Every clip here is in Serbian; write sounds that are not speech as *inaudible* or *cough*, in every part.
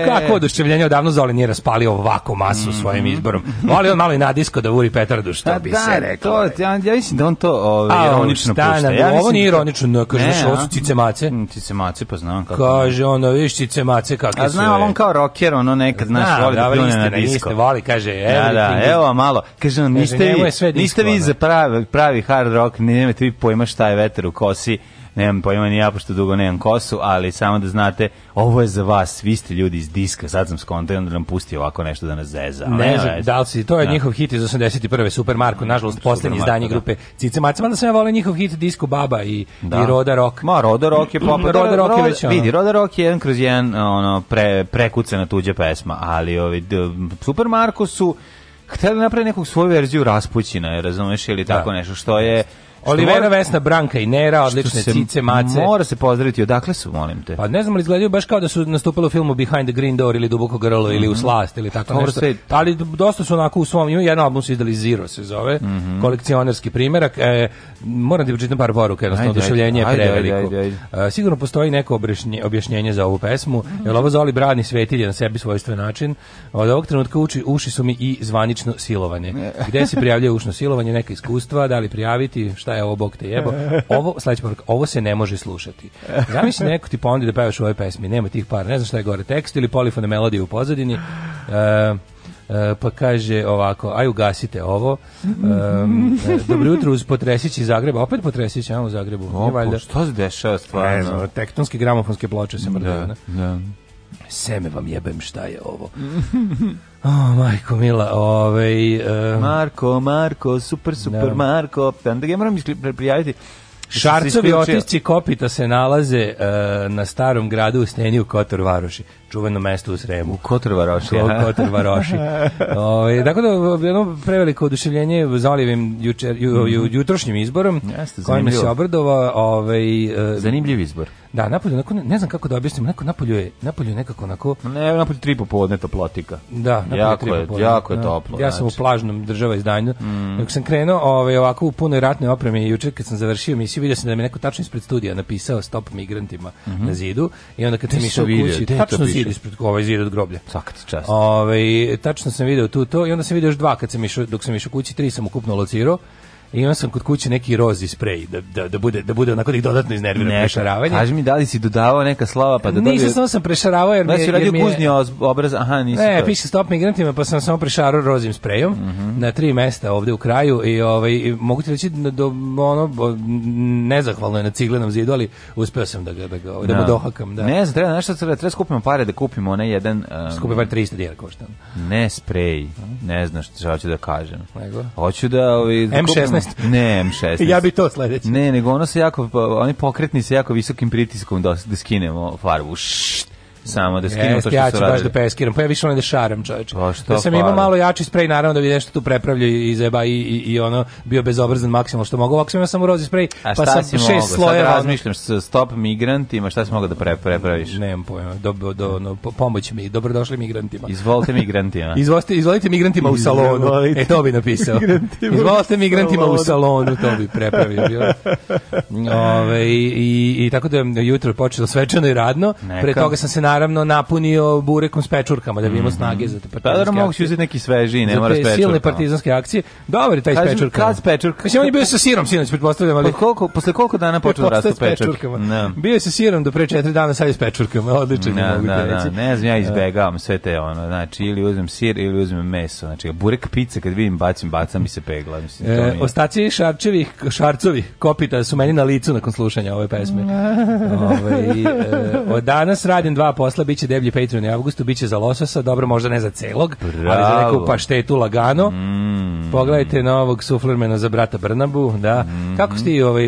E. Kako oduševljenje odavno Zoli nije raspalio ovako masu mhm. svojim izborom. Voli on malo i na disko da vuri petardu, što pa bi da, se reklo. To, ovaj. ja, ja mislim da on to ovaj, ironično pušta. Ja ovo nije da- ironično, kaže, ne, ovo su cicemace. Mm, cicemace, pa znam kako. Kaže, ono, viš cicemace kakve su. A znam, on kao rocker, ono nekad, znaš, da, voli da pljune na disko. Voli, kaže, da, da, evo malo. Kaže, on, niste vi, niste vi za pravi hard rock, nemate vi pojma šta je veter u kosi nemam pojma ni ja, pošto dugo nemam kosu, ali samo da znate, ovo je za vas, vi ste ljudi iz diska, sad sam skonto i onda nam pusti ovako nešto da nas zeza. Ali ne da li si, to je da. njihov hit iz 81. Super mm, nažalost, poslednji da, izdanje da. grupe Cice Macama, da sam ja volio njihov hit Disko Baba i, da. i Roda Rock. Ma, Roda Rock je *clears throat* poput, Roda, Rock je već ono. Vidi, Roda Rock je jedan kroz jedan ono, pre, prekucena tuđa pesma, ali ovi, Super Marko su hteli da napraviti neku svoju verziju raspućina, razumeš, ili tako da. nešto, što je Olivera Vesna, Branka i Nera, odlične se, cice, mace. Mora se pozdraviti, odakle su, molim te? Pa ne znam, ali izgledaju baš kao da su nastupili u filmu Behind the Green Door ili Duboko grlo mm -hmm. ili U mhm. slast ili tako Dobro, nešto. Sve... Ali dosta su onako u svom, imaju jedan album su izdali Zero se zove, mm -hmm. kolekcionarski primjerak. E, moram ti da pročitam par poruka, jednostavno oduševljenje je preveliko. Ajde, ajde, ajde. E, sigurno postoji neko objašnje, objašnjenje za ovu pesmu, mm -hmm. jer ovo Zoli Brani svetilje na sebi svojstven način. Od ovog trenutka uči, uši su mi i zvanično silovanje. Gde se prijavljuje ušno silovanje, neka iskustva, da li prijaviti, šta šta je ovo, Bog te jebo. Ovo, sledeća ovo se ne može slušati. Zamisli neko ti pondi da pevaš u ovoj pesmi, nema tih par, ne znam šta je gore, tekst ili polifone melodije u pozadini. Uh, pa kaže ovako, aj ugasite ovo. Um, dobro jutro uz Potresić iz Zagreba. Opet Potresić, a u Zagrebu. O, valjda. Pa šta se dešava stvarno? Ne, no, tektonske gramofonske ploče se mrdaju. Da, da. Seme vam jebem šta je ovo. Oh, majko mila, ovaj... Um... Marko, Marko, super, super, no. Da. Marko. Onda ja moram prijaviti Šarcovi otisci kopita se nalaze uh, na starom gradu u Stenju Kotor Varoši čuveno mesto u Sremu. U Kotor Varoši. U Kotor Varoši. o, ovaj, tako da, jedno preveliko oduševljenje za Olivim jučer, ju, ju, mhm. jutrošnjim izborom, Jeste, kojim se obradova. Ovaj, uh, zanimljiv izbor. Da, napolju, onako, ne, znam kako da objasnim, onako napolju je, napolju nekako onako... Ne, napolju tri popodne toplotika. Da, napolju jako tri popodne. Jako je da. toplo. Da, ja sam znači. u plažnom država izdanju. Mm. Dok sam krenuo ovaj, ovako u punoj ratnoj opremi jučer kad sam završio misiju, vidio sam da mi neko tačno ispred studija napisao stop migrantima mm -hmm. na zidu i onda kad sam išao kući, tačno si zid ispred ovaj zid od groblja. Svaka ti čast. Ovaj tačno sam video tu to i onda sam video još dva kad sam išao dok sam išao kući, tri sam ukupno locirao i imao sam kod kuće neki rozi sprej da, da, da, bude, da bude onako da ih dodatno iznervira prešaravanje. Kaži mi da li si dodavao neka slava pa da dobio... Nisam samo sam prešaravao jer mi je... Da si radio je... kužni obraz, aha, nisi Ne, to. piše stop migrantima pa sam samo prešarao rozim sprejom mm -hmm. na tri mesta ovde u kraju i ovaj, mogu ti reći da, da ono, nezahvalno je na ciglenom zidu, ali uspeo sam da ga, da ga, da mu no. Da. dohakam. Da. Ne znam, treba nešto, treba, treba skupimo pare da kupimo onaj jedan... Um, Skupi bar 300 dijera košta. Ne sprej, ne znam šta hoću da kažem. Nego? Hoću da... Ovaj, da M16 16 Ne, M16. ja bi to sledeće. Ne, nego ono se jako, pa, oni pokretni se jako visokim pritiskom da, da skinemo farbu. Ššt samo da skinem yes, to što ja ću baš da peskiram, pa ja više ono da šaram čoveče. Pa da sam imao pa? malo jači sprej, naravno da bi nešto tu prepravljao i zeba i, i, i, ono bio bezobrazan maksimalno što mogu. Ovako sam imao samo rozi sprej, pa sam si šest mogo? slojeva. Sad razmišljam, stop migrantima, šta si mogao da pre, prepraviš? Nemam pojma, dobro, do, no, pomoć mi, dobrodošli migrantima. Izvolite migrantima. *laughs* izvolite, izvolite migrantima u salonu, e to bi napisao. izvolite migrantima u salonu, to bi prepravio. Bilo. *laughs* Ove, i, i, i, tako da je jutro počelo svečano i radno, Neka. pre toga sam se naravno napunio burekom s pečurkama da bi imao mhm. snage za te partizanske. Pa dobro, mogu se uzeti neki sveži, ne mora s pečurkama. Silne partizanske akcije. Dobar je taj s pečurkama. Kad s pečurkama? Mislim on je bio sa sirom sinoć, pretpostavljam, ali pa koliko posle koliko dana počeo da raste da pečurkama. No. Da. Bio je sa sirom do pre 4 dana, sad je s pečurkama. Odlično, no, da, mogu da, reći. Ne znam ja e. izbegavam sve te ono, znači ili uzmem sir ili uzmem meso, znači burek pice kad vidim bacim, bacam i se pegla, mislim e, to. E, ostaci šarčevih šarcovi kopita su meni na licu nakon slušanja ove pesme. *laughs* Ove, ovaj, e, od danas radim dva posla, biće će deblji Patreon u avgustu, biće za lososa, dobro, možda ne za celog, Bravo. ali za neku paštetu lagano. Mm. Pogledajte ovog suflermena za brata Brnabu, da. Mm. Kako ste ovaj,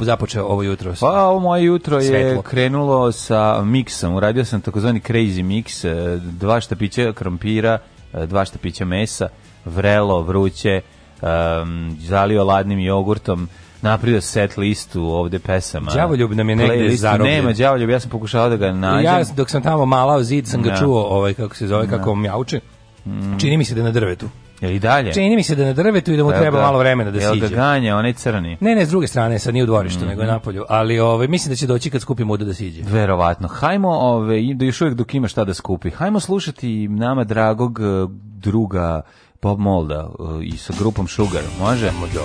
započeo ovo jutro? Pa, ovo moje jutro je Svetlo. krenulo sa miksom, uradio sam takozvani crazy mix, e, dva štapića krompira, e, dva štapića mesa, vrelo, vruće, um, zalio ladnim jogurtom, napravio set listu ovde pesama. Đavoljub nam je negde zarobljen. Nema Đavoljub, ja sam pokušao da ga nađem. Ja dok sam tamo malao zid sam ga no. Da. čuo, ovaj kako se zove, no. Da. kako mjauče. Mm. Čini mi se da na drvetu. Jel i dalje? Čini mi se da na drvetu i da mu Jel treba da, malo vremena da siđe. Jel da ganja, onaj crni? Ne, ne, s druge strane, sad nije u dvorištu, mm. nego je napolju. Ali ove, ovaj, mislim da će doći kad skupi muda da siđe. Verovatno. Hajmo, ove, ovaj, da još uvijek dok ima šta da skupi, hajmo slušati nama dragog eh, druga Bob Molda eh, i sa grupom Sugar. Može? Može.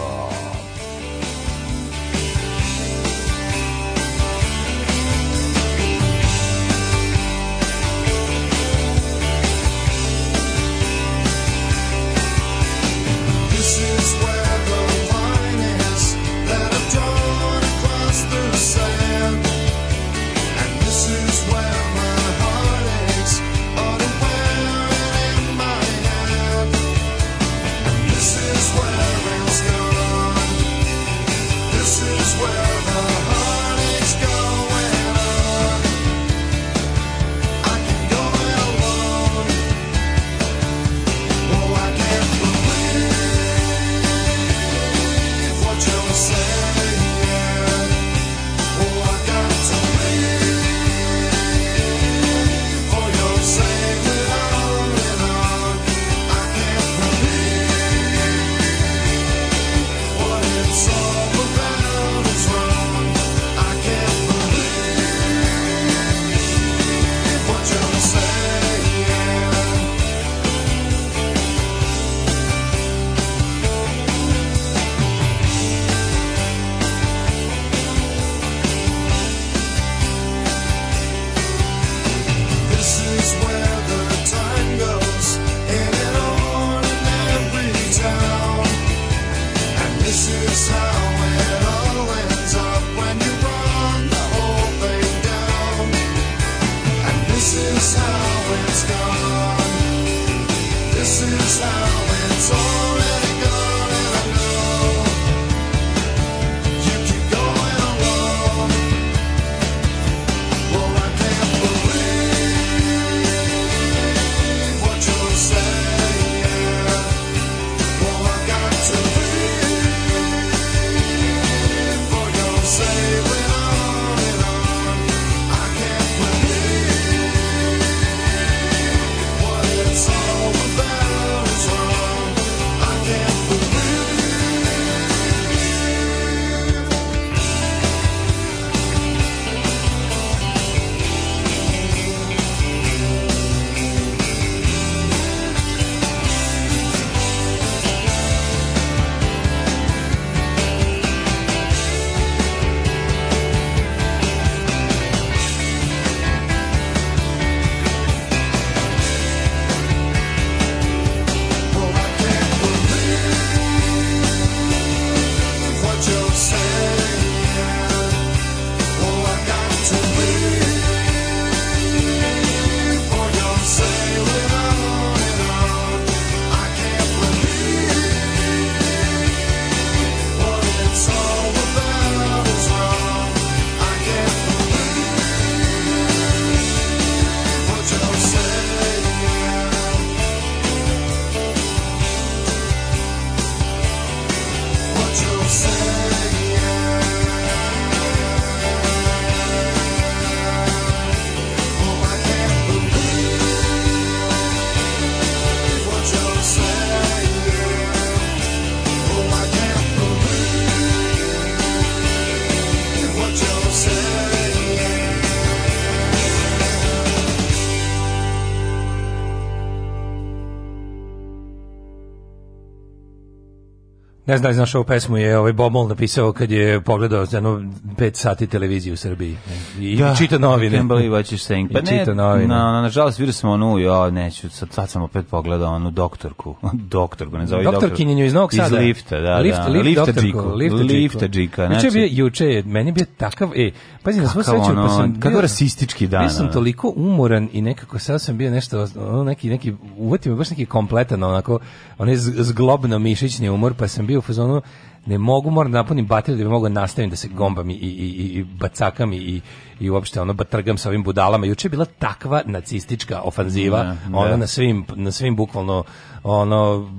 ne znam da znaš ovu pesmu je ovaj Bob Mol napisao kad je pogledao jedno pet sati televizije u Srbiji. I, da, čita novine. Can't believe what you're saying. Pa I čita novine. Na, na, nažalost, vidio sam onu, ja neću, sad, sad sam opet pogledao onu doktorku. *laughs* doktorku, ne zove doktorku. Doktorkinjenju iz Novog Sada. Iz lifta, da, lift, da. Lift, lifta džiku. Lifta, lifta džika. Znači, juče, je, znači. juče je, meni bi takav, e, pazi, na svu sreću, ono, pa sam... Kako rasistički dan. Bio sam toliko umoran i nekako sad sam bio nešto, ono, neki, neki, uvati me baš neki kompletan, onako, onaj zglobno mišićni umor, pa sam bio u fazonu, ne mogu, moram da napunim bateriju da bi mogao da nastaviti da se gombam i, i, i, i bacakam i, i uopšte ono batrgam sa ovim budalama. Juče je bila takva nacistička ofanziva, ne, ne. ona na svim, na svim bukvalno ono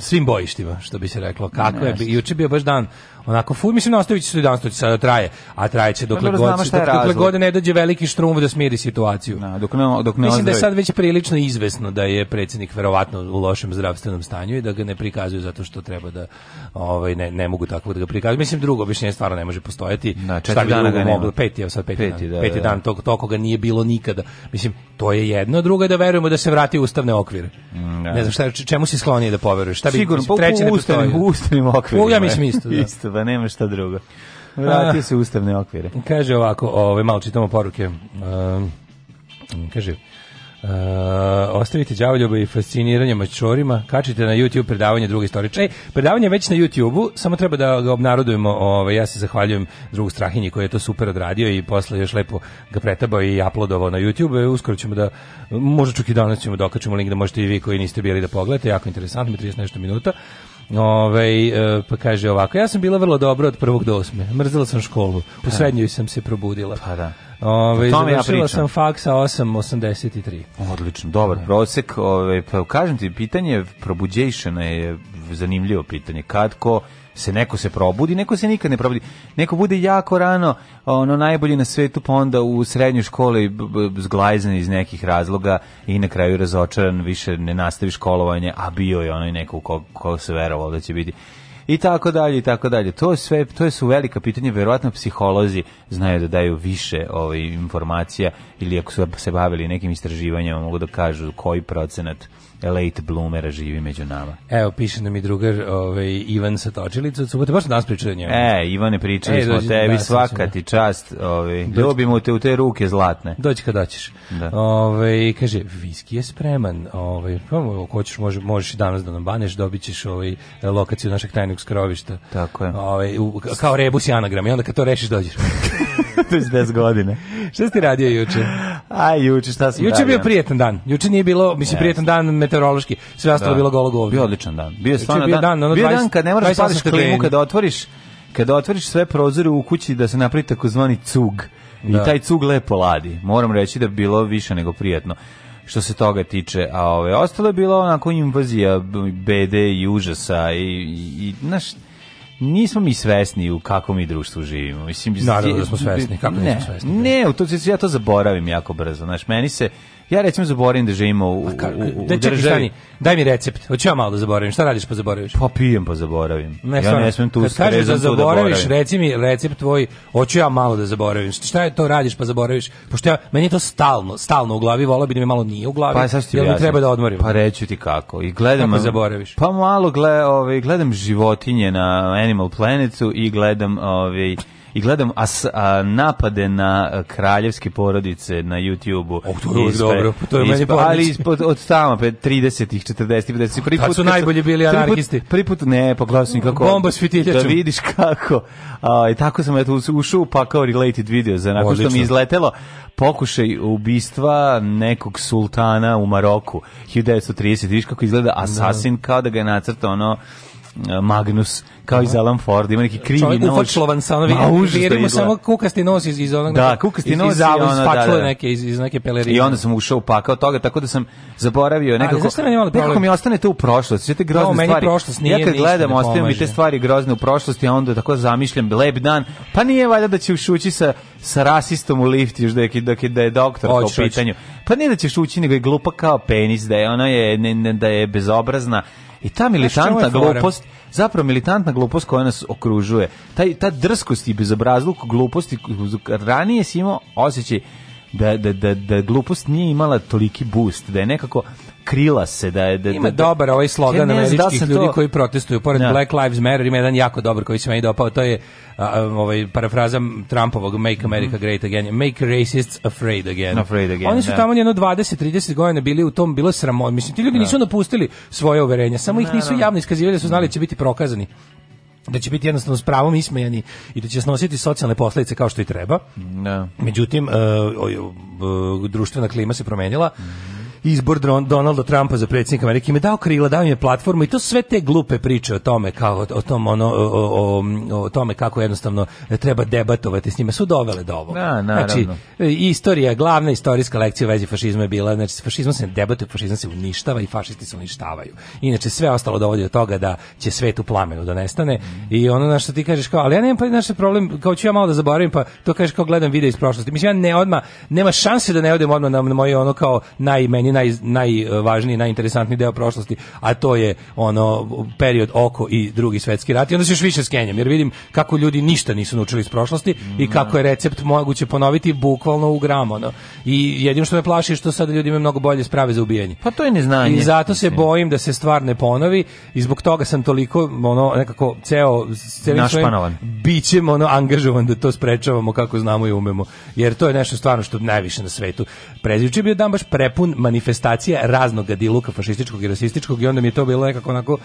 svim bojištima, što bi se reklo. Kako je, juče bio baš dan onako ful mislim nastaviće se danstvo sada traje, a traje će dokle god dokle god ne dođe veliki štrum da smiri situaciju. Na, da, dok ne, dok ne mislim da je sad već prilično izvesno da je predsednik verovatno u lošem zdravstvenom stanju i da ga ne prikazuju zato što treba da ovaj ne, ne mogu tako da ga prikazuju. Mislim drugo objašnjenje stvarno ne može postojati. Na, da, Šta bi dana ga moglo? Peti, evo sad peti, peti dan. Da, peti da, dan tog tog ga nije bilo nikada. Mislim to je jedno, drugo je da verujemo da se vrati u ustavne okvire. Mm, ne znam šta čemu si sklonije da poveruješ. Šta bi Sigurno, pa treći ne postoji. U ustavnim okvirima. Ja mislim isto. isto da nema šta drugo. Vratio se ustavne okvire. Kaže ovako, ove, ovaj, malo čitamo poruke. Um, kaže, Uh, ostavite đavoljuba i fasciniranje mačorima, kačite na YouTube predavanje druge istoričaj. Predavanje je već na YouTube-u, samo treba da ga obnarodujemo. Ove, ovaj, ja se zahvaljujem drugu Strahinji koji je to super odradio i posle još lepo ga pretabao i uploadovao na YouTube. -u. Uskoro ćemo da možda čak i danas ćemo dokačimo da link da možete i vi koji niste bili da pogledate, jako interesantno, 30 nešto minuta. Ove, ovaj, pa kaže ovako, ja sam bila vrlo dobro od prvog do osme. Mrzila sam školu. U da. srednjoj sam se probudila. Pa da. Ove, ovaj, tome ja sam faksa 8.83. Odlično, dobar da. prosek. Ove, ovaj, pa kažem ti, pitanje probuđejšena je zanimljivo pitanje. Kad ko se neko se probudi, neko se nikad ne probudi. Neko bude jako rano, ono najbolji na svetu, pa onda u srednjoj školi zglajzen iz nekih razloga i na kraju razočaran, više ne nastavi školovanje, a bio je onaj neko u ko, ko se verovalo da će biti i tako dalje i tako dalje. To sve to su velika pitanja, verovatno psiholozi znaju da daju više ovaj informacija ili ako su se bavili nekim istraživanjima mogu da kažu koji procenat late bloomera živi među nama. Evo, piše nam i drugar ovaj, Ivan sa Točilica, od subote, baš nas pričaju njemu. E, Ivane, pričali e, smo dođi, tebi, da, svaka ti čast, ovaj, ljubimo te u te ruke zlatne. Dođi kad doćiš. Da. Ovaj, kaže, viski je spreman, ovaj, ako pa, hoćeš, može, možeš i danas da nam baneš, dobit ćeš ovaj, lokaciju našeg tajnog skrovišta. Tako je. Ovaj, u, kao rebus i anagram, i onda kad to rešiš, dođeš. *laughs* to je 10 godine. šta si ti radio juče? Aj, juče, šta sam Juče je bio prijetan dan. Juče nije bilo, mislim, yes. prijetan dan meteorološki, sve ostalo da. bilo golo govno. Bio odličan dan. Bio je znači, stvarno dan. dan 20, dan kad ne moraš pališ klimu, kada otvoriš, kada otvoriš sve prozore u kući da se napravi takozvani cug. Da. I taj cug lepo ladi. Moram reći da bilo više nego prijatno što se toga tiče, a ove ostalo je bilo onako invazija BD i užasa i, i, i naš, nismo mi svesni u kakvom mi društvu živimo. Mislim, Naravno da smo svesni, kako ne, nismo svesni. Ne, da. u to, ja to zaboravim jako brzo. Znaš, meni se Ja recimo zaboravim da živimo u, u, u, da, čekaj, daj mi recept. Hoću ja malo da zaboravim. Šta radiš pa zaboraviš? Pa pijem pa zaboravim. Ne, ja ne smem tu kad kažeš da, da zaboraviš, da reci mi recept tvoj. Hoću ja malo da zaboravim. Šta je to radiš pa zaboraviš? Pošto ja, meni je to stalno, stalno u glavi, volao bi da mi malo nije u glavi. Pa sad ti mi treba da odmorim. Pa reći ti kako. I gledam kako zaboraviš. Pa malo gle, ovaj gledam životinje na Animal Planetu i gledam ovaj i gledam as, a, napade na kraljevske porodice na YouTubeu. Oh, to je ispe, dobro, to je meni Ali ispod, od tamo, 30-ih, 40-ih, 50-ih. Prvi put su najbolje bili anarhisti. Prvi put, ne, pogledao sam kako... Bomba s fitiljačom. Da vidiš kako. A, I tako sam eto, ušao pa kao related video za nakon što mi izletelo pokušaj ubistva nekog sultana u Maroku 1930 viš kako izgleda asasin da. no. kao da ga je nacrtao ono Magnus, kao i Alan Ford, ima neki krivi Čovjek nož. Čovjek ufačlovan sa ono, vidimo samo kukasti nos iz, iz onog... Da, kukasti nos iz, iz, ono, da, da, da. Neke, iz, iz neke pelerine. I onda sam ušao u pakao toga, tako da sam zaboravio nekako... A, Ali nekako problem? mi ostane to u prošlosti, sve te grozne no, stvari. Meni prošlost nije, ja kad gledam, da ostavim mi te stvari grozne u prošlosti, a onda tako zamišljam, lep dan, pa nije valjda da će ušući sa, sa rasistom u lift još da je, da je, da je doktor Oči, kao u pitanju. Pa nije da ćeš ući, nego je glupa kao penis, da je ona je, ne, ne, da je bezobrazna, I ta militantna glupost, zapravo militantna glupost koja nas okružuje, taj, ta drskost i bezobrazluk gluposti, ranije si imao osjećaj da, da, da, da glupost nije imala toliki boost, da je nekako krila se da je da, ima da, da dobar ovaj slogan da američkih da ljudi to... koji protestuju pored ja. Da. Black Lives Matter ima jedan jako dobar koji se meni dopao to je a, ovaj parafraza Trumpovog Make America mm. Great Again Make Racists Afraid Again, afraid again oni su da. tamo jedno 20 30 godina bili u tom bilo sramotno mislim ti ljudi da. nisu napustili svoje uverenja samo ih nisu javno iskazivali da su znali da će biti prokazani da će biti jednostavno s pravom ismejani i da će snositi socijalne posledice kao što i treba. Ne. Da. Međutim, e, društvena klima se promenila. Mm izbor Donalda Trumpa za predsjednika Amerike im je dao krila, dao im je platformu i to sve te glupe priče o tome kao o tom ono o, o, o tome kako jednostavno treba debatovati s njima su dovele do ovoga. Da, na, znači e, istorija, glavna istorijska lekcija u vezi fašizma je bila, znači s se ne debatuje, fašizam se uništava i fašisti se uništavaju. Inače sve ostalo dovodi do toga da će svet u plamenu da nestane mm. i ono na što ti kažeš kao, ali ja nemam pa naš problem, kao ću ja malo da zaboravim, pa to kažeš kao gledam video iz prošlosti. Mislim ja ne odma nema šanse da ne odem odmah na, na moje ono kao najmeni meni naj, najvažniji, najinteresantniji deo prošlosti, a to je ono period oko i drugi svetski rat. I onda se još više skenjam, jer vidim kako ljudi ništa nisu naučili iz prošlosti i kako je recept moguće ponoviti bukvalno u gram. Ono. I jedino što me plaši je što sada ljudi imaju mnogo bolje sprave za ubijanje. Pa to je neznanje. I zato se bojim da se stvar ne ponovi i zbog toga sam toliko ono nekako ceo celim svojim bićem ono angažovan da to sprečavamo kako znamo i umemo. Jer to je nešto stvarno što najviše na svetu Prezjuče je bio dan baš prepun manifestacija raznog diluka fašističkog i rasističkog i onda mi je to bilo nekako onako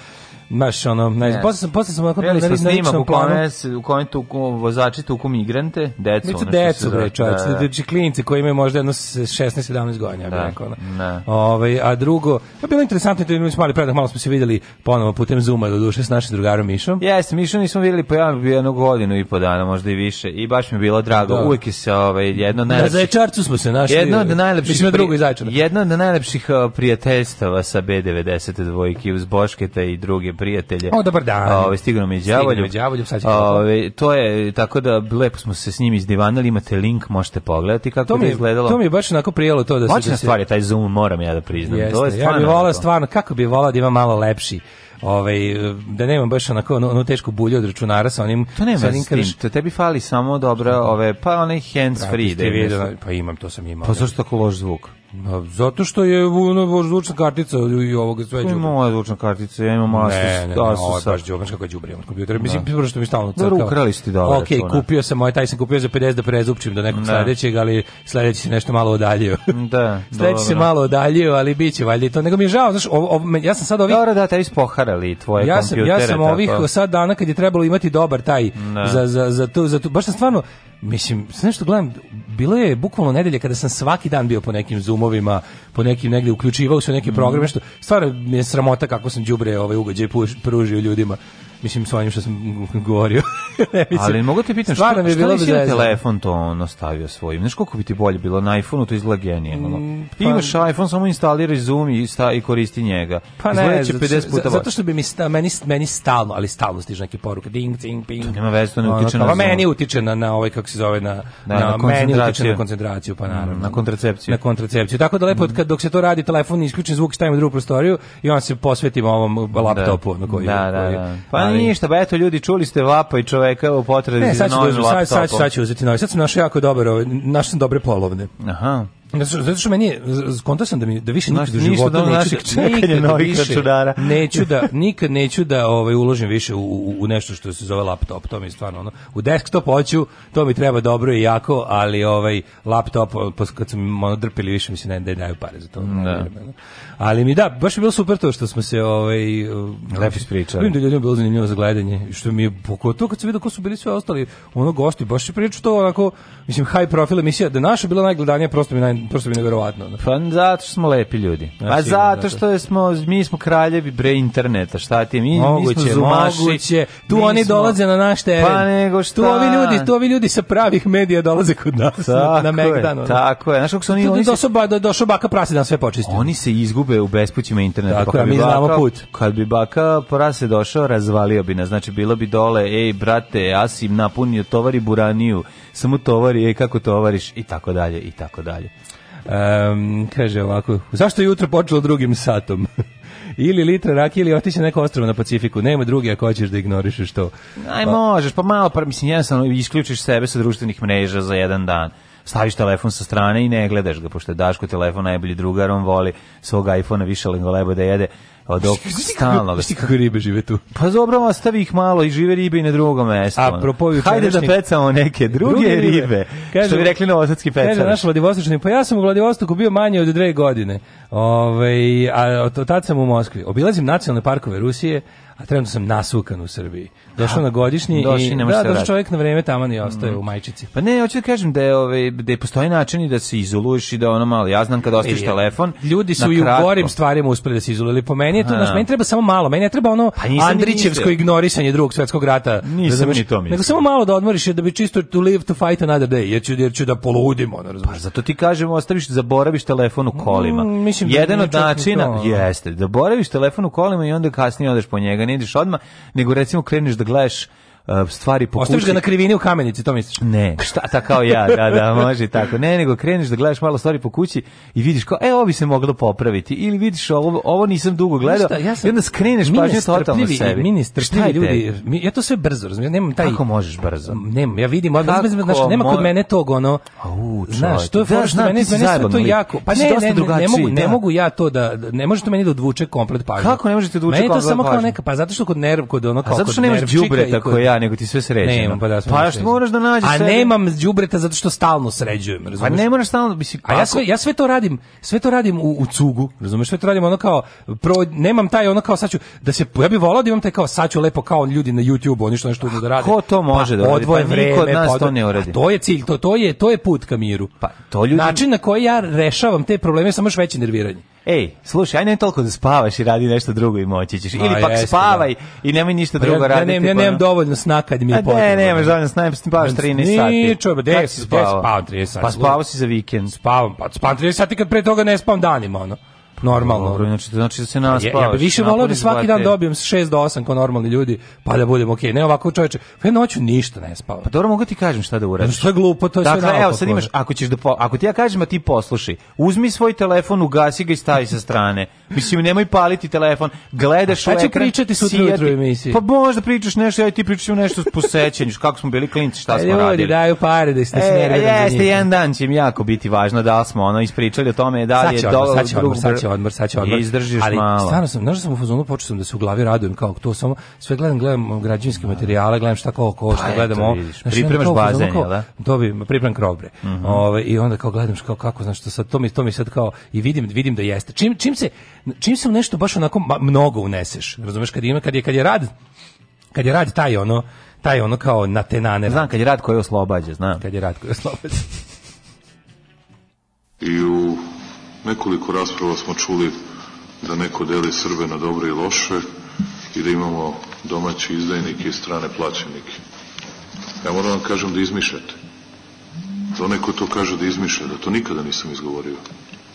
baš ono, ne znam, posle, posle sam onako Bili smo snimak u kome, u kome tuku, vozači tuku migrante, decu. Bicu ono decu, bre, čovječ, da, da. da. Znači klinci koji imaju možda jedno 16-17 godina, ja da, bih rekao. Ono. Da. Ove, ovaj, a drugo, pa bilo interesantno, to imali smo mali predak, malo smo se videli ponovo putem Zuma do duše s našim drugarom Mišom. Jeste, Mišom nismo videli po jednu godinu i po dana, možda i više, i baš mi je bilo drago, da. uvijek se ovaj, jedno najlepših... Na Zaječarcu smo se našli. Jedno od najlepših... Mi drugo Jedno od najlepših prijateljstava sa B92 i uz Bošketa i druge prijatelje. O, dobar dan. Ovaj, ove, stigno mi mi đavolju. Ove, to je, tako da lepo smo se s njim izdivanili, imate link, možete pogledati kako to mi, je izgledalo. To mi je baš onako prijelo to da se... Moćna da stvar je taj Zoom, moram ja da priznam. Jeste, to je stvarno, ja bih volao stvarno, kako bih volao da ima malo lepši ovaj da nemam baš onako onu, onu tešku bulju od računara sa onim to nema sa onim kriš... to tebi fali samo dobra ove pa onaj hands free da vidio, pa imam to sam imao pa zašto tako loš zvuk Zato što je ono zvučna kartica i ovog sve đubre. Moja zvučna kartica, ja imam Asus, ne, ne, Asus. Ne, baš đubre, kako đubre imam kompjuter. Mislim da. prvo što mi stalno da, crkao. Dobro, ukrali ste da. Okej, okay, kupio sam, ovaj taj sam kupio za 50 da prezupčim do nekog ne. sledećeg, ali sledeći se nešto malo odaljio. Da. *laughs* da sledeći se malo odaljio, ali biće valjda to. Nego mi je žao, znaš, ov, ov, ja sam sad ovih Dobro, da, tebi spoharali tvoje ja sam, kompjutere. Ja sam ovih sad dana kad je trebalo imati dobar taj ne. za za za tu, za tu baš sam stvarno mislim, sve što gledam, bilo je bukvalno nedelje kada sam svaki dan bio po nekim zoomovima, po nekim negde uključivao se u neke programe, mhm. što stvarno mi je sramota kako sam džubre ovaj ugađaj pružio ljudima mislim svojim što sam govorio. *laughs* mislim, Ali mogu te pitam, što, bi bilo nisi na telefon to ono stavio svojim? Znaš koliko bi ti bolje bilo? Na iPhone-u to izgleda genijalno. Mm, pa, Imaš iPhone, samo instaliraj Zoom i, sta, i koristi njega. Pa ne, zato, 50 puta zato što bi mi sta, meni, meni stalno, ali stalno stiže neke poruke, ding, ding, ping. To nema veze, to ne utiče pa na Zoom. Meni utiče na, na ovaj, kako se zove, na, da, na, na na koncentraciju, pa mm, naravno. Na kontracepciju. Na kontracepciju. Tako da lepo, mm. kad, dok se to radi, telefon isključen zvuk, stavim u drugu prostoriju i on se posvetim ovom laptopu. Da, na koji, da, da, da. Pa, pa ništa, ba pa eto ljudi, čuli ste vapa i čoveka u potrazi ne, sad ću za sad, sad, sad, ću uzeti novi. Sad sam našao jako dobro, ovaj- našao sam dobre polovne. Aha. Zato što meni je, skontao sam da, mi, da više nikad u životu da neću da, nikad da više, neću da, nikad neću da ovaj, uložim više u, u, u nešto što se zove laptop, to mi je stvarno ono, u desktop hoću, to mi treba dobro i jako, ali ovaj laptop, kad su mi ono drpili više, mi se ne daju pare za to. Da. Ali mi da, baš je bilo super to što smo se ovaj, um, lepo ispričali. Vidim da ljudima bilo zanimljivo za gledanje, što mi je, to kad se vidio ko su bili sve ostali, ono gosti, baš je pričao to onako, mislim, high profile emisija, da naša bila najgledanija, prosto mi naj, prosto bi neverovatno. Da. Pa zato što smo lepi ljudi. Znači, pa zato da, što da. smo, mi smo kraljevi bre interneta, šta ti mi, moguće, mi smo zumaši, moguće. Tu oni smo... dolaze na naš teren. Pa nego šta? Tu ovi ljudi, tu ovi ljudi sa pravih medija dolaze kod nas tako na, na Megdanu. tako je. Znaš kako su oni... Tu, oni došao, ba, došao baka prase da sve počisti. Oni se izgube u bespućima interneta. Tako, pa kad mi znamo put. Kad bi baka prase došao, razvalio bi nas. Znači, bilo bi dole, ej, brate, Asim napunio tovari buraniju, samo tovari, ej, kako tovariš, i tako dalje, i tako dalje. Um, kaže ovako, zašto je jutro počelo drugim satom? *laughs* ili litra rakije ili otići na neko ostrovo na Pacifiku. Nema drugi ako hoćeš da ignorišeš to. Aj, možeš, pa malo, pa, mislim, jednostavno isključiš sebe sa društvenih mreža za jedan dan staviš telefon sa strane i ne gledaš ga, pošto je Daško telefon najbolji drugar, on voli svog iPhona više nego lebo da jede, od ovog stalnog. Šti kako ribe žive tu? Pa dobro, ostavi ih malo i žive ribe i na drugom mestu. A propo Hajde da pecamo neke druge, druge ribe. ribe. Kaže, što bi rekli novosadski pecar. Kaže naš Vladivostočni, pa ja sam u Vladivostoku bio manje od dve godine. Ove, ovaj, a od, od tad sam u Moskvi. Obilazim nacionalne parkove Rusije, a trenutno sam nasukan u Srbiji. Došao na godišnji Doši, i da, došao čovjek na vreme tamo i ostaje mm. u majčici. Pa ne, hoću da kažem da je ovaj da postoji način i da se izoluješ i da ono malo ja znam kad e, ostaviš e, telefon. Ljudi su i u gorim stvarima uspeli da se izoluju. Po meni je to, znači meni treba samo malo, meni ne treba ono pa Andrićevsko ignorisanje drugog svetskog rata. Da nisam da ni to mislim. Nego samo malo da odmoriš da bi čisto to live to fight another day. Jer ću, jer ću da poludim, ono, razumiješ. Pa zato ti kažem, ostaviš, zaboraviš telefon u kolima. Mm, mislim, da Jedan od načina jeste, zaboraviš telefon u kolima i onda kasnije odeš po njega ga ne ideš odmah, nego recimo kreneš da gledaš Uh, stvari pokušaj. Ostaviš ga na krivini u kamenici, to misliš? Ne, šta, ta kao ja, da, da, može tako. Ne, nego kreneš da gledaš malo stvari po kući i vidiš kao, e, ovo bi se moglo popraviti. Ili vidiš, ovo, ovo nisam dugo gledao. Šta, ja sam, I onda skreneš pažnje totalno sebi. Mi nestrpljivi ljudi, mi, ja to sve brzo, razumijem, nemam taj... Kako možeš brzo? Nemam, ja vidim, odmah, znaš, nema kod mene tog, ono, Au, znaš, to je da, što mene, mene to jako, pa ne, ne, ne, ne, mogu, da. ne mogu ja to da, ne možete meni da odvuče komplet pažnju. Kako ne možete da odvuče komplet pažnju? Meni to samo kao neka, pa zato što kod nerv, kod ono, kao kod nervčika. Zato što nemaš đubreta koja da, nego ti sve sređeno. Nemam, pa da, sve pa što moraš da nađeš A sebe? nemam đubreta zato što stalno sređujem, pa razumeš? A ne moraš stalno, mislim, a ja sve ja sve to radim, sve to radim u, u cugu, razumeš? Sve to radim ono kao pro, nemam taj ono kao saću da se ja bih volao da imam taj kao saću lepo kao ljudi na YouTubeu, oni što nešto da rade. Ko to pa može da pa, da odvoje pa, vreme, od nas pa, to da- ne uradi. To je cilj, to to je to je put ka miru. Pa to ljudi Način na koji ja rešavam te probleme samo još veće nerviranje ej, slušaj, aj ne toliko da spavaš i radi nešto drugo i moći ćeš. Ili pak jeste, spavaj da. i nemoj ništa pa drugo ja, raditi. Ja, ne, ja nemam pa- dovoljno sna kad mi je potrebno. Ne, nemaš da. dovoljno sna, spavaš 13 znači, sati. Ni, čoba, gde si spavao? 30 sati. Pa spavao si za vikend. Spavam, pa spavam 30 sati kad pre toga ne spavam danima, ono normalno. Dobro, znači, znači da se naspavaš. Ja, ja bi više volao da svaki dan dobijem 6 do 8 kao normalni ljudi, pa da budem okej. Okay. Ne ovako čoveče, pa noću ništa ne spavam. Pa dobro, mogu ti kažem šta da uradiš. Znači, što je glupo, to je dakle, sve Dakle, evo, sad imaš, ako, ćeš da, ako ti ja kažem, a da ti poslušaj, uzmi svoj telefon, ugasi ga i stavi sa strane. Mislim, nemoj paliti telefon, gledaš pa u ekran. Šta pričati sutra ujutru emisiji? Pa možda pričaš nešto, ja i ti pričam nešto po sećanju, kako smo bili klinci, šta pa smo radili. Ljudi, daju pare da ste e, smeri. Da jeste, jedan dan će im jako biti važno da smo ono ispričali o tome da li je do, će odmor, sad će odmor. Izdržiš ali, malo. stvarno sam, znaš da sam u fazonu, počeo sam da se u glavi radujem, kao to samo, sve gledam, gledam građevinske materijale, gledam šta kao košta, pa gledam ovo. Pripremaš bazen, jel da? To bi, pripremam krobre. Uh mhm. -huh. Ove, ovaj, I onda kao gledam kao kako, znaš, to, sad, to, mi, to mi sad kao, i vidim, vidim da jeste. Čim, čim, se, čim se nešto baš onako mnogo uneseš, razumeš, kad, ima, kad, je, kad je rad, kad je rad taj ono, taj ono kao na tenane. Znam kad je rad koji oslobađa, znam. Kad je rad koji oslobađa. You nekoliko rasprava smo čuli da neko deli Srbe na dobre i loše i da imamo domaći izdajnike i strane plaćenike. Ja moram vam kažem da izmišljate. Da onaj ko to kaže da izmišlja, da to nikada nisam izgovorio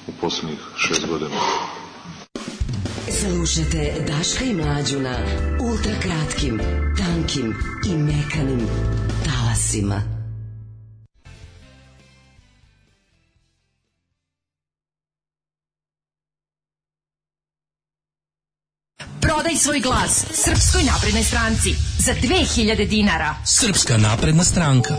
u poslednjih šest godina. Slušajte Daška i Mlađu na ultrakratkim, tankim i mekanim talasima. Prodaj svoj glas Srpskoj naprednoj stranci za 2000 dinara. Srpska napredna stranka.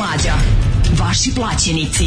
Mlađa. Vaši plaćenici.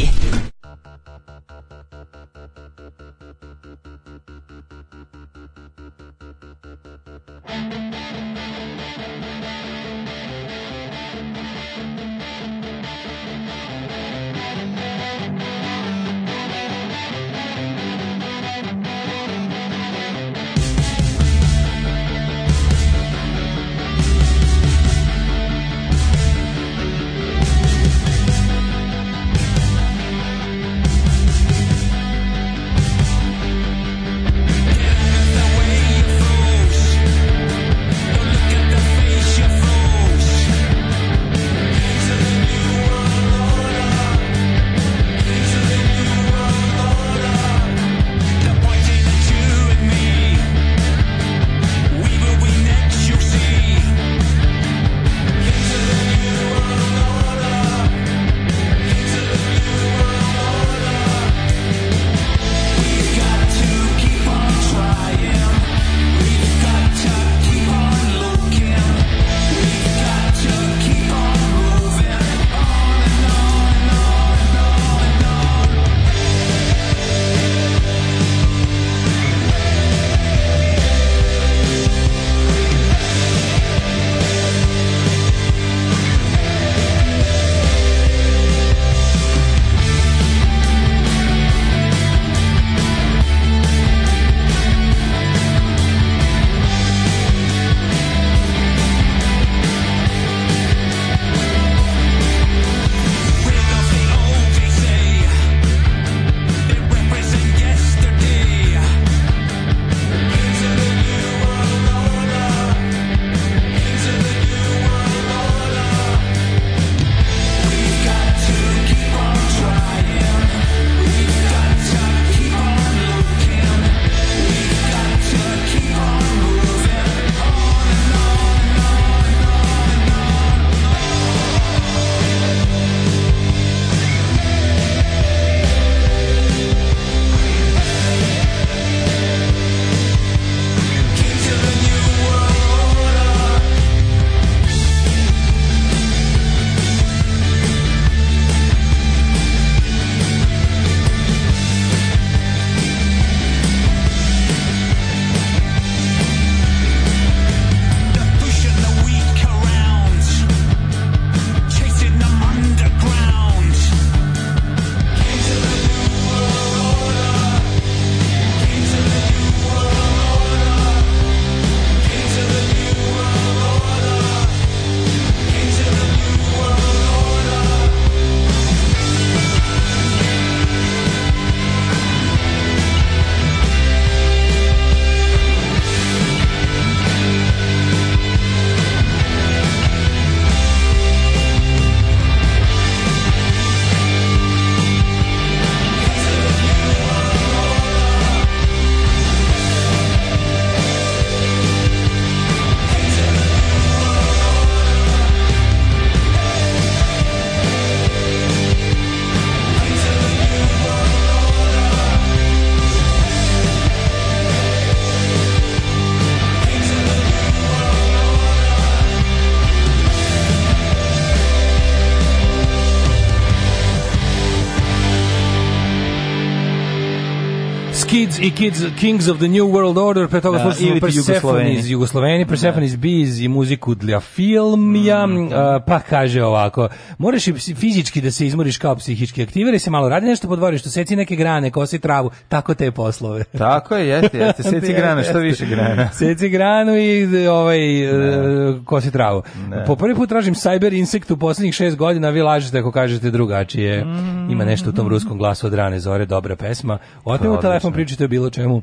Kids i Kids, Kings of the New World Order, pre toga da, slušali smo Persephone iz Jugosloveni, Persephone da. iz Biz i muziku dla filmja, mm. Da. a, pa kaže ovako, moraš i fizički da se izmoriš kao psihički, aktiviraj se malo, radi nešto po dvorištu, seci neke grane, kosi travu, tako te poslove. Tako je, jeste, jeste, *laughs* seci grane, što više grana. *laughs* seci granu i ovaj, ne. Da. kosi travu. Ne. Po prvi put tražim cyber Insect u poslednjih šest godina, vi lažete ako kažete drugačije. Mm. Ima nešto u tom mm. ruskom glasu od rane zore, dobra pesma. Otmemo telefon, pričajte prijetio bilo čemu,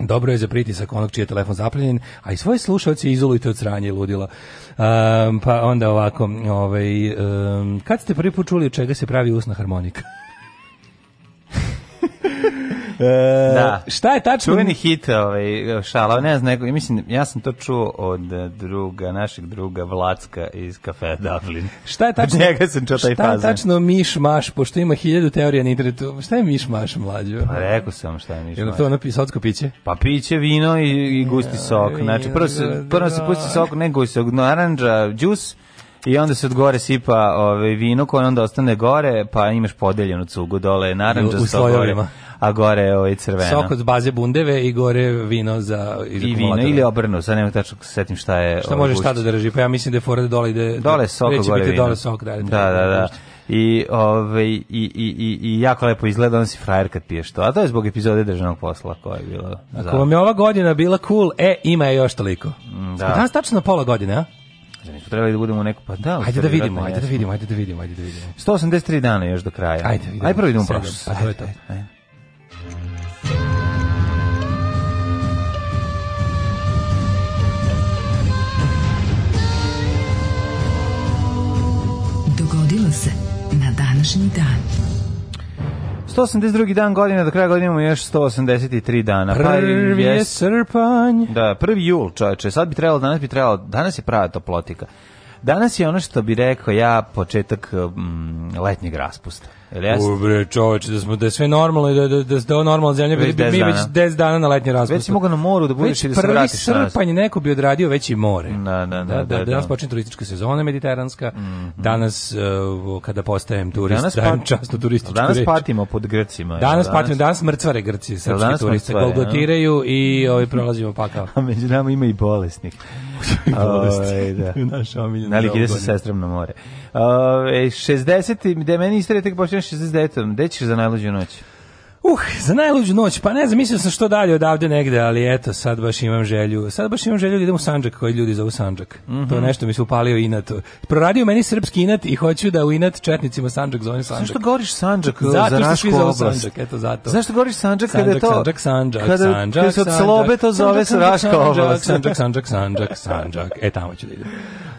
Dobro je za pritisak onog čiji je telefon zaplenjen, a i svoje slušalce izolujte od sranja ludila. Um, pa onda ovako, ovaj, um, kad ste prvi put čuli od čega se pravi usna harmonika? E, da. Šta je tačno? Čuveni hit, ovaj, šala, ne znam, nego, mislim, ja sam to čuo od e, druga, našeg druga Vlacka iz kafe Dublin. Šta je tačno? Njega sam čuo taj Šta je tačno miš maš, pošto ima hiljadu teorija na internetu, šta je miš maš mlađo? Pa rekao sam šta je miš maš. Je to ono pisotsko piće? Pa piće, vino i, i gusti sok. Znači, prvo se, prvo se da. pusti sok, ne gusti sok, naranđa, džus, i onda se od gore sipa ovaj vino koje onda ostane gore, pa imaš podeljenu cugu dole, narandžasto gore a gore ovaj crveno. Sok od baze bundeve i gore vino za iz I vino ili obrnu, sad nema tačno se setim šta je. Šta ovaj može šta da drži? Pa ja mislim da je fora da dole ide. Dole sok gore vino. Dole sok, da da, da, da, da. da. I, ovaj, i, i, i, i jako lepo izgleda, on si frajer kad piješ to. A to je zbog epizode državnog posla koja je bila. Ako za... vam je ova godina bila cool, e, ima je još toliko. Mm, da. Danas tačno na pola godine, a? Znači, nismo trebali da budemo neko pa da. Ajde da vidimo, ajde da vidimo, ajde da vidimo, ajde da vidimo. 183 dana još do kraja. Ajde, vidimo. Ajde prvo idemo prošlo. Pa to je to. Ajde. dogodilo se na današnji dan. 182. dan godine, do kraja godine imamo još 183 dana. Prvi pa, je srpanj. Da, prvi jul, čoveče. Sad bi trebalo, danas bi trebalo, danas je prava toplotika. Danas je ono što bi rekao ja početak mm, letnjeg raspusta. Ubre, čoveče, da smo da je sve normalno i da da da da normalna zemlja bi mi već 10 dana na letnje raspust. Već si mogao na moru da budeš i da se vratiš. Prvi srpanj neko bi odradio već i more. Da, da, da. Da, da, danas da da. počinje turistička sezona mediteranska. Mhm. Danas uh, kada postajem turist, danas dajem často turističku Danas patimo pod Grcima. Danas patimo, danas mrcvare Grci, srpski turiste, golgotiraju i ovaj prolazimo pakao. *laughs* A među nama ima i bolesnik. *laughs* Bolesnik. Ovaj, da. *laughs* Naš omiljeni. Nalik ide sa sestrom na more. 60, gde meni istorija tek počinje 69. Gde ćeš za najluđu noć? Uh, za najluđu noć, pa ne znam, mislio sam što dalje odavde negde, ali eto, sad baš imam želju. Sad baš imam želju da idem u Sanđak, koji ljudi zovu Sanđak. Mm -hmm. To nešto mi se upalio inat. Proradio meni srpski inat i hoću da u inat četnicima Sanđak zovem Sanđak. Zašto govoriš Sanđak zato za našu oblast? Sanđak, eto zato. Zašto govoriš Sanđak, sanđak kada je to... Sanđak, Sanđak, kada, Sanđak, kada se od slobe to zove se Raška oblast. Sanđak, Sanđak, Sanđak, Sanđak. E, tamo ću da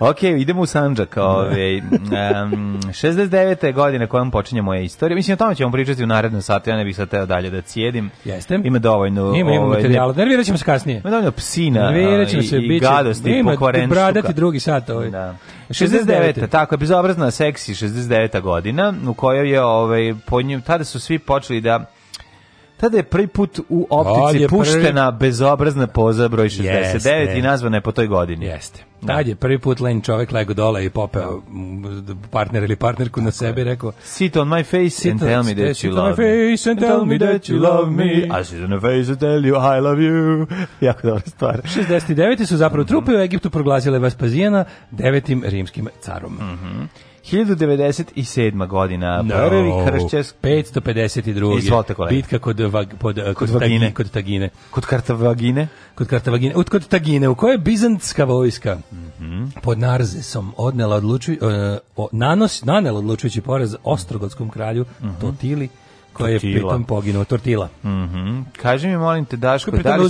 Ok, idemo u Sanđak. Ove, um, 69. godine kojom počinje moja istorija. Mislim, o tome ćemo pričati u narednom satu, ja ne bih sad hteo dalje da cijedim. Jeste. Ima dovoljno... Ima, ima ovaj, materijala. Nervirat ćemo se kasnije. Ima dovoljno psina Nervirat ćemo ovaj, se, i, i gadosti, ima, pokvaren bradati drugi sat. Ovaj. Da. 69. 69. Tako je, bezobrazna seksi 69. godina u kojoj je, ovaj, po njim, tada su svi počeli da Tada je prvi put u optici puštena bezobrazna poza broj 69 Jeste. i nazvana je po toj godini. Jeste. Tad je prvi put len čovjek lego dole i popeo partner ili partnerku na sebe i rekao Sit on my face sit and tell me that you love me. Sit on my face and tell me that you love me. I sit on my face and tell you I love you. *laughs* jako dobra stvar. 69. su zapravo trupe u Egiptu proglasile Vaspazijana devetim rimskim carom. Mhm. Mm 1097. godina. No. Prvi kršćanski 552. Izvolite kolega. Bitka kod vag, pod, kod, kod, vagine. Tagine, kod Tagine. Kod Kartavagine. Kod Kartavagine. Ut kod Tagine, u kojoj je bizantska vojska mm -hmm. pod Narzesom odnela odlučuju uh, e, nanos nanela odlučujući poraz ostrogotskom kralju mm -hmm. Totili koji je pritom poginuo, Tortila. Mm -hmm. Kaži mi, molim te, Daško, da li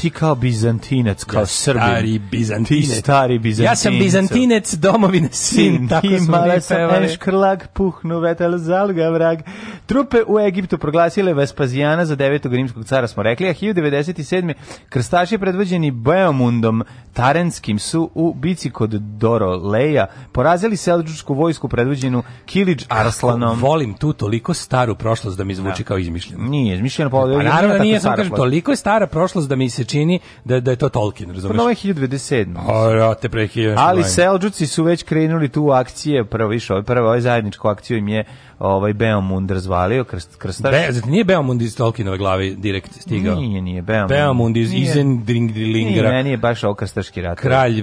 ti kao bizantinac, kao ja, srbin? Stari bizantinec. Ti stari bizantinec. Ja sam bizantinec, domovine sin, sin tako smo mi pevali. Škrlag, puhnu, vetel, zalga, vrag, Trupe u Egiptu proglasile Vespazijana za devetog rimskog cara, smo rekli, a 1097. krstaši predvođeni Beomundom Tarenskim su u bici kod Doroleja porazili selđučku vojsku predvođenu Kilidž Arslanom. Kako volim tu toliko staru prošlost da mi zvuči da. kao izmišljeno. Nije izmišljeno. Pa, pa naravno da nije, sam kažem, toliko je stara prošlost da mi se čini da, da je to Tolkien, razumiješ? Pa novo je 1097. O, ja, te pre Ali Selđuci su već krenuli tu akcije, prvo više, prvo ovaj zajedničku akciju im je ovaj Beomund razvalio krst, krstar. Be, znači, nije Beomund iz Tolkienove glave direkt stigao. Nije, nije Beomund. Beomund iz Izendringdilingera. Nije, nije baš okrstaški rat. Kralj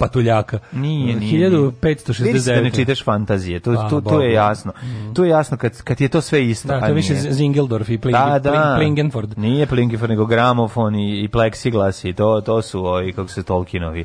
patuljaka. Nije, nije. 1569. Vidiš da ne čitaš fantazije, to, ah, to, to je jasno. Mm. To je jasno kad, kad je to sve isto. Da, to je više Zingeldorf i Pling, da, da. Plingenford. Nije Plingenford, nego gramofon i, i plexiglas i to, to su ovi, kako se Tolkienovi.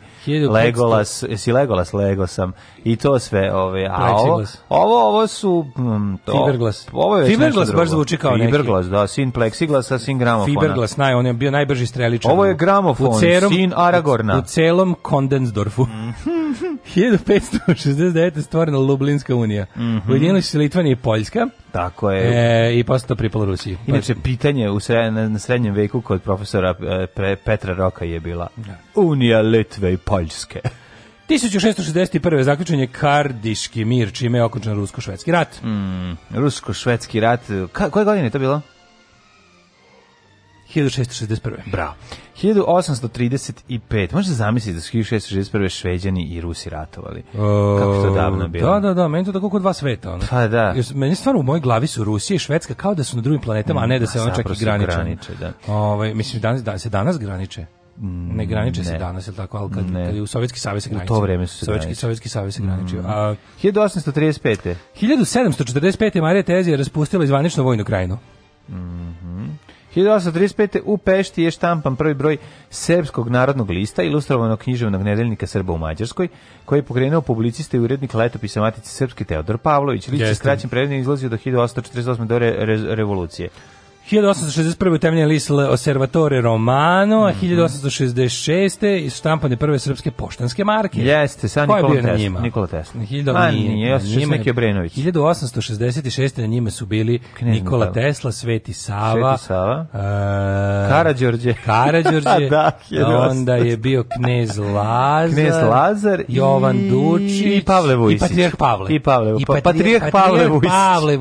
Legolas, jesi Legolas, Lego sam. I to sve, ove, a ovo, ovo, ovo su... Mm, to, Fiberglas. Ovo je Fiberglas baš zvuči kao neki. Fiberglas, da, sin plexiglasa, sin gramofona. Fiberglas, naj, on je bio najbrži streličan. Ovo je gramofon, sin Aragorna. U celom Kondensdorfu. Luxemburgu. Mm 1569. stvorena Lublinska unija. Mm -hmm. Ujedinili se Litvanija i Poljska. Tako je. E, I posle to pripalo Rusiji. Inače, pitanje u sre, na, na srednjem veku kod profesora e, pre, Petra Roka je bila ja. Da. Unija Litve i Poljske. 1661. *laughs* zaključen je Kardiški mir, čime je okončan Rusko-Švedski rat. Mm, Rusko-Švedski rat, Ka, koje godine je to bilo? 1661. Bravo. 1835. Možete zamisliti da su 1661. Šveđani i Rusi ratovali. Uh, Kako to e, davno bilo. Da, da, da, meni to tako kod dva sveta. Ono. Pa da. Jer, meni stvarno u mojoj glavi su Rusija i Švedska kao da su na drugim planetama, a ne da se mm, ono da, čak i graniče. graniče da. Ove, ovaj, mislim, danas, da, se danas graniče. Mm, ne graniče ne. se danas, ili tako, ali kad, ne. kad je u Sovjetski savez se graničio. U to vreme su se Sovjetski, graniče. Sovjetski savez se graničio. Mm. A, 1835. 1745. Marija Tezija raspustila izvanično vojnu krajinu. Mhm. Mm 1835. u Pešti je štampan prvi broj Srpskog narodnog lista, ilustrovanog književnog nedeljnika Srba u Mađarskoj, koji je pokrenuo publicista i urednik letopisa Matice Srpske Teodor Pavlović. List je skraćen prednje izlazio do 1848. do re, re, revolucije. 1861. utemljen list Observatore Romano, a mm -hmm. 1866. isštampane prve srpske poštanske marke. Jeste, sa Nikola Tesla. Na njima? Nikola Tesla. Hildo, a, nije, nije, na njima, 1866. na njime su bili Knezim Nikola Tesla, Sveti Sava, Sveti Sava. Uh, eh, Karadžorđe. *laughs* *laughs* Karadžorđe. da, da onda je bio knez Lazar, knez Lazar Jovan i... Dučić i Pavle Vujsić. I Patrijarh Pavle. I Pavle, I Patrijarh, Pavle Vujsić. Pavle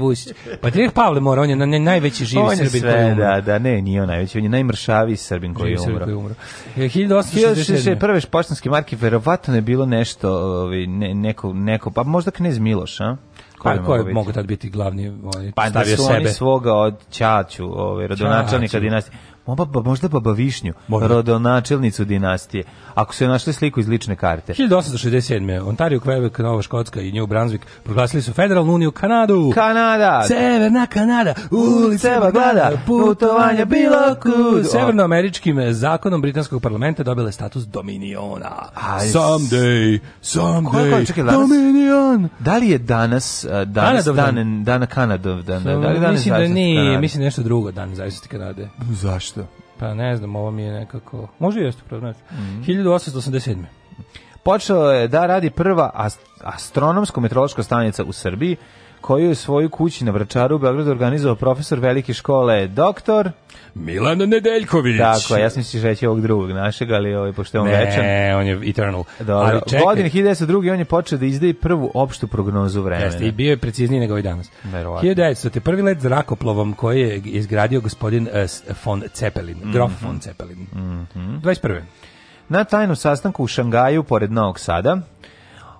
Patrijarh Pavle mora, on je na, najveći živi Srbin sve, koji umro. Da, da, ne, nije on najveći, on je najmršaviji Srbin koji je umro. Koji umro. 1867. Prve poštanske marke, verovatno je bilo nešto, ovaj, ne, neko, neko, pa možda knez Miloš, a? Pa ko je mogu tad biti glavni? Ovaj, pa da su sebe. oni svoga od Ćaću, ovaj, rodonačelnika dinastije Možda, možda Baba Višnju, možda. rodonačelnicu dinastije. Ako su joj našli sliku iz lične karte. 1867. Ontario, Quebec, Nova Škotska i New Brunswick proglasili su Federalnu uniju Kanadu. Kanada! Severna Kanada! Uliceva glada! Putovanja bilo kud! Severnoameričkim zakonom Britanskog parlamenta dobile status Dominiona. Aj, someday, someday, koja, koja, čekaj, Dominion! Da li je danas, eh, danas Kanadov dan, dan, Kanadov dan? Da, da li danas mislim da nije, mislim da nešto drugo dan zavisnosti Kanade. Zašto? 1900? Pa ne znam, ovo mi je nekako... Može jeste, pravno. Mm -hmm. 1887. Počeo je da radi prva astronomsko-meteorološka stanica u Srbiji, koju je svoju kući na Vrčaru u Beogradu organizovao profesor velike škole, doktor... Milan Nedeljković. Tako, ja sam misliš reći ovog drugog našeg, ali ovaj, pošto je on ne, večan. Ne, on je eternal. Dobro, godine 1902. on je počeo da izdaje prvu opštu prognozu vremena. Jeste, i bio je precizniji nego i danas. Verovatno. 1900. Prvi let zrakoplovom koji je izgradio gospodin uh, von Zeppelin, mm -hmm. grof mhm. von Zeppelin. Mm -hmm. 21. Na tajnom sastanku u Šangaju, pored Novog Sada,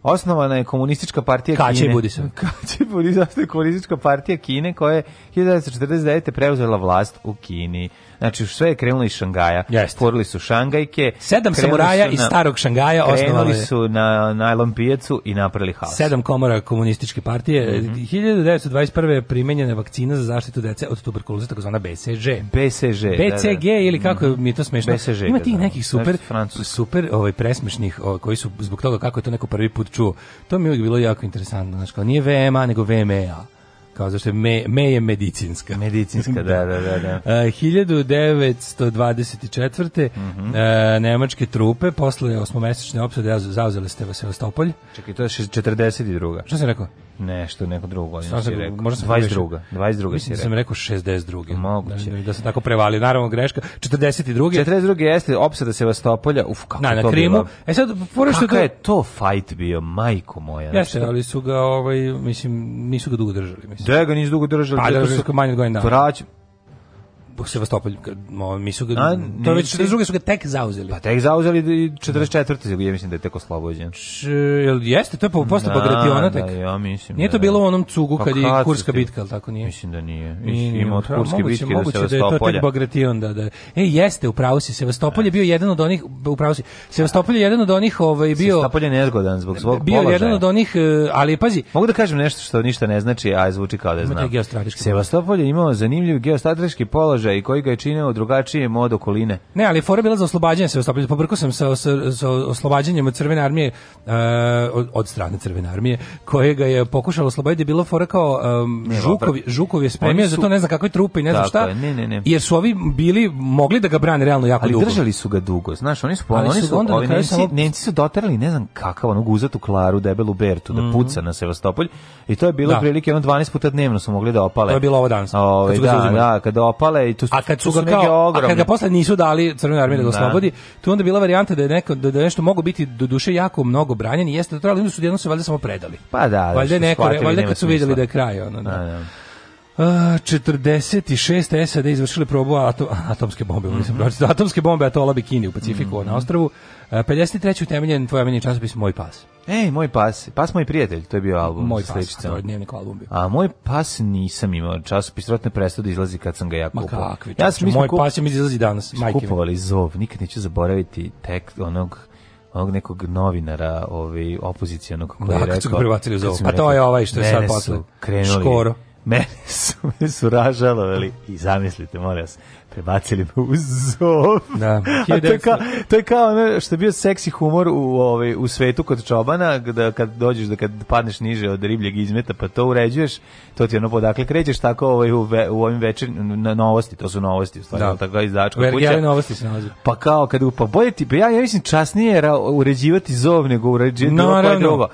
Osnovana je komunistička partija Kače Kine. Budisa. *laughs* Kače Budisa. Kače komunistička partija Kine koja je 1949. preuzela vlast u Kini. Znači, sve je krenulo iz Šangaja. Stvorili su Šangajke. Sedam samuraja iz starog Šangaja osnovali. su na najlon pijacu i napravili haos. Sedam komora komunističke partije. Mm -hmm. 1921. je primenjena vakcina za zaštitu dece od tuberkuloze, takozvana BCG. BCG, BCG da, da. ili kako mm. mi je to smešno. BCG, Ima da, tih da. nekih super, znači, super ovaj, presmešnih ovaj, koji su zbog toga kako je to neko prvi put čuo. To mi je uvijek bilo jako interesantno. Znači, kao nije VMA, nego VMA. E kao zašto me, me je medicinska. Medicinska, da, da, da. da. Uh, 1924. Mm -hmm. uh, nemačke trupe posle osmomesečne opsade zauzele ste Sevastopolj. Čekaj, to je 42. Šta sam rekao? nešto, neko drugo godinu si rekao. Možda sam 22. 22. Mislim da sam rekao 62. Moguće. Da, da se tako prevalio. Naravno, greška. 42. 42. jeste opsada Sevastopolja. Uf, kako na, na to Krimu. Bilo. E sad, porešto da... je to fight bio, majko moja? Jeste, ali su ga, ovaj, mislim, nisu ga dugo držali. Mislim. Da ga nisu dugo držali. Pa, da, da su manje od godina. Vraćam Sevastopol, mi su ga, A, to je već 42. su ga tek zauzeli. Pa tek zauzeli 44. Ja mislim da je tek oslobođen. Č, jel jeste, to je po, posle Bagrationa da, da, tek. Da, ja mislim. Nije da to da, bilo u onom cugu pa kad je Kurska ti? bitka, al tako nije. Mislim da nije. nije Ima od Kurske moguće, bitke moguće do da je to tek Bagration, da, da. E, jeste, upravo si, Sevastopol je bio jedan od onih, upravo si, Sevastopol je jedan od onih, ovaj, bio... Sevastopol je nezgodan zbog svog bio položaja. Bio jedan od onih, eh, ali pazi... Mogu da kažem nešto što ništa ne znači, a zvuči kao da je znam. Sevastopol je imao zanimljiv geostrateški položaj sadržaj koji ga je činio drugačije mod okoline. Ne, ali fora bila za oslobađanje se oslobodili. Pobrkao sam sa, sa, sa oslobađanjem od crvene armije uh, od, od, strane crvene armije kojega je pokušalo osloboditi bilo fora kao um, ne, Žukovi, Žukov je spremio su... za ne znam kakve trupe i ne znam šta. Ne, ne, ne. Jer su ovi bili mogli da ga brane realno jako ali dugo. Ali držali su ga dugo. Znaš, oni su oni su, su onda ovi nemci, samo... nemci su doterali ne znam kakav onog uzatu Klaru, debelu Bertu da mm -hmm. puca na Sevastopolj i to je bilo da. prilike ono 12 puta dnevno su mogli da opale. To je bilo ovo danas. Ove, ovaj, da, da, kada opale to a kad su, to su ga a kad ga posle nisu dali crvenoj armiji da ga da. oslobodi, tu onda bila varijanta da je neko da, da nešto mogu biti do duše jako mnogo branjeni, jeste da trebali, onda su jedno se valjda samo predali. Pa da, da valjda neko, shvatili, valjda kad su vidjeli da je kraj ono, da. da. Uh, 46 SAD izvršili probu atom, atomske bombe, mm da -hmm. pročito, atomske bombe atola Bikini u Pacifiku mm -hmm. na ostrvu. Uh, 53. utemeljen tvoj ameni časopis Moj pas. Ej, moj pas, pas moj prijatelj, to je bio album. Moj pas, to je dnevnik album bio. A moj pas nisam imao, časopis rotne prestao da izlazi kad sam ga ja kupao. Ma kakvi, ja sam, moj kup... pas će mi izlazi danas, majke Kupovali zov, nikad neću zaboraviti tek onog onog nekog novinara, ovaj opozicionog koji da, je rekao. Da, zov. Pa to je ovaj što je sad posle. Krenuli, Škoro. *laughs* Mene su, me su ražalovali i zamislite, molim vas, prebacili me u zov. Da. *laughs* A to je kao, to je kao ono što je bio seksi humor u, ovaj, u svetu kod čobana, da kad dođeš, da kad padneš niže od ribljeg izmeta, pa to uređuješ, to ti ono podakle krećeš, tako ovaj, u, ve, u ovim večer, na novosti, to su novosti, u stvari, da. tako izdačka Ver, kuća. Ja novosti se nalazi. Pa kao, kad, pa bolje ti, pa ja, ja mislim časnije ra, uređivati zov nego uređivati no, bilo koje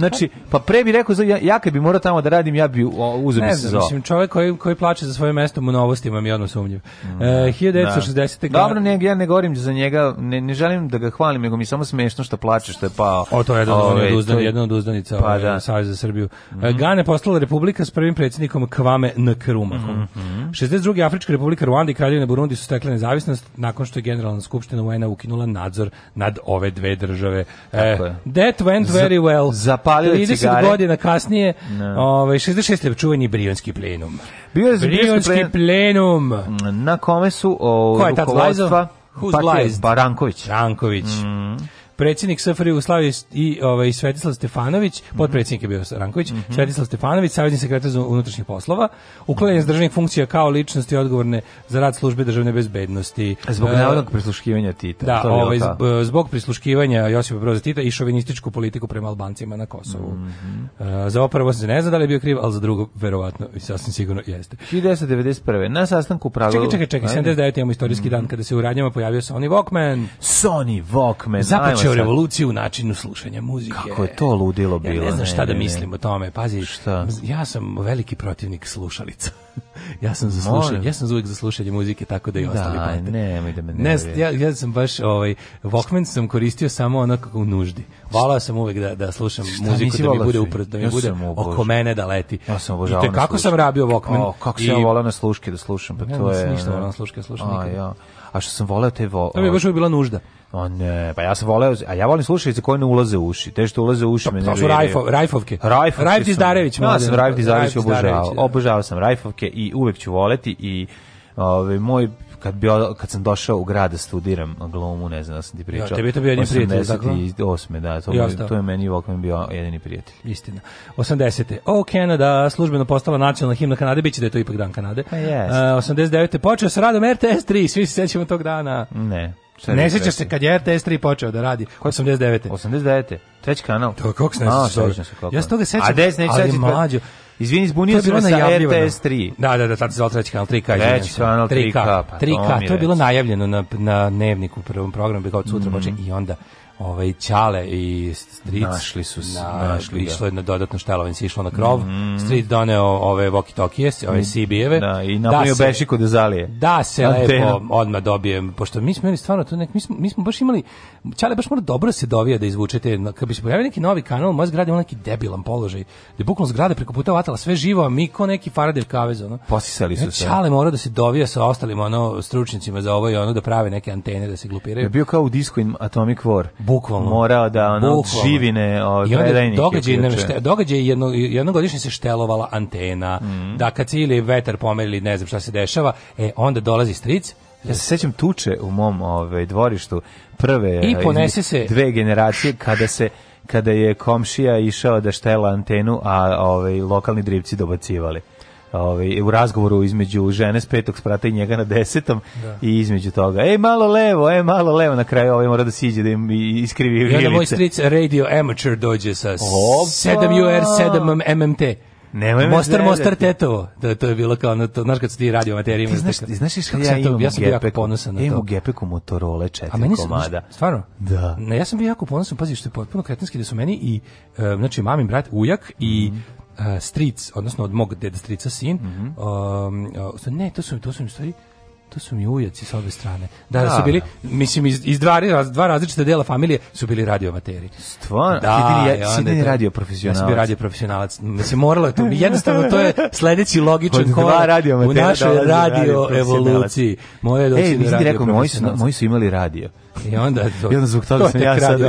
Znači, pa pre bi rekao, ja, ja kad bi morao tamo da radim, ja bi uzeo se za Mislim, čovjek koji, koji plače za svoje mesto u novostima mi je odmah sumnjiv. Mm. E, 1960. Da. Dobro, ne, ja ne govorim za njega, ne, ne želim da ga hvalim, nego mi samo smešno što plače, što je pao. O, to je jedan, Ove, od, uzdan, to... jedan od uzdanica pa, ovaj, da. Savjeza za Srbiju. Mm -hmm. Gane postala republika s prvim predsjednikom Kvame Nkrumahom. Mm -hmm. 62. Afrička republika Ruanda i Kraljevina Burundi su stekle nezavisnost nakon što je Generalna skupština UN-a ukinula nadzor nad ove dve države. E, that went very well. Za, palile 30 cigare. 30 godina kasnije, no. Da. ovaj, 66. je čuveni brionski plenum. Bio je brionski plenum. Na kome su o, ovaj, Ko je rukovodstva? Who's Partije Baranković. Baranković. Mm predsjednik SFR Jugoslavije i ovaj Svetislav Stefanović, mm -hmm. potpredsjednik je bio Ranković, mm -hmm. Svetislav Stefanović, savezni sekretar za unutrašnjih poslova, uklanjan iz mm -hmm. državnih funkcija kao ličnosti odgovorne za rad službe državne bezbednosti. Zbog uh, navodnog prisluškivanja Tita. Da, to ovaj, zbog prisluškivanja Josipa Broza Tita i šovinističku politiku prema Albancima na Kosovu. Uh, za opravo se ne zna da li je bio kriv, ali za drugo verovatno i sasvim sigurno jeste. 1991. Na sastanku u Pragu... Čekaj, čekaj, čekaj, 79. imamo istorijski dan mhm. kada se u radnjama pojavio Sony Walkman. Sony Walkman. Započeo pričao o revoluciji u načinu slušanja muzike. Kako je to ludilo bilo? Ja ne znam šta ne, da ne, mislim ne. o tome. Pazi, šta? ja sam veliki protivnik slušalica. *laughs* ja sam za slušanje, ja sam uvek za slušanje muzike, tako da i da, ostali da, pate. Ne, da me ne, ne ja, ja sam baš ovaj Walkman sam koristio samo ono kako u nuždi. Volao sam uvek da da slušam šta, muziku da mi bude uprat, da mi ja bude oko mene da leti. Ja sam obožavao. I te kako sam rabio Walkman? O, kako sam ja volao na sluške da slušam, pa to je. Ne, ništa volao na sluške, da slušam nikad. A što sam voleo te vo... To mi je baš bila nužda. On, e, pa ja sam voleo, a ja volim slušalice koje ne ulaze u uši. Te što ulaze u uši pa, to, me ne su Rajfov, Rajfovke. Rajfovke. Rajf Dizdarević. Ja da, sam Rajf Dizdarević obožavao. Obožavao sam Rajfovke i uvek ću voleti i ovaj, moj kad bio kad sam došao u grad da studiram glomu, ne znam da sam ti pričao. Ja, tebi je to bio jedini prijatelj, tako? 88. da, to, to je meni Walkman bio jedini prijatelj. Istina. 80. O Kanada službeno postala nacionalna himna Kanade, biće da je to ipak dan Kanade. Pa yes. uh, 89. počeo sa radom RTS 3, svi se sećamo tog dana. Ne. Ne sjećaš se kad je RTS 3 počeo da radi? 89. 89. Treći kanal. To kako se ne Ja se toga sećam. A ne sećaš? Pa- mlađo. Izvini, zbunio sam se RTS 3. Da, da, da, tad se zvao treći kanal 3K. Treći kanal 3K. 3K, pa to je bilo najavljeno na, na dnevniku u prvom programu, kao sutra mm -hmm. počinje i onda ovaj Ćale i Street našli su na, našli da. išlo je na dodatno štelovanje se išlo na krov mm -hmm. Street doneo ove walkie talkies ove mm. CB-eve da i da napravio da bešiku da zalije da se Antena. lepo odma dobijem pošto mi smo imali stvarno to nek mi smo, mi smo baš imali Ćale baš mora dobro da se dovija da izvučete kad bi se pojavio neki novi kanal moja zgrada ima neki debilan položaj da bukvalno zgrada preko puta vatala sve živo a mi ko neki Faradev kavez ono posisali su e, se Ćale mora da se dovija sa ostalim ono stručnjacima za ovo i ono da prave neke antene da se glupiraju je bio kao u Disco Atomic War bukvalno morao da ono živine ovaj, I onda događaj, je šte, događaj jedno, jednogodišnje se štelovala antena, mm. da kad se ili vetar pomerili, ne znam šta se dešava, e, onda dolazi stric, ja se sećam tuče u mom ovaj, dvorištu prve I eh, ponese se... dve generacije kada se kada je komšija išao da štela antenu, a ovaj, lokalni drivci dobacivali ovaj, u razgovoru između žene s petog sprata i njega na desetom da. i između toga, ej malo levo, ej malo levo, na kraju ovaj mora da siđe da im iskrivi grilice. I onda moj stric Radio Amateur dođe sa 7UR, 7 MMT. Nemoj me Mostar, Mostar, Tetovo. Da, to je bilo kao, na to, znaš kad su ti radio materije. Ti znaš, tako, znaš kako ja, ja imam ja sam bio jako ponosan na to. imam gepeku Motorola četiri A meni su, komada. Stvarno? Da. Ne, ja sam bio jako ponosan, pazi, što je potpuno kretinski da su meni i, uh, znači, mamin brat, ujak mm. i mhm stric, odnosno od mog deda strica sin. Mm -hmm. um, ne, to su, to su mi stvari to su mi ujaci sa obe strane. Da, da su da, bili, da. mislim, iz, iz dva, dva različita dela familije su bili radioamateri. Stvarno? Da, ti bili, si bili radio profesionalac. Ja bio radio profesionalac. Mislim, moralo je to. Jednostavno, to je sledeći logičan korak u našoj radio, radio evoluciji. Moje je Ej, nisi ti rekao, moji su, moji su imali radio. I onda to, I onda zbog toga to sam ja sad,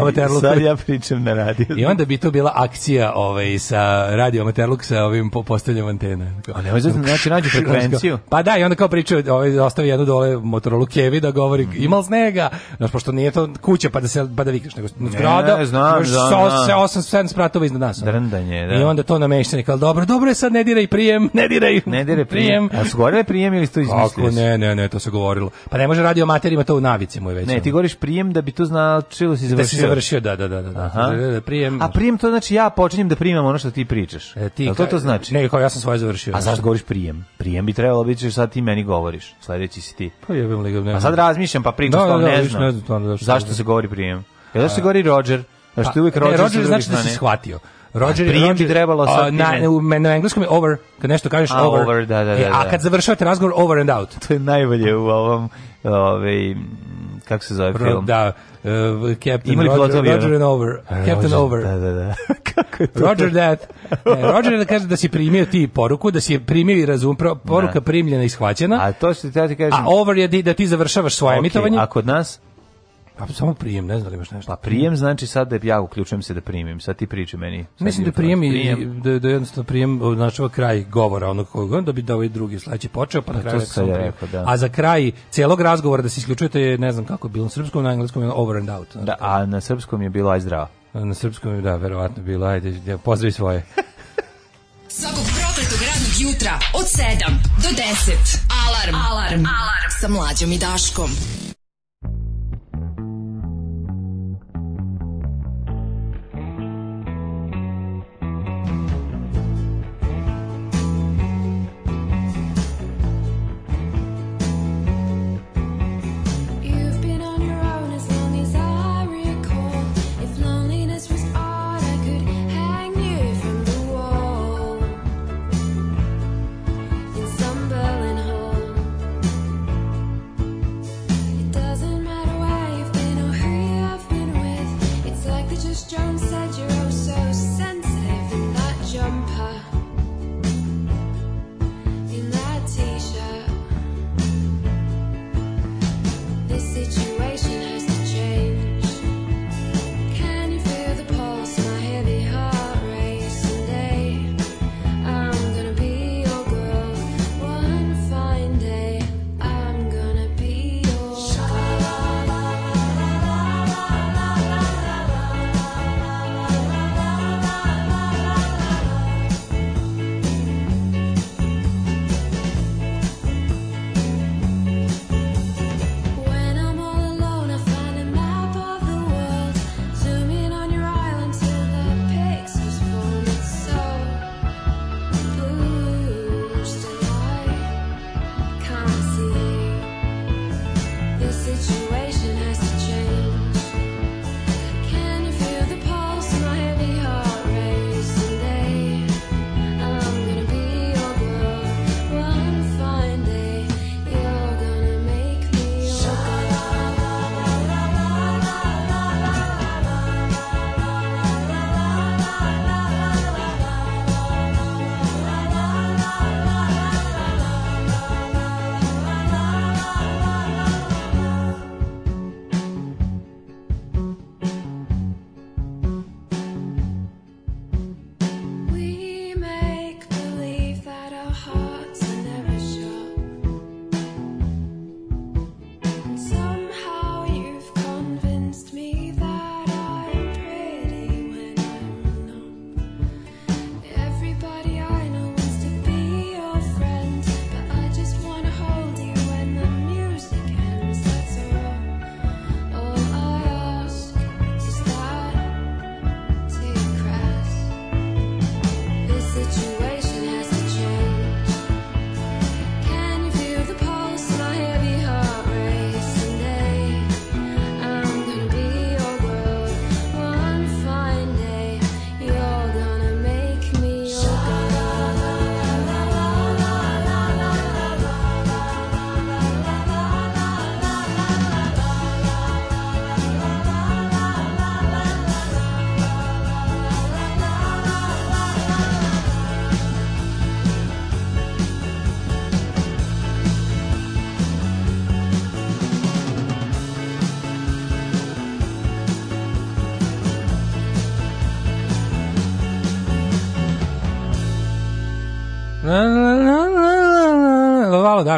sad ja pričam na radiju. I onda bi to bila akcija ovaj sa radio Materluk sa ovim postavljanjem antena. A ne hoćeš da znači nađu frekvenciju. Pa da, i onda kao pričaju, ovaj ostavi jednu dole Motorola Kevi da govori mm. imal snega. Znaš pošto nije to kuća pa da se pa da vikneš nego zgrada. Ne, znam, znam. Sa 8 7 spratova iznad nas. Drndanje, da. I onda to namešteni kao dobro, dobro je sad ne diraj prijem, ne diraj. Ne diraj prijem. A su govorili prijem ili su to izmislili? ne, ne, ne, to se govorilo. Pa ne može radio Mater ima to u navici moj već. Ne, ti govoriš napraviš prijem da bi to značilo da da si završio. Da si završio, da, da, da, da. da Aha. prijem. A prijem to znači ja počinjem da primam ono što ti pričaš. E, ti, to to znači? Ne, kao ja sam svoje završio. A zašto govoriš prijem? Prijem bi trebalo biti sad ti meni govoriš. Sledeći si ti. Pa jebem li ga, A sad razmišljam, pa pričam, da, da, da, ne znam. Ne znam to, da, zašto se govori prijem? Jel da se govori Roger? Pa, što uvijek Roger, ne, Roger znači da si shvatio. Pa Roger prijem Roger, bi trebalo sad uh, na, na, na engleskom je over, kad nešto kažeš a, over, over da, da, e, da, e, a kad završavate razgovor over and out. To je najbolje u ovom ove, ovaj, kako se zove Pro, film? Da, uh, Captain Imali Roger, Roger, Roger and Over. Roger, Captain Over. Da, da, da. *laughs* kako je to? Roger That. E, Roger da kaže da si primio ti poruku, da si je primio i razum, poruka da. primljena i shvaćena. A to što ti ja ti kažem. A Over je da ti završavaš svoje okay, emitovanje. A kod nas Pa samo prijem, ne znam da li baš nešto. Pa prijem znači sad da ja uključujem se da primim, sad ti priči meni. Mislim da prijem, i, znači da, da jednostavno prijem označava kraj govora onog koga, da bi da ovaj drugi sledeći počeo, pa na pa kraju sam rekao, da. A za kraj celog razgovora da se isključujete, ne znam kako je bilo na srpskom, na engleskom je over and out. Da, znači. a na srpskom je bilo aj zdravo. Na srpskom je, da, verovatno bilo, ajde, ja, pozdravi svoje. *laughs* Svakog prokletog radnog jutra od 7 do 10. Alarm. Alarm. Alarm. Sa mlađom i Daškom.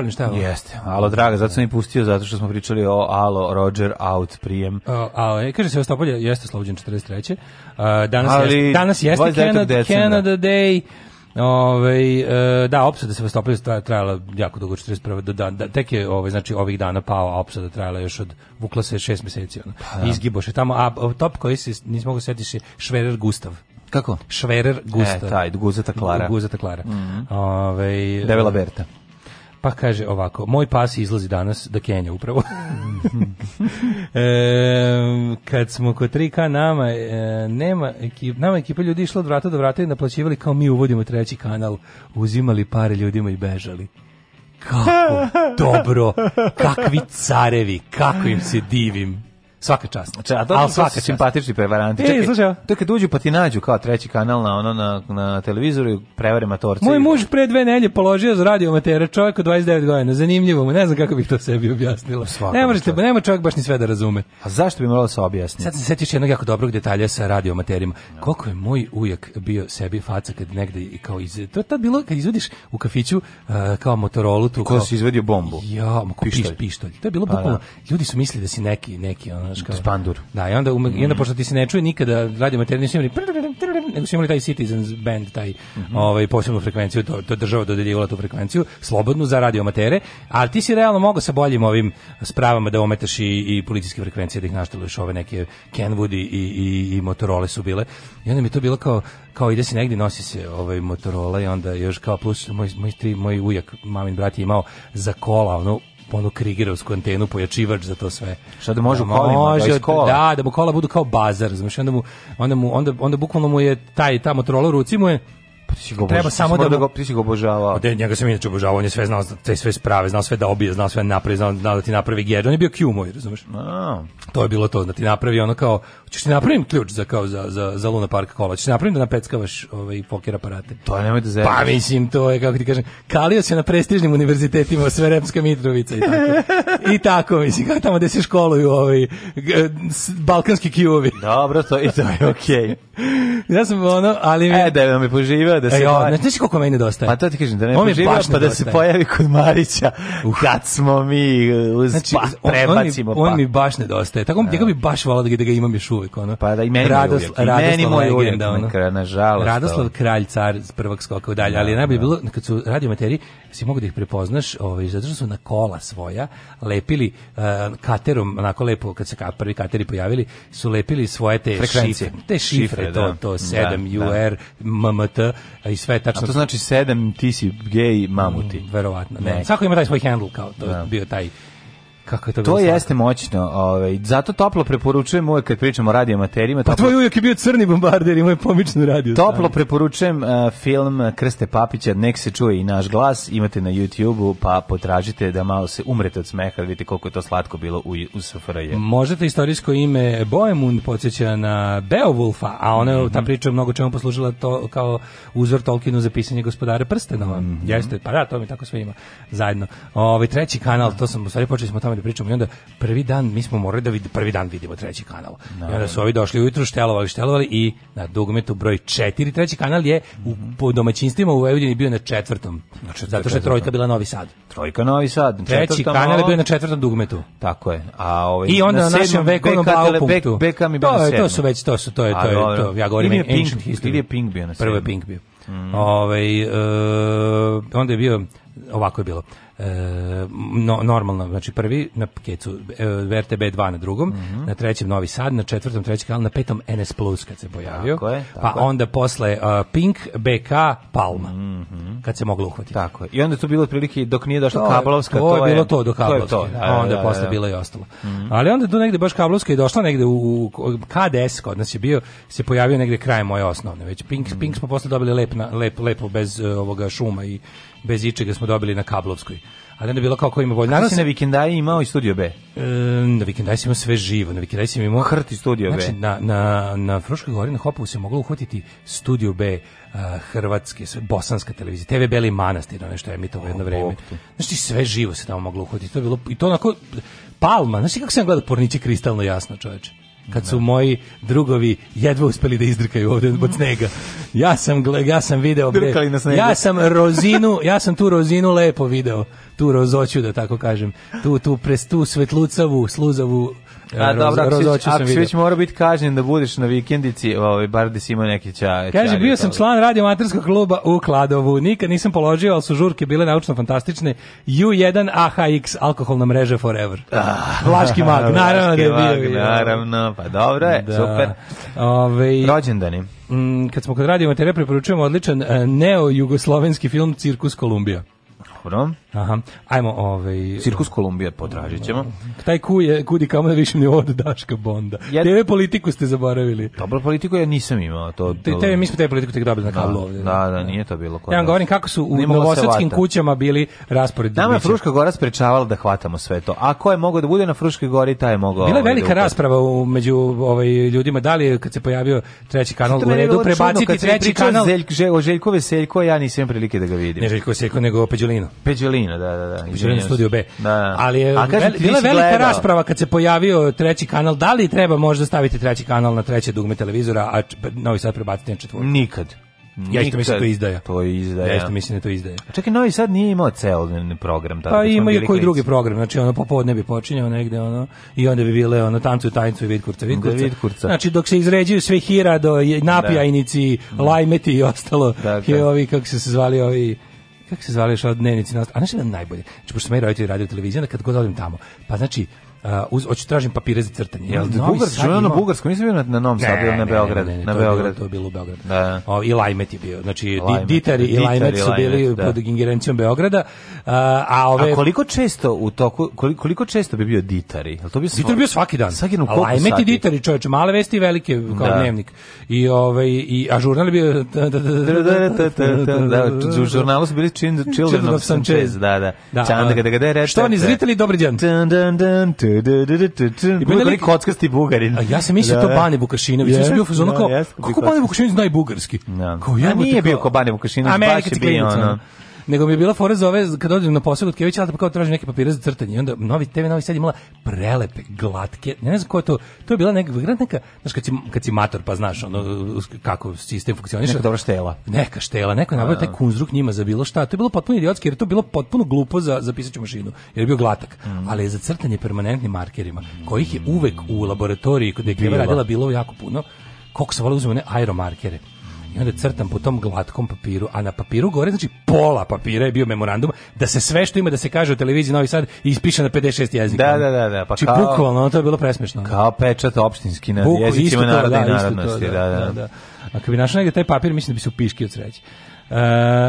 Darling, šta je Jeste, Alo Draga, zato sam pustio, zato što smo pričali o Alo Roger Out prijem. A, a e, kaže se ostao Ostapolje, jeste slobođen 43. A, danas, Ali, jeste, danas jeste Canada, Canada Day, Ove, e, da, opsada se Sevastopolja trajala jako dugo, 41. Do dan, da, tek je ove, znači, ovih dana pao, a opsada trajala još od, vukla se šest meseci. Ono. Pa, da. Izgiboše tamo, a top koji se, nismo mogu setiti, se Šverer Gustav. Kako? Šverer e, Gustav. E, taj, Guzeta Klara. Guzeta Klara. Mm -hmm. Ove, Debela Berta. Pa kaže ovako, moj pas izlazi danas da Kenja upravo. *laughs* e, kad smo kod 3K nama, e, nema ekip, nama ekipa ljudi išla od vrata do vrata i naplaćivali kao mi uvodimo treći kanal, uzimali pare ljudima i bežali. Kako *laughs* dobro, kakvi carevi, kako im se divim. Svaka čast. Če, znači, a Ali svaka simpatični prevaranti. E, Čekaj, slušaj. To kad uđu pa ti nađu kao treći kanal na ono na na televizoru i prevare matorce. Moj muž pre dve nedelje položio za radio amatera, čovjek od 29 godina. Zanimljivo mu, ne znam kako bih to sebi objasnila. ne možete, nema čovjek baš ni sve da razume. A zašto bi moralo da se objasniti? Sad se setiš jednog jako dobrog detalja sa radio amaterima. No. Koliko je moj ujak bio sebi faca kad negde i kao iz to tad bilo kad izvadiš u kafiću uh, kao motorolu tu ko si izvadio bombu. Ja, ma pištolj. pištolj. To je bilo pa da. bukvalno. Ljudi su mislili da si neki neki ono, znaš kao. Spandur. Da, i onda, ume, mm. i onda mm. pošto ti se ne čuje nikada, radio mater nisu imali, nego su imali taj Citizens band, taj mm -hmm. ovaj, posebnu frekvenciju, to, to država dodeljivala tu frekvenciju, slobodnu za radio amatere, ali ti si realno mogao sa boljim ovim spravama da ometaš i, i policijske frekvencije, da ih našteluješ ove neke Kenwood i, i, i Motorola su bile. I onda mi to bilo kao, kao ide se negdje, nosi se ovaj Motorola i onda još kao plus moj, moj, tri, moj ujak, mamin brat je imao za kola, ono, po pa onu krigerovsku antenu, pojačivač za to sve. Šta da može u da kolima, da može, da, kola. da, da mu kola budu kao bazar, znači onda mu, onda mu onda, onda bukvalno mu je taj ta Motorola u ruci mu je si Treba samo da, da ga ti si ga obožavao. Da njega sam inače obožavao, on je sve znao, te sve sprave, znao sve da obije, znao sve da napravi, znao, znao da ti napravi gear. On je bio Q moj, razumeš? A. To je bilo to, da ti napravi ono kao, hoćeš ti napravim ključ za kao za za za Luna Park kola, ćeš ti napravim da napeckavaš ovaj poker aparate. To nemoj da zezam. Pa mislim to je kako ti kažem, kalio se na prestižnim univerzitetima Sveremska Mitrovica i tako. I tako mislim, kao tamo gde se školuju ovaj balkanski Q-ovi. Dobro, to i to je okej. Okay. ja sam ono, ali mi... E, da mi poživio da se... Ejo, ne znaš koliko meni nedostaje? Pa to ti kažem, da ne poživio, pa da se pojavi kod Marića, kad smo mi uh, uz znači, pa, prebacimo on, on mi, pa. On mi baš nedostaje, tako njega da. bi baš volao da, da ga imam još uvijek, ono. Pa da i meni Rados, uvijek, Radosl, meni moj uvijek, da, ono. nažalost. Radoslav kralj, car prvog skoka u dalje, ali je da, najbolje bilo, kad su radio materiji, si mogu da ih prepoznaš, ovaj, zato što su na kola svoja lepili uh, katerom, onako lepo, kad se ka, prvi kateri pojavili, su lepili svoje te šifre, te šifre, šifre to, da. to 7 da, UR, da. MMT, i sve tačno. A to znači sedam, ti si gej, mamuti. Mm, verovatno, da. ne. Svako ima taj svoj handle, kao to je da. bio taj Kako je to, to jeste moćno. Ovaj, zato toplo preporučujem uvek kad pričamo o radioamaterima. Pa toplo... tvoj uvijek je bio crni bombarder i moj pomično radio. Toplo stani. preporučujem uh, film Krste Papića, nek se čuje i naš glas, imate na YouTubeu, pa potražite da malo se umrete od smeha, da vidite koliko je to slatko bilo u, u SFRJ. Možete istorijsko ime Boemund podsjeća na Beowulfa, a ona mm -hmm. ta mhm. priča mnogo čemu poslužila to kao uzor Tolkienu za pisanje gospodara prstenova. Mm -hmm. Jeste, pa da, to mi tako sve ima zajedno. Ovaj treći kanal, to sam u stvari počeli smo tamo nama da pričamo i onda prvi dan mi smo morali da vid, prvi dan vidimo treći kanal. No. I onda su ovi došli ujutru, štelovali, štelovali i na dugmetu broj 4 treći kanal je u, mhm. po domaćinstvima u Vojvodini bio na četvrtom. Na Zato što je trojka bila Novi Sad. Trojka Novi Sad. Treći kanal je bio na četvrtom dugmetu. Tako je. A ovaj I onda na, na našem vekovnom baupunktu. Bek, mi bio to, je, to su već to su to je to je to. Ja govorim ili Pink, ancient history. Ili je Pink bio na Prvo je Pink bio. Mm. Ove, ovaj, e, onda je bio ovako je bilo. E, no, normalno, znači prvi na kecu e, RTB 2 na drugom, mm -hmm. na trećem Novi Sad, na četvrtom treći kanal, na petom NS Plus kad se pojavio. Tako je, pa tako pa je. onda posle uh, Pink, BK, Palma. Mm -hmm. Kad se moglo uhvatiti. Tako je. I onda to bilo otprilike dok nije došla to, Kablovska, to, to je bilo to do Kablovske. To je to. A, da, da, onda da, je posle bilo i ostalo. Mm -hmm. Ali onda tu negde baš Kablovska je došla negde u, u KDS kod nas je bio se pojavio negde kraj moje osnovne. Već Pink, mhm. Pink smo posle dobili lep, na, lep lepo bez uh, ovoga šuma i bez ičega smo dobili na Kablovskoj. Ali onda je bilo kao ko ima bolje. Naravno si na Vikendaji imao i Studio B. E, na Vikendaji si imao sve živo. Na Vikendaji si imao... Hrt i Studio B. Znači, na, na, na Fruškoj gori, na Hopovu se moglo uhvatiti Studio B, uh, Hrvatske, bosanska televizija, TV Beli Manastir, ono što je emitovao jedno vreme. Znači, sve živo se tamo moglo uhvatiti. To je bilo, I to onako, Palma, znači kako sam gledao Pornići kristalno jasno, čoveče kad su moji drugovi jedva uspeli da izdrkaju ovde od snega. Ja sam ja sam video bre, ja sam rozinu, ja sam tu rozinu lepo video, tu rozoću da tako kažem, tu tu pres tu svetlucavu, sluzavu A pa dobro, ako, roz, ako si već morao biti kažnjen da budeš na vikendici, ovaj, bar da si imao neki čaj. Kaže, bio sam član radiomaterskog kluba u Kladovu. Nikad nisam položio, ali su žurke bile naučno fantastične. U1 AHX, alkoholna mreža forever. Ah, Laški mag, naravno da je bio. naravno, pa dobro je, da. super. Ove, Rođendani. Mm, kad smo kod radiomaterija preporučujemo odličan e, neo-jugoslovenski film Cirkus Kolumbija. Dobro. Aha. Ajmo ovaj Cirkus Kolumbija potražit ćemo. Taj ku je kudi kamo na da višem nivou od Daška Bonda. Jed... TV politiku ste zaboravili. Dobro politiku ja nisam imao to. Te, te mi smo te politiku tek dobili na da, kablu ovde. Da, da, da, nije to bilo kod. Ja vam govorim kako su u novosadskim kućama bili rasporedi. Nama Fruška Gora sprečavala da hvatamo sve to. A ko je mogao da bude na Fruškoj Gori, taj je mogao. Bila je ovaj, velika ovaj, rasprava u, među ovaj ljudima da li kad se pojavio treći kanal u redu prebaciti treći kanal. Željko Veseljko, ja nisam prilike da ga vidim. Ne Željko Veseljko nego Peđolino. Peđolino Buđerina, da, da, da. Buđerina studio B. Da, da. Ali e, je bila velika gledao. rasprava kad se pojavio treći kanal, da li treba možda staviti treći kanal na treće dugme televizora, a Novi Sad prebaciti na četvorku? Nikad. Ja isto mislim da to izdaja. To je izdaja. Ja isto mislim da to izdaja. A čekaj, Novi Sad nije imao celodnevni program. Tada pa da ima i koji drugi program, znači ono popodne bi počinjao negde ono, i onda bi bile ono tancu i vid i vid vidkurca. Da, vidkurca. Znači dok se izređuju sve hira do napijajnici, da. lajmeti i ostalo, da, da. i ovi, kako se se zvali, ovi kako se zvali još dnevnici, a znaš što je najbolje? Znači, pošto sam i roditelji radio televiziju, onda kad god odim tamo, pa znači, Uh, uz hoću tražim papire za crtanje. Jel da bugarsko, na bugarsko, nisam bio na, na Novom Sadu, na Beogradu, na Beogradu. To je bilo u Beogradu. Da. O, i Lajmet je bio. Znači Ditar i Lajmet su bili da. pod ingerencijom Beograda. A ove A koliko često u toku koliko često bi bio Ditari? Jel to bi Ditar bio svaki dan. Svaki dan u Lajmet i Ditari, čoveče, male vesti i velike kao da. dnevnik. I ove, ovaj, i a žurnal bio da *laughs* u žurnalu su bili Children of Sanchez, da, da, da. Što oni zritali, dobar dan. I bili neki kockasti bugarin. A ja sam mislio da, to da. Bane Vukašinović. Ja sam bio fazonu da, kao, kako Bane Vukašinović zna i bugarski? Kao, ja nije bio ko Bane Vukašinović, baš je bio ono nego mi je bila fora za ove, kad odem na posao kod Kevića, pa kao tražim neke papire za crtanje. I onda novi TV Novi Sad imala prelepe, glatke, ne znam ko je to, to je bila neka, neka, znaš, kad si, kad si mator, pa znaš, ono, kako sistem funkcioniše. Neka dobra štela. Neka štela, neko je nabavio taj kunzruk njima za bilo šta. To je bilo potpuno idiotski, jer je to bilo potpuno glupo za, za pisaću mašinu, jer je bio glatak. Mm. Ali je za crtanje permanentnim markerima, kojih je uvek u laboratoriji kod je radila bilo jako puno, koliko se vole uzmem one aeromarkere I onda crtam po tom glatkom papiru, a na papiru gore, znači pola papira je bio memorandum, da se sve što ima da se kaže u televiziji Novi Sad ispiše na 56 jezika. Da, da, da. da. Pa Či znači, kao, bukvalno, to je bilo presmešno. Kao pečat opštinski na Buk, jezicima da, naroda i narodnosti. da, da, da, da. Ako da. bi našao negde taj papir, mislim da bi se upiškio od sreće. Uh,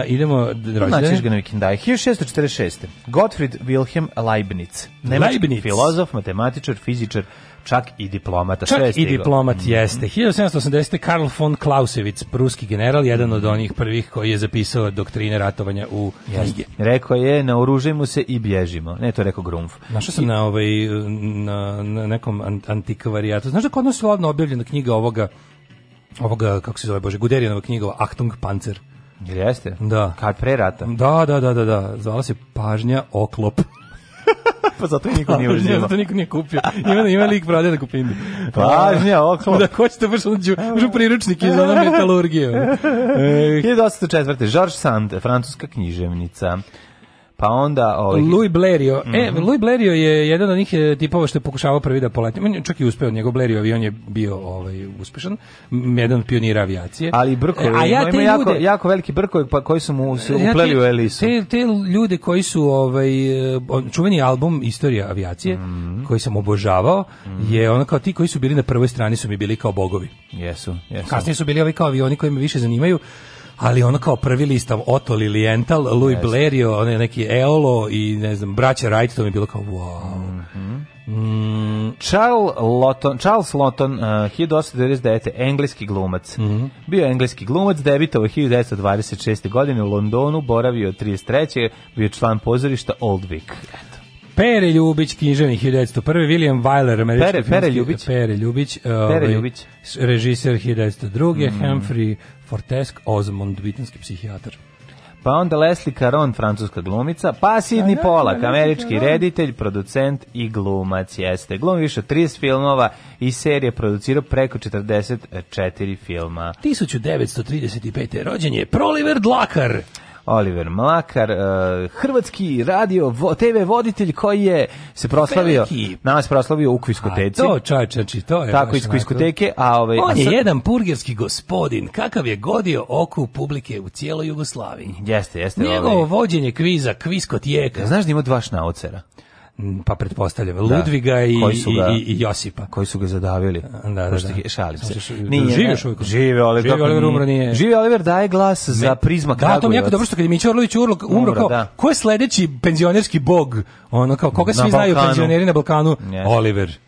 idemo rođendan. Naćiš ga na vikindaj. 1646. Gottfried Wilhelm Leibniz. Nemački Leibniz. filozof, matematičar, fizičar, čak i diplomata. Čak sve je i diplomat mm. jeste. 1780. Karl von Clausewitz, pruski general, jedan od onih prvih koji je zapisao doktrine ratovanja u knjige. Rekao je, naoružajmo se i bježimo. Ne, to je rekao Grumf. Našao sam I... na, ovaj, na, na nekom antikvarijatu. Znaš da kod nas je objavljena knjiga ovoga ovoga, kako se zove, Bože, Guderijanova knjiga Achtung Panzer. jeste? Da. Kad pre rata? Da, da, da, da, da. Zvala se Pažnja oklop. *laughs* pa zato niko nije uživao. *laughs* zato niko nije kupio. Ima, ima lik prodaje na kupindu. Pažnja, okolo. Da, ko ćete baš ono džu, priručnik iz ono metalurgije. 1804. *laughs* E. George Sand, francuska književnica pa onda ovaj Louis Blerio. Mm -hmm. E, mhm. Louis Blerio je jedan od njih eh, tipova što je pokušavao prvi da poleti. On je čak i uspeo, njegov Blerio avion je bio ovaj uspešan, jedan od pionira avijacije. Ali brkovi, a ja ima jako, ljude, jako veliki brkovi pa koji su mu se upleli u Elisu. Te, te ljude koji su ovaj eh, čuveni album Istorija avijacije mm -hmm. koji sam obožavao mm -hmm. je ono kao ti koji su bili na prvoj strani su mi bili kao bogovi. Jesu, jesu. Kasnije su bili ovi kao avioni koji me više zanimaju ali ono kao prvi listav Otto Lilienthal, Louis yes. Blerio, onaj neki Eolo i ne znam, braća Wright, to mi je bilo kao wow. Mm -hmm. Mm, Charles Lawton, Charles Lawton uh, eh, 1899. engleski glumac. Mm -hmm. Bio engleski glumac, debitovao 1926. godine u Londonu, boravio 33. bio član pozorišta Old Vic. Pere Ljubić, književnik 1901. William Wyler, američki Pere, Pere Ljubić. Pere Ljubić, Pere Ljubić. Ovaj, režiser 1902. Mm. Humphrey Fortesk Osmond, britanski psihijatar. Pa onda Leslie Caron, francuska glumica, pa Sidney da, da, Polak, da, američki reditelj, producent i glumac jeste. Glum više 30 filmova i serije producirao preko 44 filma. 1935. rođen je Proliver Dlakar. Oliver Mlakar, uh, hrvatski radio, vo, TV voditelj koji je se proslavio, Veliki. nas proslavio u kviskoteci. A to, čaj, znači to je. Tako, iz kviskoteke. A, ovaj, On je sad... jedan purgerski gospodin, kakav je godio oku publike u cijeloj Jugoslaviji. Jeste, jeste. Njegovo ovaj... vođenje kviza, kviskotijeka. Znaš da ima dva šnaucera? Mm, pa pretpostavljam da. Ludviga i, ga, i, i Josipa koji su ga zadavili da da, da. šalim se nije, žive još žive Oliver žive Oliver umro nije žive Oliver daje glas Me, za prizma Kragujevac da to mi jako dobro što kad je Mića Orlović umro, umro kao da. ko je sledeći penzionerski bog ono kao koga svi znaju Balkanu. penzioneri na Balkanu Oliver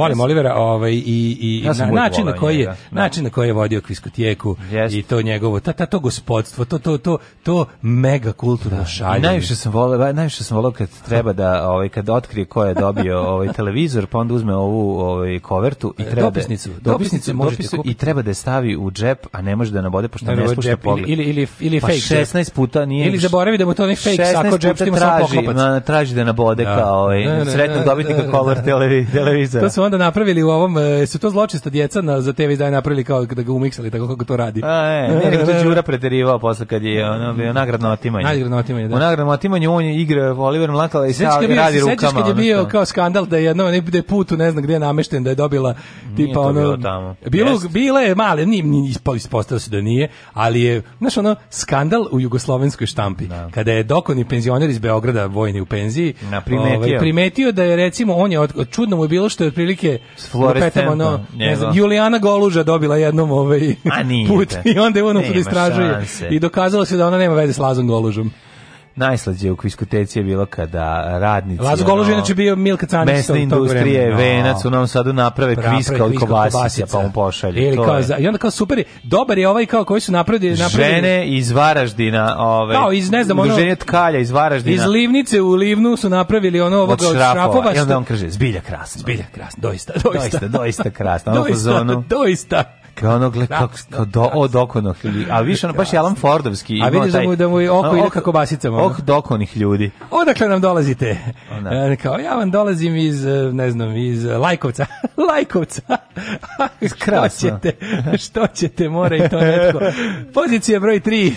Volim Olivera, ovaj i i ja na, način na koji je da. način na koji je vodio kviskotijeku yes. i to njegovo ta, ta to gospodstvo, to to to to mega kulturno da. šaljenje. Najviše sam voleo, najviše sam voleo kad treba da ovaj kad otkrije ko je dobio ovaj televizor, pa onda uzme ovu ovaj kovertu i treba dopisnicu, da, dopisnicu, dopisnicu i treba da je stavi u džep, a ne može da nabode pošto ne, ne sluša pogled. Ili ili ili pa fake 16 puta nije ili zaboravi da mu to ne fake sako džep što ima samo poklopac. traži da nabode da. kao ovaj sretnog dobitnika kolor *laughs* televizora. To su onda napravili u ovom, e, su to zločista djeca na, za TV da napravili kao da ga umiksali tako kako to radi. A, e, ne, ne, to *laughs* Đura preterivao posle kad je ono bio nagradno otimanje. Nagradno otimanje, da. U nagradno otimanje on je igra Oliver Mlakala i sad radi rukama. Sećaš kad je bio kao skandal da je jedno bude da putu, ne znam gdje je namešten, da je dobila tipa ono... Bilo bile male ni ni male, nije, ispostavilo se da nije, ali je, znaš ono, skandal u jugoslovenskoj štampi. Da. Kada je dokoni penzioner iz Beograda, vojni u penziji, primetio. Ovaj, primetio da je recimo, on je, od, čudno mu je bilo što je otprilike s lupetamo, no, ne Julijana Goluža dobila jednom ovaj *laughs* put da. i onda je ono kod istražuje i dokazalo se da ona nema veze s Lazom Golužom najslađe u kviskoteci je bilo kada radnici... Lazo Golož inače bio Milka Canić. Mesne industrije, venac, on Novom Sadu naprave kviska od kobasica, pa on pošalje. Ili kao, I onda kao super, dobar je ovaj kao koji su napravili... napravili Žene iz Varaždina, ovaj, kao iz, ne znam, ono, tkalja iz Varaždina. Iz Livnice u Livnu su napravili ono ovoga od šrafova. I onda on kaže, zbilja krasno. Zbilja krasno, doista, *laughs* doista. Doista, doista krasno. Doista, doista kao ono gled, da, kao, da, kao do, od okonog ljudi. A više ono, baš je Alan Fordovski. A vidiš da mu, da mu oko ide kako basicama. Oh, dokonih ljudi. Odakle nam dolazite? Ona. E, kao, ja vam dolazim iz, e, ne znam, iz e, Lajkovca. *laughs* Lajkovca. *laughs* Šta ćete? Što ćete? Mora i to netko. *laughs* Pozicija broj 3.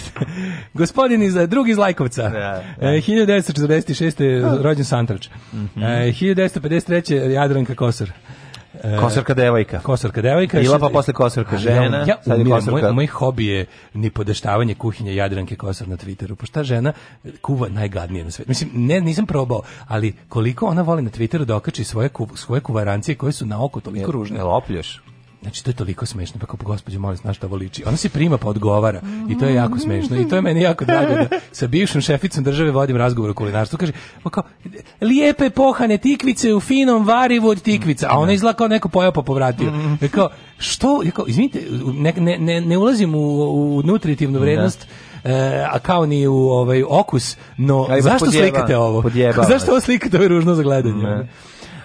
Gospodin iz, drugi iz Lajkovca. Da, da. 1946. rođen Santrač. Mm -hmm. 1953. Jadranka Kosor. E, kosarka devojka. Kosarka devojka. Bila pa posle kosarka žena. Ja, ja sad kosarka. Moj, moj hobi je ni podešavanje kuhinje Jadranke Kosar na Twitteru. Pošta žena kuva najgadnije na svetu. Mislim, ne, nisam probao, ali koliko ona voli na Twitteru da okači svoje, ku, svoje kuvarancije koje su na oko toliko ružne. Jel opljaš? Znači, to je toliko smešno, pa kao, pa gospođo, molim, znaš šta ovo liči. Ona se prima pa odgovara i to je jako smešno i to je meni jako drago da sa bivšom šeficom države vodim razgovor o kulinarstvu. Kaže, pa kao, lijepe pohane tikvice u finom varivu od tikvica, a ona da. izgleda kao neko pojao pa povratio. Je kao, što, je kao, izvinite, ne, ne, ne, ne ulazim u, u nutritivnu da. vrednost, e, a kao ni u ovaj okus, no Aj, zašto podjeva, slikate ovo? Podjeva, *laughs* zašto ovo slikate ovo ružno za gledanje? Da.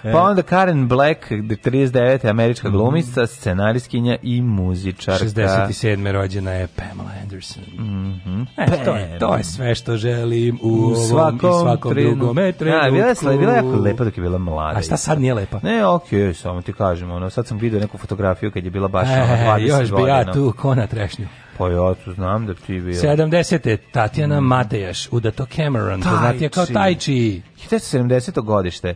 Pa onda Karen Black, 39. američka mhm. glumica, scenaristkinja i muzičarka. 67. rođena je Pamela Anderson. Mm -hmm. e, to, je, to je sve što želim u, u svakom, svakom trenu. drugom e, trenutku. Da, bila je, bila je jako lepa dok je bila mlada. A šta sad nije lepa? Ne, okej, okay, samo ti kažem. Ono, sad sam vidio neku fotografiju kad je bila baš e, 20 još godina. Još bi ja tu kona trešnju. Pa ja tu znam da ti bio. 70. Tatjana mm. Matejaš, udato Cameron, poznatija kao Tajči. 70. godište.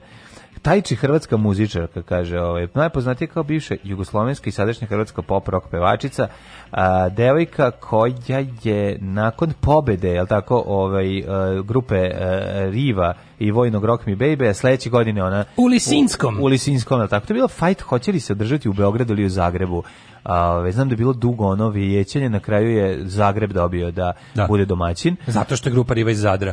Tajči hrvatska muzičarka, kaže, ovaj, najpoznatija kao bivša jugoslovenska i sadašnja hrvatska pop rock pevačica, a, devojka koja je nakon pobede, jel tako, ovaj, a, e, grupe a, e, Riva i vojnog Rock Me Baby, sledeće godine ona... U Lisinskom. U, u Lisinskom, jel tako. To je bilo fight, hoće li se održati u Beogradu ili u Zagrebu. A, znam da je bilo dugo ono vijećenje, na kraju je Zagreb dobio da, da. bude domaćin. Zato što je grupa Riva iz Zadra.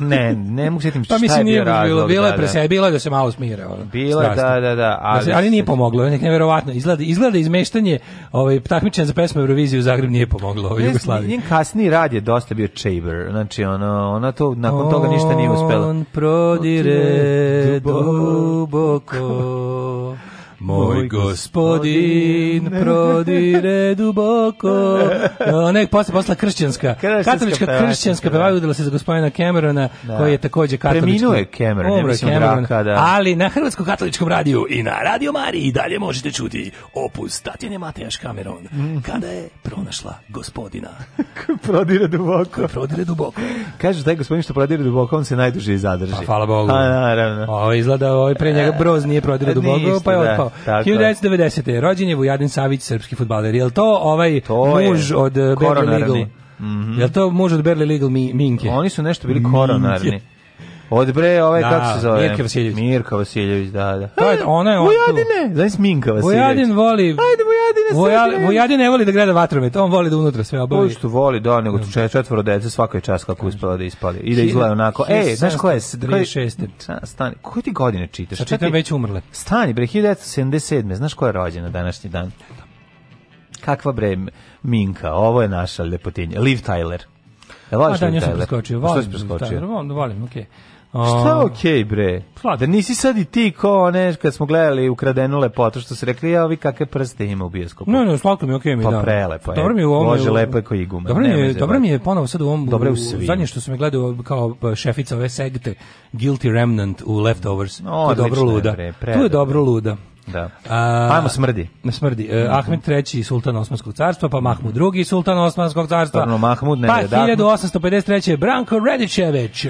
ne, ne mogu sjetiti pa, šta mislim, je bio da, razlog. Da. Bilo, bilo je presaj, bilo je da se malo smire. Ono, bilo je, da, da, da. Ali, da se, ali nije pomoglo, nek nevjerovatno. Izgleda, izgleda izmeštanje ovaj, takmičenja za pesme osmu Euroviziju Zagreb nije pomoglo ovoj Jugoslaviji. Njen kasni rad je dosta bio Chamber, znači ono, ona to nakon toga ništa nije uspela. On prodire duboko Moj gospodin prodire duboko. *laughs* Nek posle posla kršćanska. Katolička kršćanska da. pevaju udala se za gospodina Camerona, da. koji je takođe katolički. Preminuo je Cameron, ne mislim Cameron, draka, da. Ali na Hrvatskom katoličkom radiju i na Radio Mariji i dalje možete čuti opus Tatjane Matejaš Cameron. Mm. Kada je pronašla gospodina. *laughs* prodire duboko. prodire duboko. Kaže da je gospodin što prodire duboko, on se najduže i zadrži. Pa hvala Bogu. A, naravno. Ovo izgleda, ovo pre njega e, broz nije prodire duboko, pa je otpao rekao. Tako. 1990. rođen je Vujadin Savić, srpski futbaler. Je to ovaj to muž je. od Berlin Legal? Mm -hmm. Je to muž od Beverly Legal Minke? Oni su nešto bili koronarni. Minke. Od bre, ovaj da, kako se zove? Mirka Vasiljević. Mirka Vasiljević, da, da. To je ona je on. Vojadine, znači Minka Vasiljević. Vojadin voli. Ajde Vojadine. Vojal, Vojadin ne voli da gleda vatromet, on voli da unutra sve obavi. Pošto voli da nego da. četvoro dece svaka čas kako uspeva da ispali. I da izgleda onako. Ej, znaš ko je 36. Stani. Koje ti godine čitaš? Šta čitam već umrle. Stani bre, 1977. Znaš ko je rođena današnji dan? Kakva bre Minka, ovo je naša lepotinja. Liv Tyler. Evo, voliš da, nju sam preskočio. Pa volim, Što si preskočio? Tyler, volim, volim, okej. Okay. Šta okej, okay, bre? Da nisi sad i ti ko ne, kad smo gledali ukradenu lepotu, što se rekli, ja ovi kakve prste ima u bioskopu. Ne, ne, slatko mi okej okay, mi, da. Pa prelepo Dobro mi je u ovom... Lože lepo je koji guma. Dobro mi dobro mi je ponovo sad u ovom... Dobro u svim. Zadnje što sam gledao kao pa, šefica ove segte, Guilty Remnant u Leftovers. No, odlično dobro luda. Bre, tu je dobro luda. Da. A, Ajmo smrdi. Ne smrdi. Uh, Ahmed III, sultan Osmanskog carstva, pa Mahmud II, sultan Osmanskog carstva. Torno, Mahmud ne pa 1853. Branko Radičević.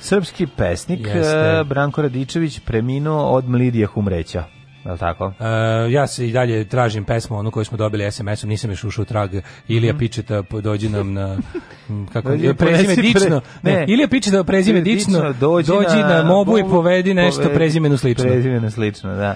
Srpski pesnik e, Jeste. Branko Radičević preminuo od mlidija umreća. Jel tako? Uh, ja se i dalje tražim pesmu, onu koju smo dobili SMS-om, nisam još ušao u trag. Ilija mm. Pičeta, dođi nam na... Kako, prezime prezi, dično. ne, ne, Ilija Pičeta, prezime dično, dođi, dođi na, na, mobu i povedi nešto povedi, prezimenu slično. Prezimenu slično, da.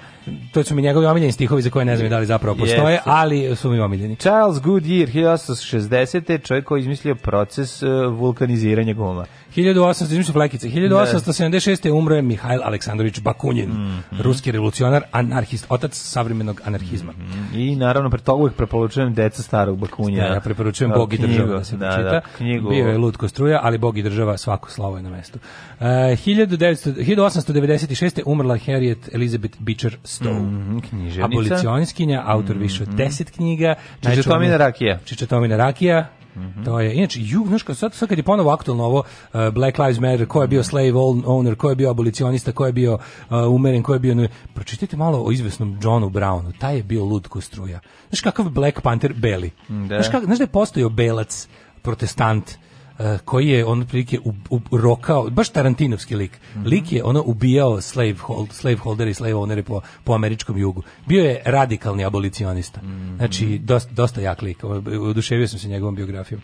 To su mi njegovi omiljeni stihovi za koje ne znam da li zapravo postoje, yes. ali su mi omiljeni. Charles Goodyear, 1860. čovjek koji izmislio proces e, vulkaniziranja guma. 1800, izmišljam flekice, 1876. umro je Mihajl Aleksandrović Bakunin, mm -hmm. ruski revolucionar, anarhist, otac savremenog anarhizma. Mm -hmm. I naravno, pre toga uvijek preporučujem deca starog Bakunina. Ja preporučujem da, Bog i država da se da, čita. Da, knjigu. Bio je lutko struja, ali Bog i država svako slovo je na mestu. E, uh, 1896. umrla Harriet Elizabeth Beecher Stowe. Mm -hmm, Abolicionistkinja, autor mhm. više od 10 knjiga. Čičetomina Rakija. Čičetomina Rakija, Mm -hmm. To je inače jug, znaš, sad, sad kad je ponovo aktualno ovo uh, Black Lives Matter, ko je bio slave owner, ko je bio abolicionista, ko je bio uh, umeren, ko je bio pročitajte malo o izvesnom Johnu Brownu. Taj je bio lud ko struja. Znaš kakav Black Panther beli. Da. Znaš, kak, znaš da je postojao belac protestant Eh, koji je on prilike u, u, rokao, baš Tarantinovski lik. Mm -hmm. Lik je ono ubijao slave, hold, slave holder i slave ownere po, po američkom jugu. Bio je radikalni abolicionista. Mm -hmm. Znači, dosta, dosta jak lik. Oduševio sam se njegovom biografijom.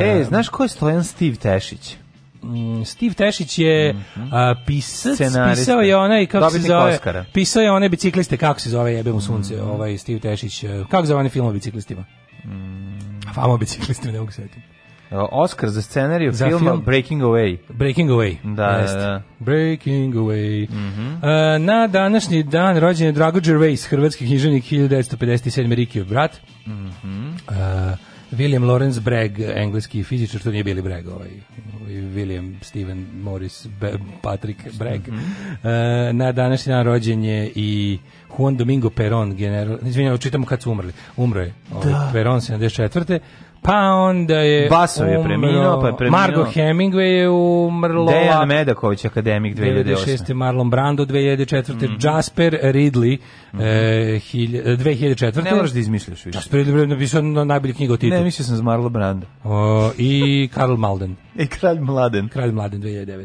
E, znaš ko je Stojan Steve Tešić? Mm, Steve Tešić je mm -hmm. a, pisac, Scenarista. pisao je onaj kako Dobitnik se zove, Oscara. pisao je one bicikliste kako se zove jebe mu sunce, mm -hmm. ovaj Steve Tešić, eh, kako zove onaj film o biciklistima? Mm. Famo biciklistima ne mogu setiti. Eh, Oscar za scenariju za filma film Breaking Away. Breaking Away. Da, da, da. Breaking Away. Mm -hmm. na današnji dan rođen je Drago Gervais, hrvatski književnik 1957. Rikijev brat. Mm -hmm. William Lawrence Bragg, engleski fizičar, što nije bili Bragg, ovaj, ovaj, William Steven Morris Be Patrick Bragg. Mm -hmm. na današnji dan rođen je i Juan Domingo Perón, general, izvinjavam, čitamo kad su umrli. Umro je. Ovaj, da. Perón 74. Pa onda je Basov je preminuo, pa je preminuo. Margo Hemingway je umrlo. Dejan Medaković, akademik 2008. 2006. Marlon Brando 2004. Mm -hmm. Jasper Ridley mm -hmm. e, hilj, 2004. E, ne moraš da izmišljaš više. Jasper Ridley je napisao na najbolju knjigu o titu. Ne, mislio sam za Marlon Brando. O, I Karl Malden. *laughs* I Kralj Mladen. Kralj Mladen 2009.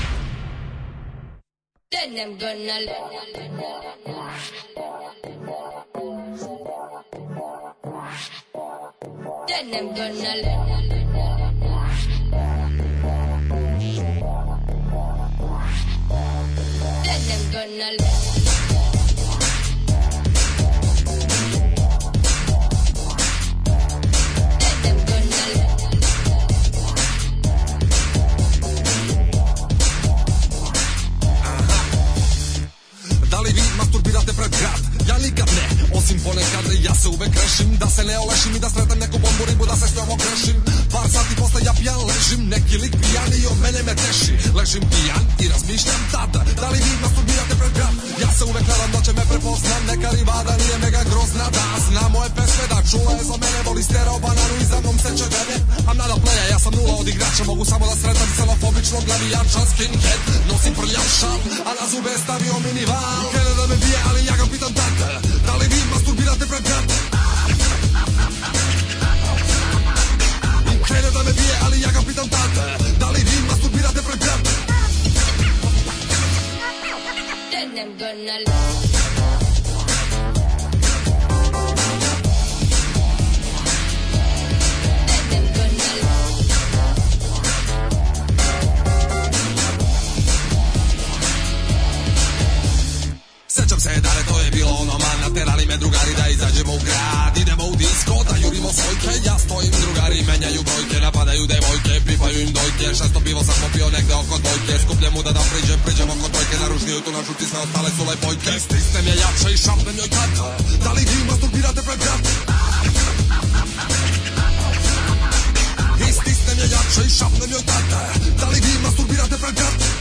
Then I'm gonna Then I'm gonna Then I'm gonna até pra Ja nikad ne, osim ponekad ja se uvek rešim Da se ne olešim i da sretam neku bombu ribu da se s njom okrešim Par sati posle ja pijan ležim, neki lik pijan i od mene me teši Ležim pijan i razmišljam tada, da li vi masturbirate pred grad Ja se uvek nadam da će me prepoznat, neka rivada nije mega grozna Da zna moje pesme, da čula je za mene, voli stereo bananu i za mnom seče vene A player, ja sam nula od igrača, mogu samo da sretam celofobičnog glavijača Skinhead, nosim prljav šal, a na zube je stavio minival Krene da me bije, ali ja ga pitam da Da li vi masturbirate pred brata Krene da me bije, ali tata Da li vi masturbirate pred brata I'm gonna love se dare, to je bilo ono man Naterali da me drugari da izađemo u grad Idemo u disko, da jurimo svojke Ja stojim drugari, menjaju brojke Napadaju devojke, pipaju im dojke Šesto pivo sam popio negde oko dojke Skuplje mu da da priđem, priđem oko dojke Naružniju tu našu tisne, ostale su lepojke Stisnem je jače i šapnem joj kad Da li vi masturbirate pred brat? I stisnem je jače i šapnem joj tad Da li vi masturbirate pred brat?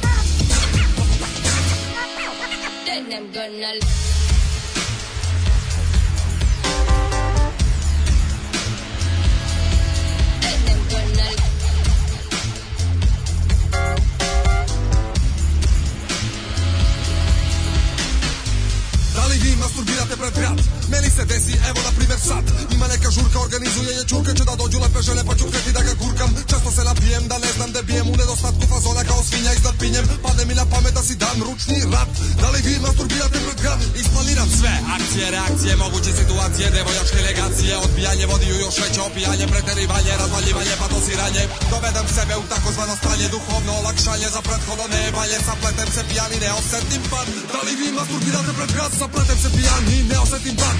then I'm gonna leave. masturbirate prea dreapt Meni se desi, evo na primer sad Ima neka žurka, organizuje je čurka Će da dođu lepe žene pa ću kreti da ga gurkam Često se napijem da ne znam da bijem U nedostatku fazona kao svinja iznad pinjem Pade mi na pamet da si dam ručni rap Da li vi masturbirate pred gram? Isplaniram sve akcije, reakcije, moguće situacije Devojačke legacije, odbijanje Vodiju još veće opijanje Preterivanje, razvaljivanje, pa dosiranje Dovedem sebe u takozvano stanje Duhovno olakšanje za prethodno nevalje Sapletem se pijani, ne osetim pad Da li vi masturbirate pred gram? Sapletem se pijani, ne osetim pad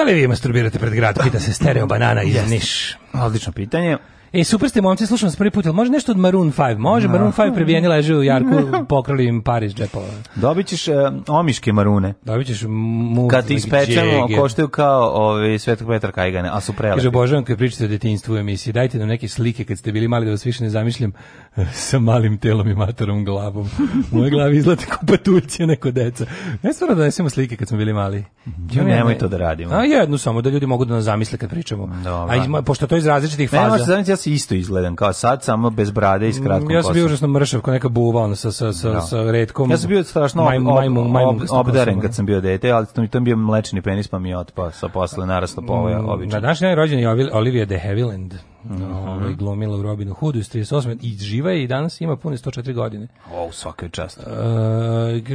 Da li vi masturbirate pred grad? Pita se stereo banana iz Niš. Odlično pitanje. E, super ste momci, slušam vas prvi put, ali može nešto od Maroon 5? Može, no. Maroon 5 mm. prebijeni leže u Jarku, pokrali im par iz džepova. Dobit ćeš uh, omiške marune. Dobit ćeš move Kad ti ispečemo, like koštaju kao ovi Svetog Petra Kajgane, a su prelepi. Kaže, obožavam kad pričate o detinjstvu u emisiji, dajte nam neke slike kad ste bili mali da vas više ne zamišljam e, sa malim telom i matorom glavom. U mojoj glavi izgleda kao patuljce neko deca. Ne stvarno da nesemo slike kad smo bili mali. Jo, nemoj to da radimo. A jednu samo, da ljudi mogu da nas zamisle kad pričamo. Dobar. A iz, pošto to iz različitih faza. Ne, vas isto izgledam kao sad, samo bez brade i s kratkom Ja sam bio užasno mršav, kao neka buva, ono, sa, sa, sa, no. Da. sa redkom. Ja sam bio strašno majmun, ob, majmun, majmun, ob, obdaren kad da. sam bio dete, ali to mi to bio mlečni penis, pa mi je otpao, sa posle narasta povoja, mm, da, obično. Na današnji dan je rođen je Olivia de Havilland, mm -hmm. ovaj, glumila u Robinu Hoodu iz 38. I živa je i danas ima pune 104 godine. O, oh, svaka je čast.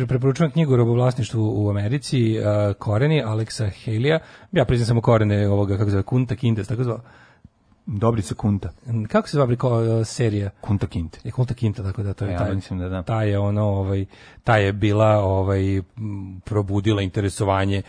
E, preporučujem knjigu o robovlasništvu u Americi, e, Koreni, Aleksa Helija. Ja priznam samo Korene ovoga, kako zove, Kunta Kindes, tako zove. Dobrica Kunta. Mm, kako se zove uh, serija? Kunta Kinte. Je Kunta Kinta, tako da to je ja, taj. Mislim da da. Taj je ono ovaj ta je bila ovaj probudila interesovanje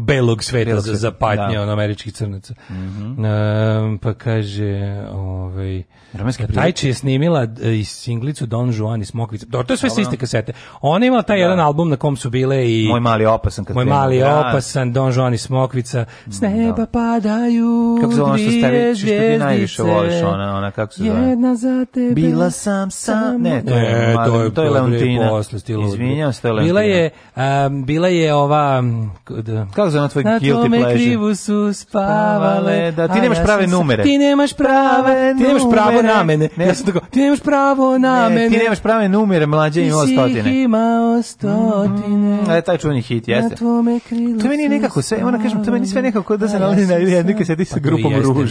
belog sveta belog za zapatnje da. od američkih crnaca. Mm -hmm. e, pa kaže, ovaj da, Tajči je snimila e, i singlicu Don Juan i Smokvica. Do, to je sve s iste kasete. Ona imala taj da. jedan album na kom su bile i Moj mali opasan kad Moj mali da. opasan Don Juan i Smokvica. S mm, neba da. padaju. Kako se ono što stavi, što ti najviše voliš ona, ona kako se zove? Jedna za tebe. Bila sam sam. Ne, to je, e, to je, to je Leontina. Posle stilu Izvinjam se, Leontina. Bila je, um, bila je ova... Kako se ona tvoj guilty pleasure? Na tome krivu su spavale. Da, ti nemaš prave numere. Ti nemaš prave Ti nemaš pravo na mene. Ne. Ja sam tako, ti nemaš pravo na mene. Ti nemaš prave numere, mlađe je stotine. Ti si imao stotine. Mm, e, taj čuveni hit, jeste. Na tome krivu To meni je nekako sve, ona da kažem, to meni sve nekako da se nalazi na jednoj kaseti sa pa grupom Ruž.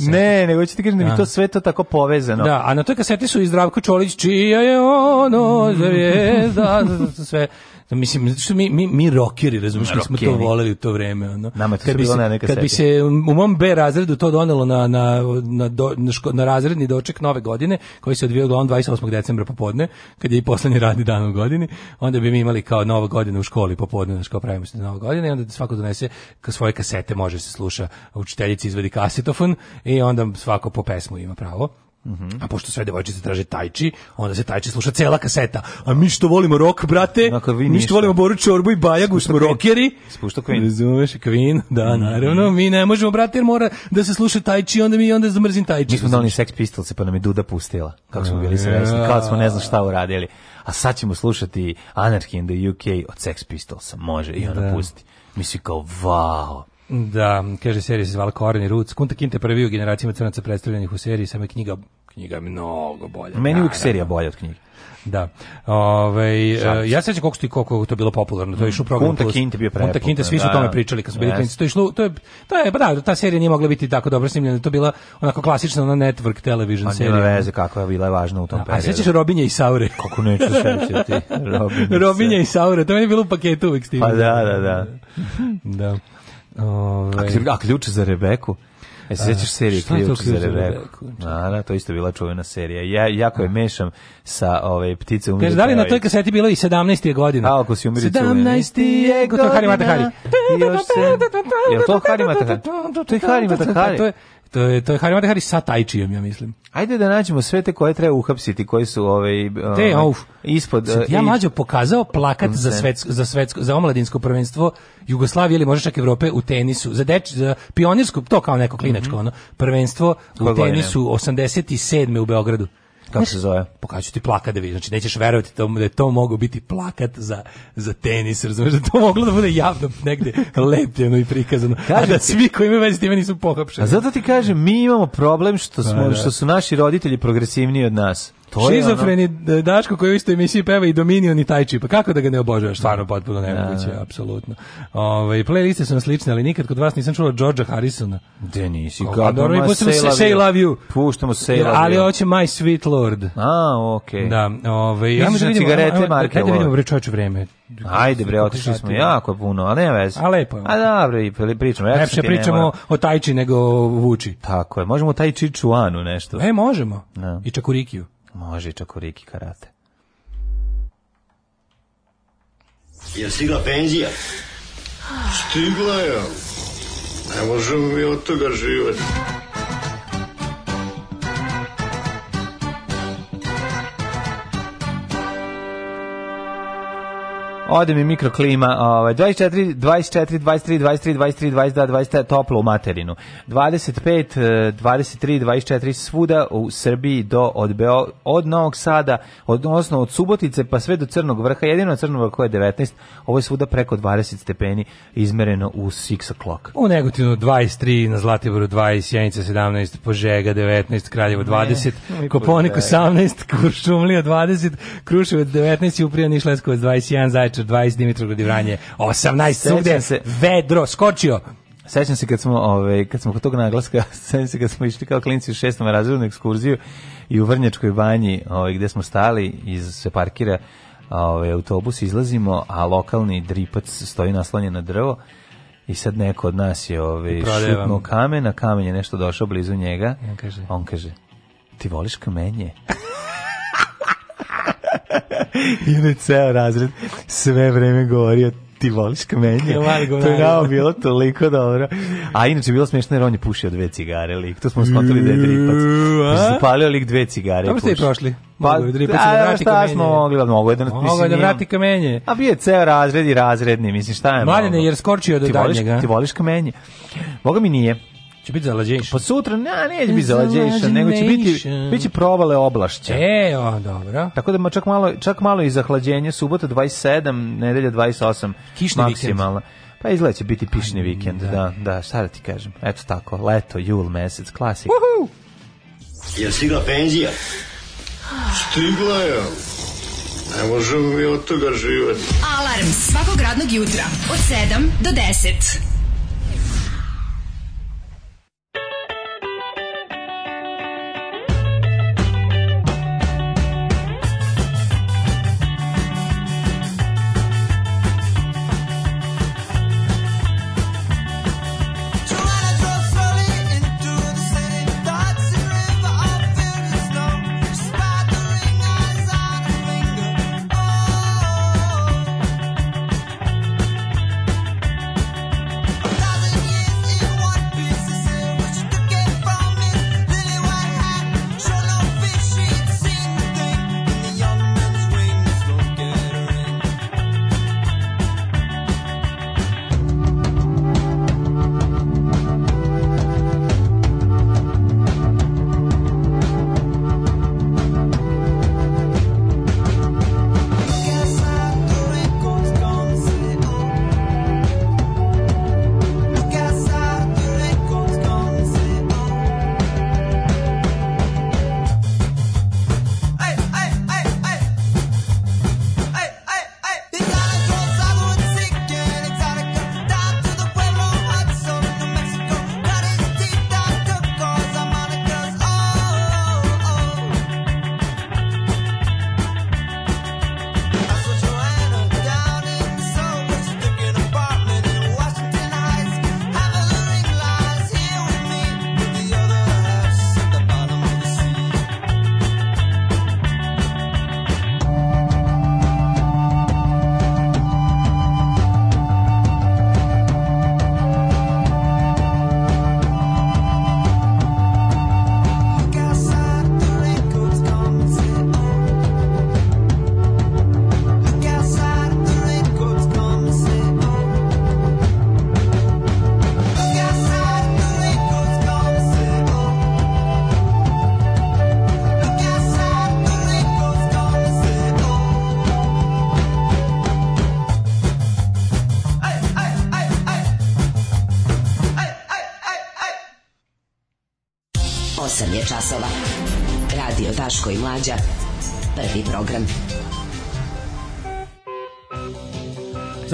Ne, nego ću ti kažem da mi da. to sve to tako povezano. Da, a na toj kaseti su i Zdravko Čolić, čija je ono *laughs* zvijezda Da, da, to sve, da mislim, što mi, mi, mi rokeri, razumiješ, mi smo to voleli u to vreme. Ono. Nama to kad bi se, na Kad bi se u mom B razredu to donelo na, na, na, do, na, ško, na razredni doček nove godine, koji se odvio uglavnom 28. decembra popodne, kad je i poslednji radni dan u godini, onda bi mi imali kao nova godina u školi popodne, znaš, kao pravimo se na nova godina i onda svako donese ka svoje kasete, može se sluša, učiteljica izvadi kasetofon i onda svako po pesmu ima pravo. Mm -hmm. A pošto sve devojčice traže tajči, onda se tajči sluša cela kaseta. A mi što volimo rok, brate, dakle, mi što volimo Boru Čorbu i Bajagu, smo rokeri. Spušta Queen. Razumeš, Queen, da, mhm. naravno. Mm -hmm. Mi ne možemo, brate, jer mora da se sluša tajči, onda mi onda zamrzim tajči. Mi smo donali Sex Pistols, pa nam je Duda pustila. Kako smo bili srećni, kao da smo ne znam šta uradili. A sad ćemo slušati Anarchy in the UK od Sex Pistols. Može, i ona da. pusti. Mi svi kao, vau. Wow. Da, kaže serija se zvala Koreni Roots. Kunta Kinte prvi u generacijama crnaca predstavljenih u seriji, samo je knjiga, knjiga mnogo bolja. Meni uvijek da, da, serija da. bolja od knjige. Da. Ove, ovaj, ja se sećam koliko, koliko to bilo popularno. To je išlo program Kunta Kinte bio pre. Kunta Kinte, svi su o tome pričali kad su bili klinci. To je išlo, to je, to je, pa da, ta serija nije mogla biti tako dobro snimljena. To je bila onako klasična ona network television pa, serija. Pa veze kako je bila važna u tom periodu. A sećaš se Robinja i Saure? *laughs* Kako neću sećati. *laughs* Robinja, Robinja i Saure, to je bilo u paketu uvijek stigno. Pa da, da, da. da. Ove... A, ključ za Rebeku? E se sećaš serije Ključ za Rebeku? A, da, to isto bila čuvena serija. Ja jako je da. mešam sa ove ptice umiru. Kaže da li na toj kaseti bilo i 17. godina? A ako si umiru 17. je godina. To Harimata Hari. Još se... Je to Harimata Hari? To je Harimata Hari. To je to je Harimate Hari sa Tajčijom, ja mislim. Ajde da nađemo sve te koje treba uhapsiti, koji su ovaj te ovaj, auf. ispod uh, Ja eh, mlađo pokazao plakat za svetsko za svetsko za omladinsko prvenstvo Jugoslavije ili možda čak Evrope u tenisu, za deč za pionirsko, to kao neko klinačko mm -hmm. ono, prvenstvo Kog u tenisu 87. u Beogradu kako se zove? Pokaću ti plakat da vidiš. Znači nećeš verovati to, da je to mogao biti plakat za, za tenis, razumiješ? Da to moglo da bude javno negde lepljeno i prikazano. Kažem a da ti, svi koji imaju veze s time nisu pohapšeni. A zato ti kažem, mi imamo problem što, pa smo, da. što su naši roditelji progresivniji od nas. To je ono... Da, Daško koji u istoj emisiji peva i Dominion i taj Pa Kako da ga ne obožavaš? Stvarno potpuno nemoguće, ja. Da. apsolutno. Ove, ovaj, playliste su nam slične, ali nikad kod vas nisam čuo George'a Harrisona. De nisi, kako ma puštamo se, Say Love You. Puštamo Say Love You. Ali hoće My Sweet Lord. A, okej. Okay. Da, ove, ovaj, ja mislim da cigarete marke. Hajde da vidimo bre čoveče vreme. Ajde bre, otišli smo jako puno, a ne vez. A lepo. A dobro, i pričamo. Ja Lepše pričamo o Tajči nego o Vuči. Tako je, možemo Tajči Čuanu nešto. E, možemo. I Čakurikiju. Može i čakuriki karate. Je stigla penzija? Stigla je. Ne možemo mi od toga živati. Ode mi mikroklima, ovaj 24 24 23 23 23 22 22 toplo u materinu. 25 23 24 svuda u Srbiji do od Beo, od Novog Sada, odnosno od Subotice pa sve do Crnog vrha. Jedino Crnog vrha je 19, ovo je svuda preko 20 stepeni izmereno u 6 o'clock. U Negotinu 23, na Zlatiboru 20, Sjenica 17, Požega 19, Kraljevo 20, ne, *laughs* Koponik 18, Kuršumlija 20, Kruševac 19 i Uprija Niš 21, Zaječar Zaječar 20, Dimitrovgrad i Vranje 18, svugde se... vedro, skočio. Sećam se kad smo, ovaj kad smo kod tog naglaska, *laughs* sećam se kad smo išli kao klinci u šestom razredu na ekskurziju i u Vrnjačkoj banji, ovaj gde smo stali, iz, se parkira ovaj autobus, izlazimo, a lokalni dripac stoji naslonjen na drvo i sad neko od nas je ovaj šutnuo kamen, a kamen je nešto došao blizu njega. On kaže, on kaže ti voliš kamenje? *laughs* I onda je ceo razred sve vreme govorio ti voliš kamenje. to je nama bilo toliko dobro. A inače, bilo smiješno jer on je pušio dve cigare lik. To smo skontali da je dripac. Mm, su zapalio lik dve cigare. Dobro ste i prošli. Pa, Mogu, dripac da, da vrati kamenje. smo mogli, da mogu da, mislim, mogu da vrati kamenje. A bio je ceo razred i razredni, mislim, šta je Mladine, jer skorčio do ti daljnjega. ti voliš kamenje. Boga mi nije će biti zalađejša. Pa sutra ne, neće biti zalađejša, nego će biti biće provale oblašća. E, o, dobro. Tako da čak malo čak malo i zahlađenje, subota 27, nedelja 28. Kišni maksimalno. Pa izgleda da će biti pišni vikend, da, da, da šta da ti kažem. Eto tako, leto, jul mesec, klasik. Uhu! Je stigla penzija? Stigla je. Ne možemo mi od toga živjeti. Alarm svakog radnog jutra od 7 do 10.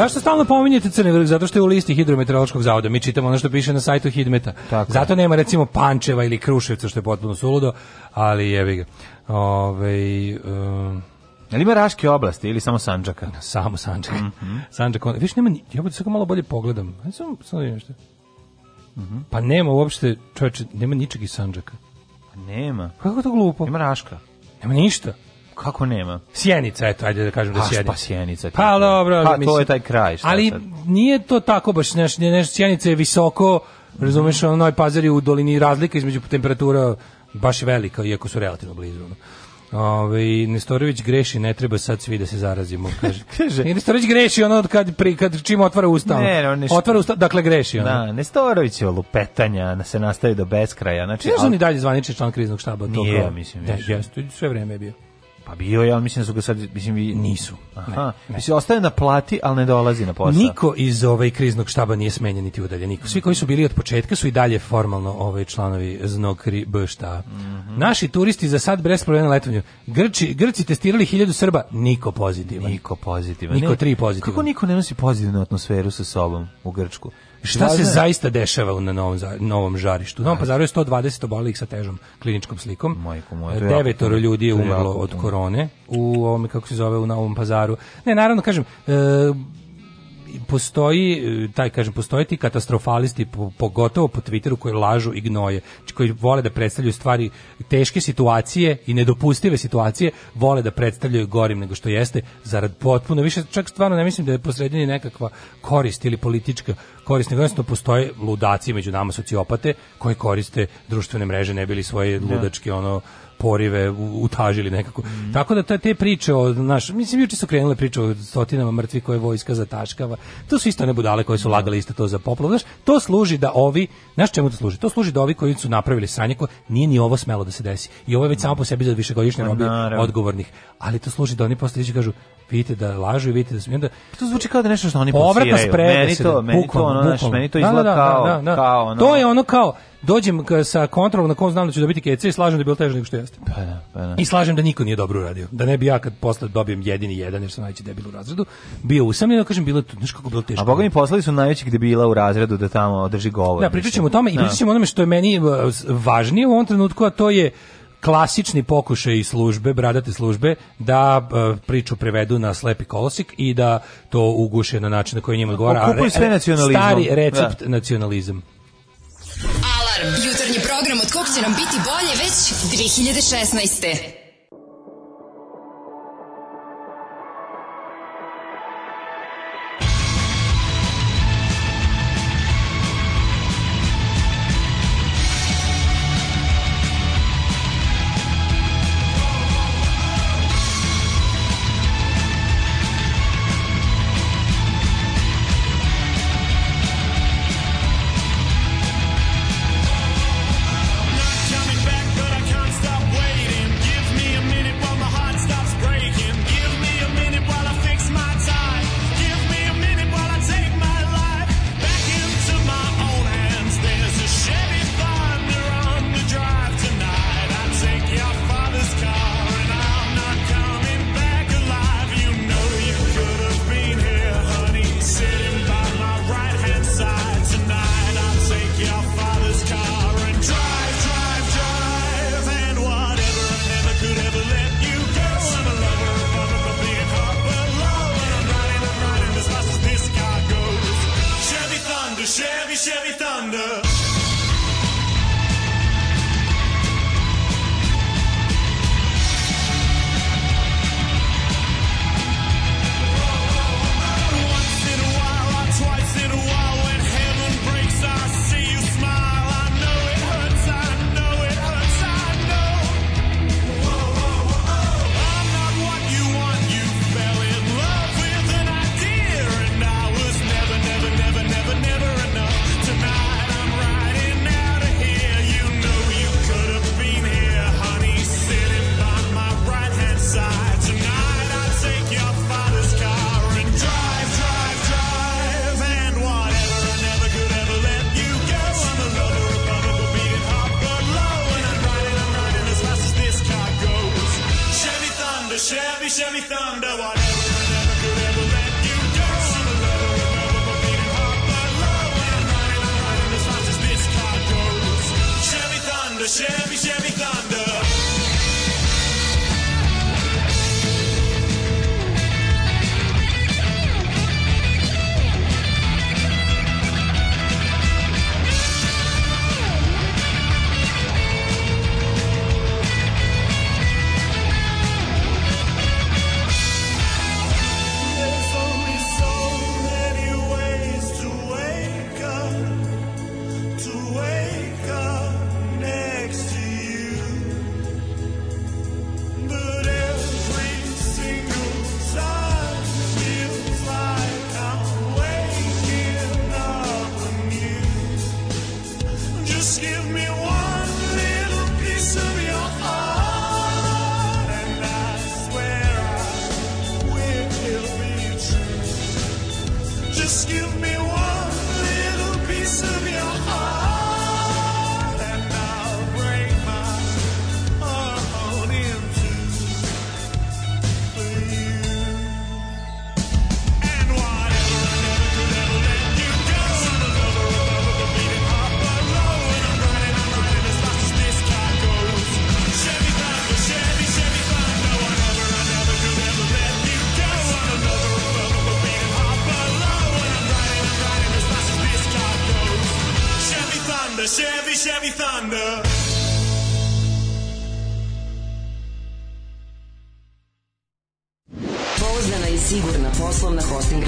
Zašto stalno pominjete Crni vrh? Zato što je u listi hidrometeorološkog zavoda. Mi čitamo ono što piše na sajtu Hidmeta. Tako Zato nema recimo Pančeva ili Kruševca što je potpuno suludo, ali jevi ga. Ove, um, Jel ima Raške oblasti ili samo Sandžaka? *laughs* Samo Sandžaka. Mm -hmm. Sanđaka. Viš, nema, ja budu da samo malo bolje pogledam. Ja sam, sam nešto. Da mm -hmm. Pa nema uopšte, čovječe, nema ničeg iz Sanđaka. Pa nema. Kako to glupo? Ima Raška. Nema ništa. Kako nema? Sjenica, eto, ajde da kažem da pa Sjenica. Pa Sjenica. Pa dobro, pa, to je taj kraj. ali sad? nije to tako baš, nešto, nešto Sjenica je visoko, razumeš, ono, Novi Pazar je u dolini razlika između temperatura baš velika, iako su relativno blizu. Ove, Nestorović greši, ne treba sad svi da se zarazimo, *laughs* kaže. kaže. Nestorović greši ono kad, pri, kad čim otvara usta. Ne, no, neš... Otvara usta, dakle greši ono. Da, Nestorović je lupetanja, se nastavi do beskraja. Znači, ne on i dalje zvanični član kriznog štaba? Nije, to kao, mislim. Ne, da, jeste, sve vreme je bio. Pa bio je, ali mislim da su ga sad, mislim, vi... nisu. Aha. Ne, ne. Mislim, ostaje na plati, ali ne dolazi na posao. Niko iz ovaj kriznog štaba nije smenjen niti udaljen. Niko. Svi koji su bili od početka su i dalje formalno ovaj članovi znog B štaba. Mm -hmm. Naši turisti za sad brez problema letovanju. Grči, Grci testirali hiljadu Srba, niko pozitivan. Niko pozitivan. Niko tri pozitivan. Kako niko ne nosi pozitivnu atmosferu sa sobom u Grčku? Šta se zaista dešava na novom, novom žarištu? U Novom pazaru je 120 obolelih sa težom kliničkom slikom. Majko moja, Devetoro ljudi je umrlo od korone u ovome, kako se zove, u Novom pazaru. Ne, naravno, kažem, e, postoji taj kažem postoje ti katastrofalisti pogotovo po Twitteru koji lažu i gnoje, koji vole da predstavljaju stvari teške situacije i nedopustive situacije, vole da predstavljaju gorim nego što jeste zarad potpuno više čak stvarno ne mislim da je posredini nekakva korist ili politička korist, nego jednostavno postoje ludaci među nama sociopate koji koriste društvene mreže ne bili svoje da. ludačke ono porive utažili nekako. Mm. Tako da te, te priče o naš, mislim juče su krenule priče o stotinama mrtvih koje vojska zataškava. To su isto one budale koje su da. lagali isto to za poplavu. Znaš, to služi da ovi, znaš čemu to služi? To služi da ovi koji su napravili sranje koje nije ni ovo smelo da se desi. I ovo je već samo po sebi za višegodišnje pa robije odgovornih. Ali to služi da oni posle kažu, vidite da lažu i vidite da su... onda, to zvuči kao da nešto što oni pričaju sprede meni to, meni bukvalno, to, ono, bukvalno. meni to da, izgleda da, da, kao, da, da, kao ono. To je ono kao, dođem sa kontrolom na kom znam da ću dobiti KC i slažem da je bilo teže nego što jeste. Pa, da, pa, da. I slažem da niko nije dobro uradio. Da ne bi ja kad posle dobijem jedini jedan jer sam najveći debil u razredu, bio usamljen, da kažem bilo to, znaš kako bilo teško. A boga mi poslali su najvećih debila u razredu da tamo održi govor. Da, pričat ćemo o tome i da. pričat ćemo o onome što je meni važnije u ovom trenutku, a to je klasični pokušaj službe, bradate službe, da uh, priču prevedu na slepi kolosik i da to uguše na način na koji njima odgovara. Okupuj sve nacionalizmom. Stari da. recept da. nacionalizam. Alarm! Jutarnji program od kog će nam biti bolje već 2016.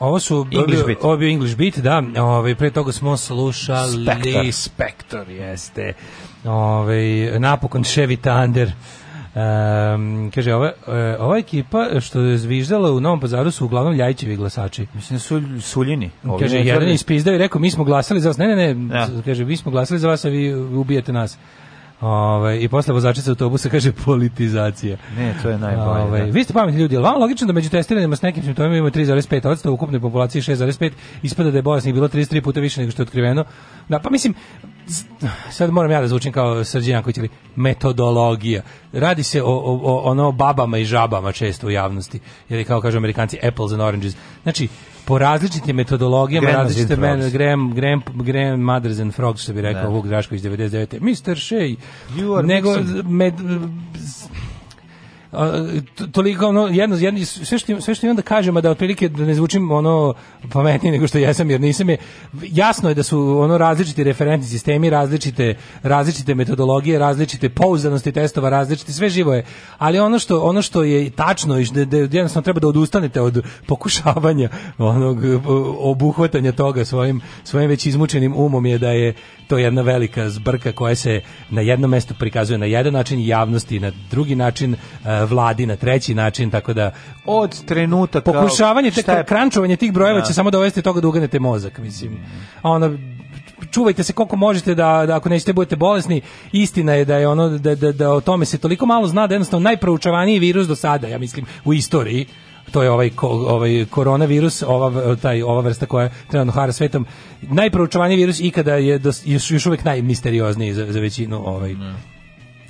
Ovo su English beat. Ovo bio English beat, da. Ovaj pre toga smo slušali Spector, Spector jeste. Ovaj napokon Chevy Thunder. Um, kaže, ova, e, ova ekipa što je zviždala u Novom pazaru su uglavnom ljajićevi glasači. Mislim su suljini. Ovdje kaže, jedan je ispizdao i rekao, mi smo glasali za vas. Ne, ne, ne. Ja. Da. Kaže, mi smo glasali za vas, a vi ubijete nas. Ove, I posle vozačica autobusa kaže politizacija. Ne, to je najbolje. Ove, da. Vi ste pametni ljudi, ali vam logično da među testiranima s nekim simptomima ima 3,5%, a ukupne populacije 6,5%, ispada da je bolesnih bilo 33 puta više nego što je otkriveno. Da, pa mislim, sad moram ja da zvučim kao koji će ili metodologija. Radi se o, o, o ono babama i žabama često u javnosti. Jer kao kažu amerikanci apples and oranges. Znači, po različitim metodologijama, Graham različite mene Graham, Graham, Graham Mothers and Frogs, što bi rekao da. Vuk Drašković 99. Mr. Shea, nego med, toliko ono jedno jedno sve što sve što imam da kažem a da otprilike da ne zvučim ono pametnije nego što jesam jer nisam je jasno je da su ono različiti referentni sistemi različite različite metodologije različite pouzdanosti testova različiti sve živo je ali ono što ono što je tačno i da, da jednostavno treba da odustanete od pokušavanja onog obuhvatanja toga svojim svojim već izmučenim umom je da je to jedna velika zbrka koja se na jednom mestu prikazuje na jedan način javnosti na drugi način E, vladi na treći način, tako da od trenutaka pokušavanje tek je... krančovanje tih brojeva da. će samo dovesti do toga da uganete mozak, mislim. A mm. ono čuvajte se koliko možete da, da ako nećete budete bolesni. Istina je da je ono da, da, da o tome se toliko malo zna da jednostavno najproučavaniji virus do sada, ja mislim, u istoriji to je ovaj ovaj koronavirus, ova taj ova vrsta koja trenutno hara svetom. Najproučavaniji virus ikada je dos, još, još uvijek najmisteriozniji za, za većinu ovaj ne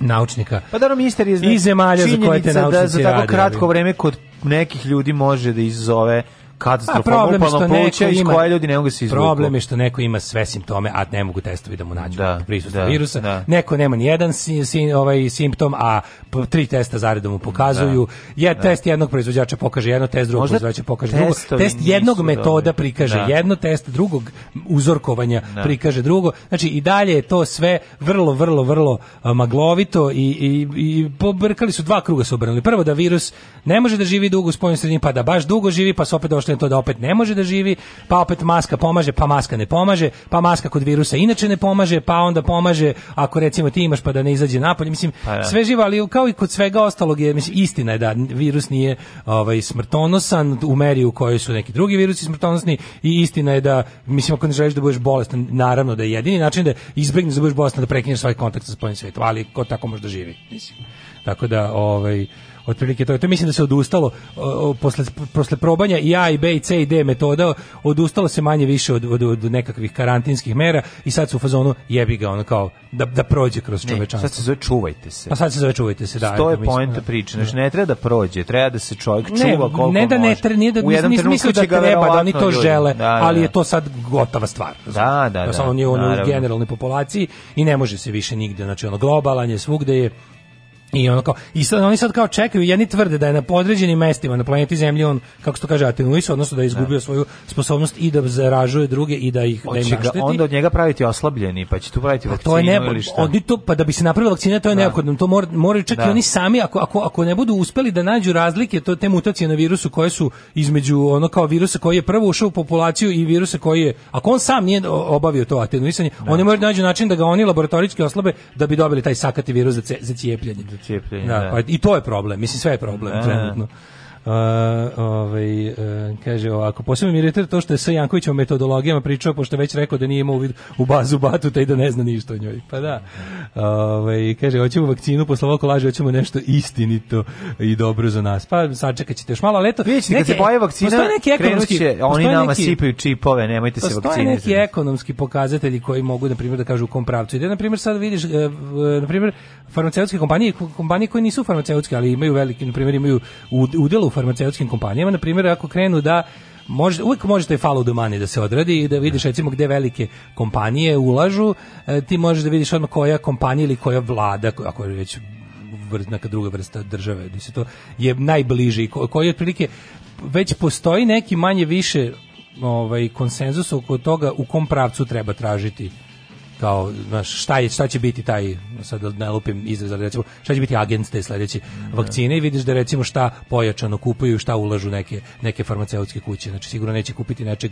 naučnika. Pa da ministar iz zemalja za koje te naučnici da za tako kratko vreme kod nekih ljudi može da izazove katastrofalno upalno pluće iz koje ljudi ne mogu da se izvuku. Problem je što neko ima sve simptome, a ne mogu testovi da mu nađu da, prisustvo da, virusa. Da. Neko nema ni jedan si, si, ovaj, simptom, a tri testa zaredom mu pokazuju. Da, je, da. Test jednog proizvođača pokaže jedno, test drugog Možda proizvođača pokaže drugo. Test jednog metoda dobi. prikaže da. jedno, test drugog uzorkovanja prikaže drugo. Znači, i dalje je to sve vrlo, vrlo, vrlo maglovito i, i, i pobrkali su dva kruga su obrnuli. Prvo da virus ne može da živi dugo u spojnim sredini, pa da baš dugo živi, pa su opet došli dokle to da opet ne može da živi, pa opet maska pomaže, pa maska ne pomaže, pa maska kod virusa inače ne pomaže, pa onda pomaže ako recimo ti imaš pa da ne izađe napolje, mislim pa, ja. Da. sve živo, ali kao i kod svega ostalog je mislim istina je da virus nije ovaj smrtonosan u meri u kojoj su neki drugi virusi smrtonosni i istina je da mislim ako ne želiš da budeš bolestan, naravno da je jedini način da izbegneš da budeš bolestan da prekineš svoj kontakt sa spoljnim svetom, ali ko tako može da živi, mislim. Tako da ovaj Otprilike to. To mislim da se odustalo posle, posle probanja i A i B i C i D metoda, odustalo se manje više od, od, od nekakvih karantinskih mera i sad su u fazonu jebi ga ono kao da, da prođe kroz čovečanstvo. Ne, sad se zove čuvajte se. Pa sad se zove čuvajte se, da. To je poenta da. priče. Znači, da. ne treba da prođe, treba da se čovjek ne, čuva koliko ne da ne, može. Ne, da, u jednom nisam mislio da treba, da oni to ljudi. žele, da, ali da. je to sad gotova stvar. Da, da, da. Samo on je u generalnoj populaciji i ne može se više nigde. Znači, ono, globalan je, svugde je, I ono kao i sad oni sad kao čekaju jedni tvrde da je na podređenim mestima na planeti Zemlji on kako se to kaže atenuis odnosno da je izgubio da. svoju sposobnost i da zaražuje druge i da ih Oči da im našteti. Ga onda od njega praviti oslabljeni pa će tu praviti vakcinu pa to je ne, ili šta. Oni to pa da bi se napravila vakcina to je da. neophodno to mora moraju čak da. i oni sami ako, ako, ako ne budu uspeli da nađu razlike to te mutacije na virusu koje su između ono kao virusa koji je prvo ušao u populaciju i virusa koji je ako on sam nije obavio to atenuisanje da. oni moraju da nađu način da ga oni laboratorijski oslabe da bi dobili taj sakati virus za, ce, za cijepljenje da cijepljenje. Da, da. Pa I to je problem, mislim sve je problem e. trenutno. Uh, ovaj, e, kaže ovako, posebno mi iritira to što je sa Jankovićom metodologijama pričao, pošto već rekao da nije imao uvid u bazu batuta i da ne zna ništa o njoj. Pa da. Ovaj, kaže, hoćemo vakcinu, posle ovako laže, hoćemo nešto istinito i dobro za nas. Pa sačekat ćete još malo, ali eto... Vidite, kad se boje vakcina, neki krenuće, oni nama neki, sipaju čipove, nemojte se vakciniti. Postoje neki ekonomski pokazatelji koji mogu, na primjer, da kažu u kom pravcu. Ide, na primjer, sad vidiš, e, na primjer, farmaceutske kompanije, kompanije koje nisu farmaceutske, ali imaju veliki, na primjer, imaju udelu farmaceutskim kompanijama, na primjer, ako krenu da može, uvijek može taj follow the money da se odradi i da vidiš da. recimo gde velike kompanije ulažu, e, ti možeš da vidiš odmah koja kompanija ili koja vlada, ako je već neka druga vrsta države, gdje da se to je najbliži, koji otprilike već postoji neki manje više ovaj konsenzus oko toga u kom pravcu treba tražiti kao znaš, šta, je, šta će biti taj sad da ne lupim izraz recimo šta će biti agent te sledeće da. vakcine i vidiš da recimo šta pojačano kupuju šta ulažu neke neke farmaceutske kuće znači sigurno neće kupiti nečeg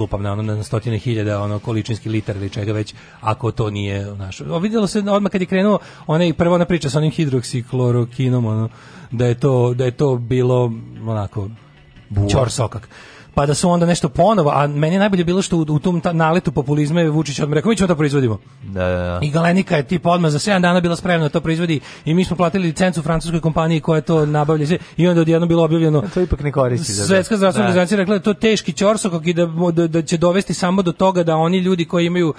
lupam na ono na stotine hiljada ono količinski liter ili čega već ako to nije naš videlo se odmah kad je krenuo onaj prvo ona priča sa onim hidroksiklorokinom ono da je to da je to bilo onako Buo. čor sokak pa da su onda nešto ponovo, a meni je najbolje bilo što u, u tom naletu populizma je Vučić odmah rekao, mi ćemo to proizvodimo. Da, da, da. I Galenika je tipa odmah za 7 dana bila spremna da to proizvodi i mi smo platili licencu francuskoj kompaniji koja to nabavlja i onda odjedno bilo objavljeno. A to ipak ne koristi. Svetska zdravstvena da. organizacija rekla da to teški ćorsokog i da, da, da će dovesti samo do toga da oni ljudi koji imaju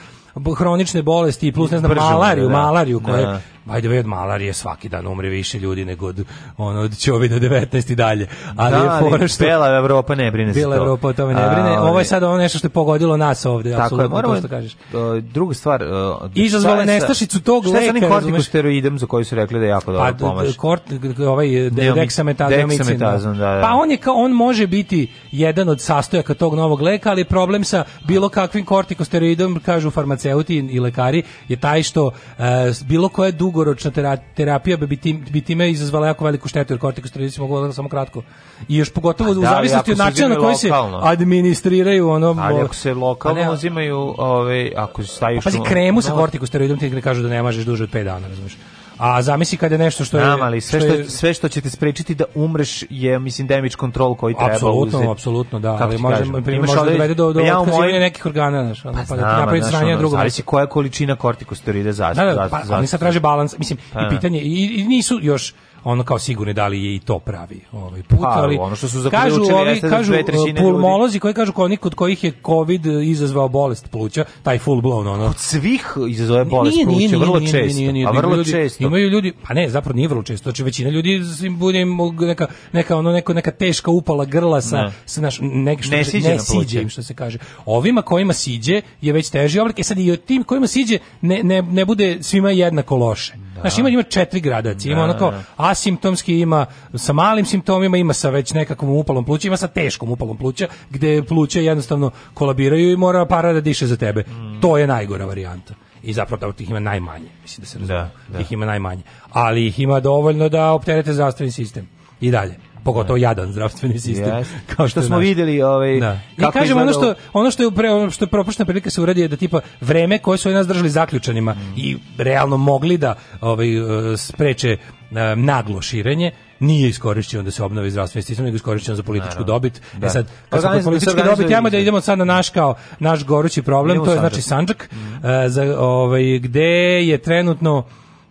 hronične bolesti i plus ne znam malariju, da. malariju koja da. By the way, od malarije svaki dan umre više ljudi nego od, ono, od Ćovina 19 i dalje. Ali da, je što... Bela Evropa ne brine se to. Bela Evropa o tome ne brine. A, Ovo je sad ono nešto što je pogodilo nas ovde. Tako je, moramo, to što kažeš. To, druga stvar... Uh, e, Izazvala nestašicu tog leka. Šta je sa onim kortikosteroidem za koji su rekli da je jako dobro pomaže? Pa, kort, ovaj, deksametazomicin. Da. da, da. Pa on, je kao, on može biti jedan od sastojaka tog novog leka, ali problem sa bilo kakvim kortikosteroidom, kažu farmaceuti farmaceuti i lekari je taj što e, bilo koja dugoročna terapija bi, tim, bi time izazvala jako veliku štetu jer kortikosteroidi se mogu samo kratko. I još pogotovo pa u da, zavisnosti od načina na koji se administriraju ono Ali ako se lokalno pa ne, uzimaju, ovaj ako staviš... Pa pazi, kremu sa kortikosteroidom ti kaže da ne možeš duže od 5 dana, razumeš? A zamisli kada je nešto što je... Znam, ali sve što, je, sve što će te sprečiti da umreš je, mislim, damage control koji treba apsolutno, uzeti. Apsolutno, da, Kako ali može, primjer, može da dovede do, do pa ja otkazivanja nekih organa, znaš, pa, pa da napravi sranje ono, drugom. Ali si koja količina kortikosteroida za... Da, da, pa, ali sad traže balans, mislim, i pa da. pitanje, i, i nisu još ono kao sigurno da li je i to pravi ovaj put, ha, pa, ali ono što su kažu, ovi, da kažu pulmolozi koji kažu kod kod kojih je covid izazvao bolest pluća, taj full blown ono. Od svih izazove bolest nije, pluća, nije, nije, vrlo često. a pa vrlo ljudi, često. Imaju ljudi, pa ne, zapravo nije vrlo često, znači većina ljudi svim bude neka neka ono neko neka teška upala grla sa ne. Da. sa naš nek što ne siđe, ne siđe im što se kaže. Ovima kojima siđe je već teži oblik, e sad i o tim kojima siđe ne, ne, ne bude svima jednako loše. Da. Znaš, ima, ima četiri gradacije, da, ima da, ono kao da, da. asimptomski, ima sa malim simptomima, ima sa već nekakvom upalom pluća, ima sa teškom upalom pluća, gde pluća jednostavno kolabiraju i mora para da diše za tebe. Mm. To je najgora varijanta i zapravo da ih ima najmanje, mislim da se razumije, da, da. ih ima najmanje, ali ih ima dovoljno da opterete zdravstveni sistem i dalje pogotovo da. jadan zdravstveni sistem. Yes. *laughs* Kao što, što smo videli, ovaj da. I kako kažemo ono što ono što je pre ono što je propuštena prilika se uradi je da tipa vreme koje su oni nas držali zaključenima mm. i realno mogli da ovaj e, spreče e, naglo širenje nije iskorišćeno da se obnovi zdravstveni sistem, nego iskorišćeno za političku Naravno. dobit. E da. E sad, kad pa smo da politički dobit, ajmo da idemo sad na naš kao naš gorući problem, idemo to je sanđak. znači Sanđak, mm. uh, za ovaj gde je trenutno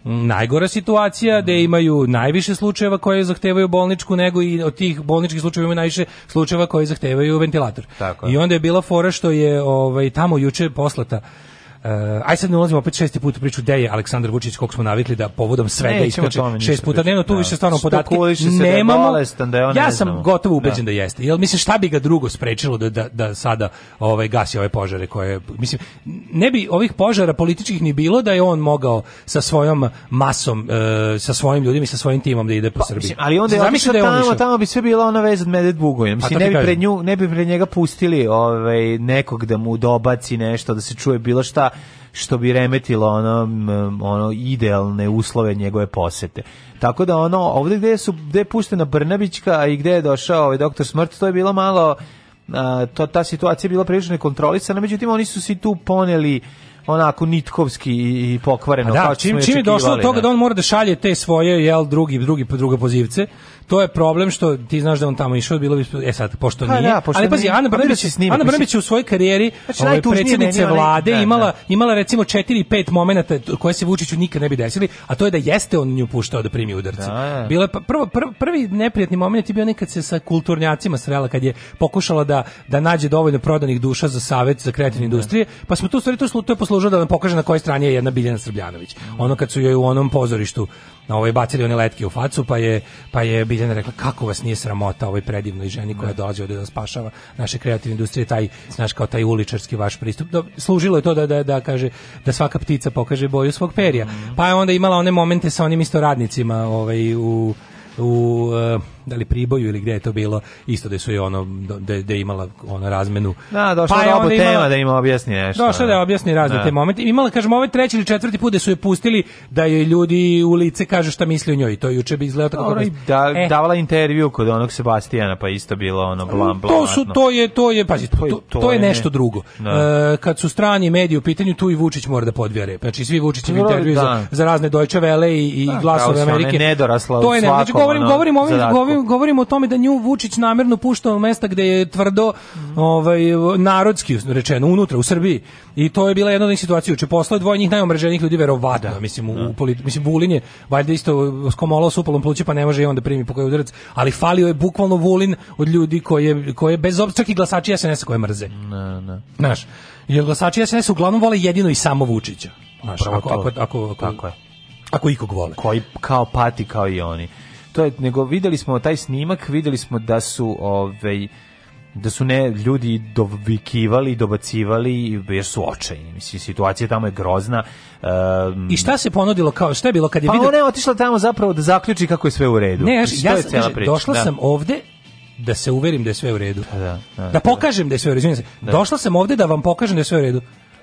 najgora situacija, da imaju najviše slučajeva koje zahtevaju bolničku, nego i od tih bolničkih slučajeva imaju najviše slučajeva koji zahtevaju ventilator. Tako I onda je bila fora što je ovaj, tamo juče poslata Uh, aj sad ne ulazimo opet šesti put u priču gde je Aleksandar Vučić, kog smo navikli da povodom svega iskače šest puta dnevno, tu da. više stvarno podatke da nemamo. Da bolestan, da ja sam znamo. gotovo ubeđen da. da. jeste. Jel, mislim, šta bi ga drugo sprečilo da, da, da sada ovaj, gasi ove požare koje, mislim, ne bi ovih požara političkih ni bilo da je on mogao sa svojom masom, uh, sa svojim ljudima i sa svojim timom da ide po pa, Srbiji. Mislim, ali onda je otišao da tamo, tamo bi sve bila ona veza od Medet Bugojem. Mislim, ne bi, pred nju, ne bi pred njega pustili ovaj, nekog da mu dobaci nešto, da se čuje bilo šta što bi remetilo ono, ono idealne uslove njegove posete. Tako da ono, ovde gde, su, gde je puštena Brnabićka, i gde je došao ovaj doktor Smrt, to je bilo malo, a, to, ta situacija je bila prilično nekontrolisana, međutim oni su si tu poneli onako nitkovski i pokvareno. A da, čim, čim je došlo do toga da. da on mora da šalje te svoje, jel, drugi, drugi, druga pozivce, to je problem što ti znaš da on tamo išao, bilo bi e sad pošto ha, pa da, nije. Da, pošto ali pazi Ana pa Brnabić, se Ana Brnabić u svojoj karijeri znači, ovaj, predsjednice vlade da, imala da. imala recimo 4 5 momenata koje se Vučiću nikad ne bi desili, a to je da jeste on nju puštao da primi udarce. Da, da. Bilo je prvo prv, prvi neprijatni momenat je bio nekad se sa kulturnjacima srela kad je pokušala da da nađe dovoljno prodanih duša za savet za kreativne da. industrije, pa smo tu stvari to, to je poslužilo da nam pokaže na kojoj strani je jedna Biljana Srbljanović. Ono kad su joj u onom pozorištu na ovaj bacili one letke u facu, pa je pa je Biljana rekla kako vas nije sramota ovoj predivnoj ženi koja da. dolazi ovde da spašava naše kreativne industrije taj znaš kao taj uličarski vaš pristup. Do, služilo je to da, da, da kaže da svaka ptica pokaže boju svog perja. Mhm. Pa je onda imala one momente sa onim isto radnicima ovaj u u uh, da li Priboju ili gde je to bilo, isto da su je ono, da, da, da je imala ona razmenu. Da, došla pa da je obo tema da im objasni nešto. Došla da je da objasni razne te momente. Imala, kažem, ovaj treći ili četvrti put da su je pustili da joj ljudi u lice kažu šta misle o njoj. To juče bi izgledalo tako. Dobro, da, e. davala intervju kod onog Sebastijana, pa isto bilo ono blam, blam. To su, to je, to je, pazi, to, to, to, to je nešto drugo. Da. E, kad su strani mediji u pitanju, tu i Vučić mora da podvija rep. Znači, svi Vučićevi intervju za, za razne Deutsche Welle i, i da, glasove Amerike. Nedorasla to je ne, znači, govorim, govorim, ovim, govorimo, govorimo o tome da nju Vučić namerno puštao u mesta gde je tvrdo mm. ovaj, narodski rečeno, unutra, u Srbiji. I to je bila jedna od njih situacija. Uče posle dvojnih njih ljudi, verovatno. Da. Mislim, da. U, mislim, Vulin je valjda isto skomolao s upalom pluća, pa ne može i onda primi po koji udarac. Ali falio je bukvalno Vulin od ljudi koje, koje bez obzira čak i glasači SNS-a koje mrze. Ne, da, ne. Da. Znaš, jer glasači SNS uglavnom vole jedino i samo Vučića. Znaš, ako, ako, ako, ako, Tako je. Ako ikog vole. Koji kao pati kao i oni to je, nego videli smo taj snimak, videli smo da su ovaj da su ne ljudi dovikivali, dobacivali jer su očajni. Mislim situacija tamo je grozna. Um, I šta se ponudilo kao šta je bilo kad je pa vidio... ona je otišla tamo zapravo da zaključi kako je sve u redu. Ne, Mislim, ja, ja, ja došla da. sam ovde da se uverim da je sve u redu. Da, da, da, da, da. pokažem da je sve u redu. Da. Došla sam ovde da vam pokažem da je sve u redu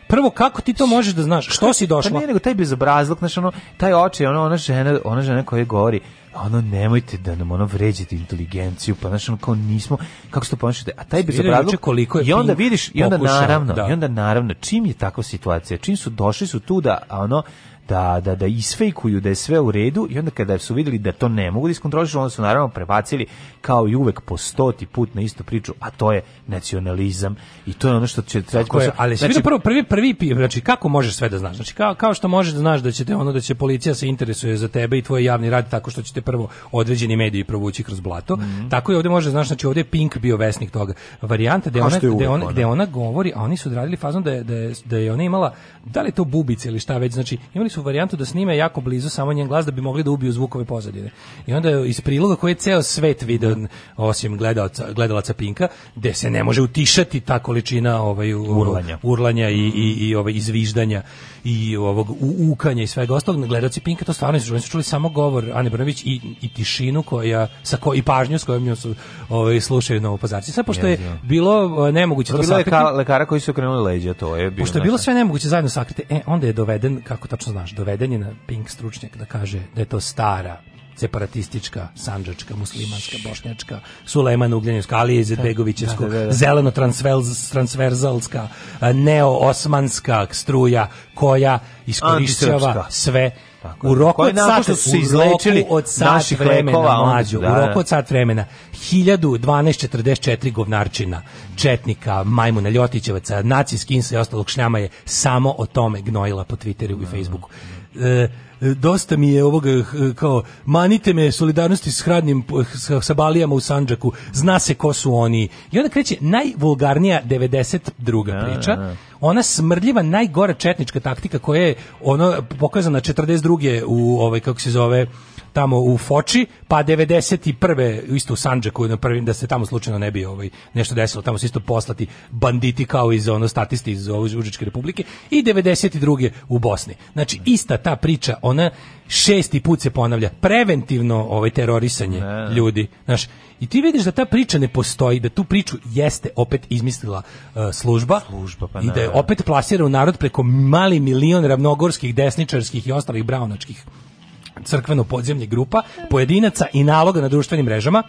prvo kako ti to možeš da znaš što si pa došla pa nije nego taj bezobrazluk znači ono taj oči ono ona žena ona žena koja govori ono nemojte da nam ono vređate inteligenciju, pa znači kao nismo kako se pomislite a taj bezobrazluk koliko je i onda vidiš i onda naravno, da. i onda naravno čim je takva situacija, čim su došli su tu da a ono da, da, da isfejkuju da je sve u redu i onda kada su videli da to ne mogu da iskontrolišu, onda su naravno prebacili kao i uvek po stoti put na istu priču, a to je nacionalizam i to je ono što će treći je, Ali znači, prvo, prvi, prvi, znači kako možeš sve da znaš? Znači kao, kao što možeš da znaš da će te ono da će policija se interesuje za tebe i tvoj javni rad tako što će te prvo određeni mediji provući kroz blato, mm -hmm. tako i ovdje može da znaš, znači ovde je Pink bio vesnik toga. Varijanta da ona, ona, ona, ona govori, a oni su odradili fazom da je, da je, da je ona imala, da li to bubice ili šta već, znači imali su varijantu da snime jako blizu samo njen glas da bi mogli da ubiju zvukove pozadine. I onda je iz priloga koji je ceo svet video osim gledalaca, gledalaca Pinka, gde se ne može utišati ta količina ovaj urlanja, urlanja i i i ovaj izviždanja i ovog ukanja i svega ostalog. Gledaoci Pinka to stvarno su, oni su čuli samo govor Ane Brnović i, i tišinu koja sa ko, i pažnju s kojom su ovaj slušaju na opozarci. Sad pošto je bilo eh, nemoguće to, to bilo sakriti, lekara koji su okrenuli leđa, to je bilo. Pošto je bilo sve nemoguće zajedno sakriti, e onda je doveden kako tačno znam znaš, doveden je na Pink stručnjak da kaže da je to stara separatistička, sanđačka, muslimanska, bošnjačka, Sulejman Ugljanjevska, Ali da, Izetbegovićevska, da, da, zeleno transverzalska, eh, neo-osmanska struja koja iskorišćava sve u roku od sat, što su se izlečili od naših vremena, mlađu, da, u da. roku od sat vremena, 1244 govnarčina, Četnika, Majmuna Ljotićevaca, nacijski i ostalog šljama je samo o tome gnojila po Twitteru i da. Facebooku e, dosta mi je ovoga e, kao manite me solidarnosti s hradnim sa balijama u Sandžaku zna se ko su oni i onda kreće najvulgarnija 92. priča ona smrdljiva najgora četnička taktika koja je ono pokazana 42. u ovaj kako se zove tamo u Foči, pa 91. isto u Sandžaku na prvi da se tamo slučajno ne bi ovaj nešto desilo, tamo su isto poslati banditi kao iz ono statisti iz Užičke republike i 92. u Bosni. Znači ista ta priča, ona šesti put se ponavlja. Preventivno ovaj terorisanje ne. ljudi, znaš, i ti vidiš da ta priča ne postoji, da tu priču jeste opet izmislila uh, služba, služba pa i da je da. opet plasira u narod preko mali milion ravnogorskih, desničarskih i ostalih braunačkih crkveno podzemlje grupa, pojedinaca i naloga na društvenim mrežama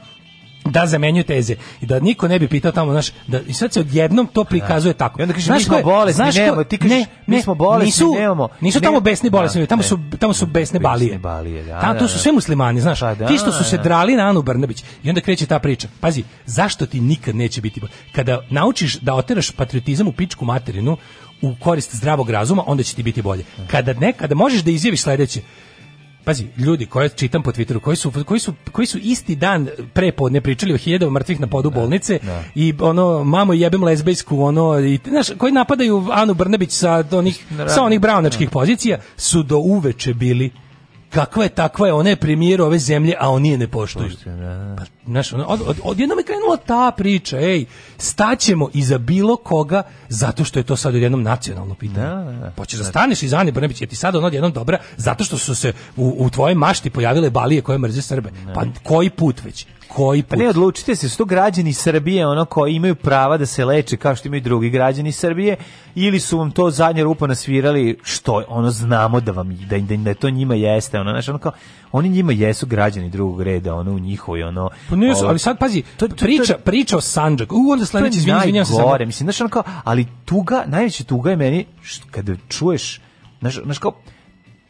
da zamenjuju teze i da niko ne bi pitao tamo znaš da i sad se odjednom to da. prikazuje tako. I onda kaže mi smo bolesni, nemamo, ti kažeš ne, mi smo bolesni, nisu, nemamo. Nisu tamo besni bolesni, da, tamo su tamo su besne balije. Besne balije, da. Tamo to da, su da. sve muslimani, znaš. Da, ti što su se drali na Anu Brnabić i onda kreće ta priča. Pazi, zašto ti nikad neće biti kada naučiš da oteraš patriotizam u pičku materinu u korist zdravog razuma, onda će ti biti bolje. Kada ne, kada možeš da izjaviš sledeće Pazi, ljudi koje čitam po Twitteru, koji su, koji su, koji su isti dan pre podne pričali o hiljadama mrtvih na podu ne, da, bolnice ne. Da. i ono, mamo jebem lezbejsku, ono, i, znaš, koji napadaju Anu Brnebić sa onih, sa onih braunačkih da. pozicija, su do uveče bili kakva je takva je, ona je premijer ove zemlje, a oni je ne poštuju. Pa Znaš, od, od, odjednom je krenula ta priča, ej, staćemo iza bilo koga zato što je to sad odjednom nacionalno pitanje. Da, da, da. Počeš da znači. staneš iza Ane Brnabić, jer ti sad ono odjednom dobra zato što su se u, u tvojoj mašti pojavile balije koje mrze Srbe. Da. Pa koji put već? koji put. Pa ne odlučite se, su to građani Srbije ono koji imaju prava da se leče kao što imaju drugi građani Srbije ili su vam to zadnje rupa nasvirali što ono znamo da vam da, da, da to njima jeste ono znači ono kao oni njima jesu građani drugog reda, ono u njihovoj ono. Pa nisu, ali sad pazi, to, to, to, priča, priča o Sandžaku. U onda sledeći izvinjavam se. Najgore, mislim, znaš, ono ali tuga, najveća tuga je meni što, kada čuješ, znaš, znaš kao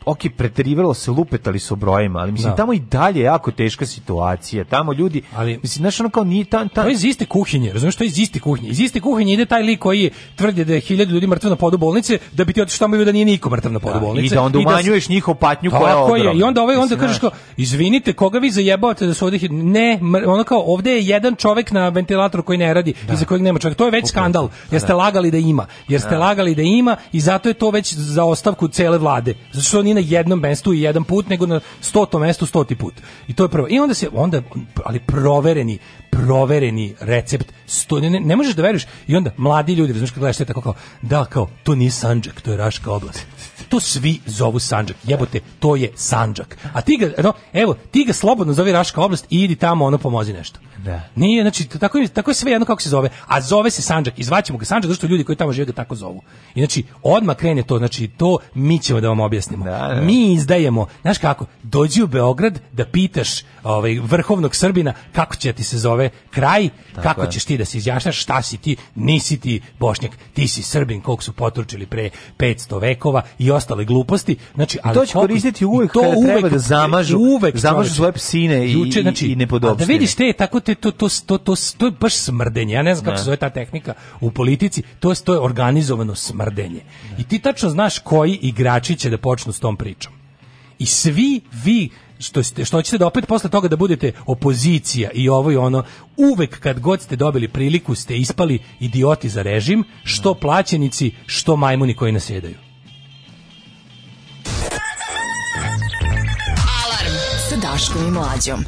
ok, preterivalo se, lupetali su brojima, ali mislim, da. tamo i dalje je jako teška situacija, tamo ljudi, ali, mislim, znaš, ono kao nije tam, tam... To je iz iste kuhinje, razumiješ, to je iz iste kuhinje, iz iste kuhinje ide taj lik koji tvrdi da je hiljadu ljudi mrtvo na podu bolnice, da bi ti otišao tamo i da nije niko mrtav na podu da, bolnice. I da onda da umanjuješ njihovu patnju koja je ogromna. I onda ovaj, onda kažeš kao, izvinite, koga vi zajebavate da su ovdje... Ne, ono kao, ovde je jedan čovjek na ventilator koji ne radi da. i za kojeg nema čovjek. To je već skandal, jer da. ste lagali da ima, jer ste da. lagali da ima i zato je to već za ostavku cele vlade. Zato što nije na jednom mestu i jedan put, nego na stotom mestu stoti put. I to je prvo. I onda se, onda, ali provereni, provereni recept, sto, ne, ne možeš da veruješ. I onda, mladi ljudi, razumiješ kada gledaš, to tako kao, da, kao, to nije Sanđak, to je Raška oblast to svi zovu Sandžak. Jebote, to je Sandžak. A ti ga, no, evo, ti ga slobodno zove Raška oblast i idi tamo, ono, pomozi nešto. Da. Nije, znači, tako je, tako je sve jedno kako se zove. A zove se Sandžak. Izvaćemo ga Sandžak, zato što ljudi koji tamo žive ga tako zovu. I znači, odmah krene to, znači, to mi ćemo da vam objasnimo. Da, da. Mi izdajemo, znaš kako, dođi u Beograd da pitaš ovaj, vrhovnog Srbina kako će ti se zove kraj, tako kako je. ćeš ti da se izjašnjaš, šta si ti, nisi ti Bošnjak, ti si Srbin, kog su potručili pre 500 vekova i ostale gluposti. Znači, ali to će koristiti uvek to kada uvek, treba da zamažu, uvek, zamažu svoje psine i, juče, znači, i nepodobštine. A da vidiš te, tako te, to, to, to, to, to je baš smrdenje. Ja ne znam kako da. se zove ta tehnika u politici. To je, to je organizovano smrdenje. I ti tačno znaš koji igrači će da počnu s tom pričom. I svi vi što ste što ćete da opet posle toga da budete opozicija i ovo i ono uvek kad god ste dobili priliku ste ispali idioti za režim što plaćenici što majmuni koji nasjedaju. Daškom i Mlađom.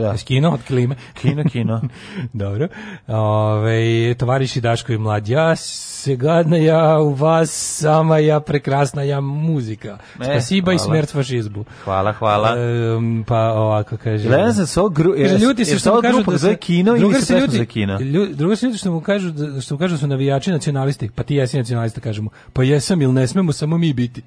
Da, da. Kino od klime. *laughs* Kino, kino. Dobro. Ove, tovariši Daško i mlad. Ja se gadna ja u vas, sama ja prekrasna ja muzika. E, Spasiba i smert fašizmu. Hvala, hvala. E, pa ovako kaže. Gledam sam so gru... Jer, ljudi se što mu kažu da se, kino druga ili se ljudi, za kino? Ljudi, druga se ljudi što mu kažu da, što mu kažu da su navijači nacionalisti. Pa ti jesi nacionalista kažemo. Pa jesam ili ne smemo samo mi biti.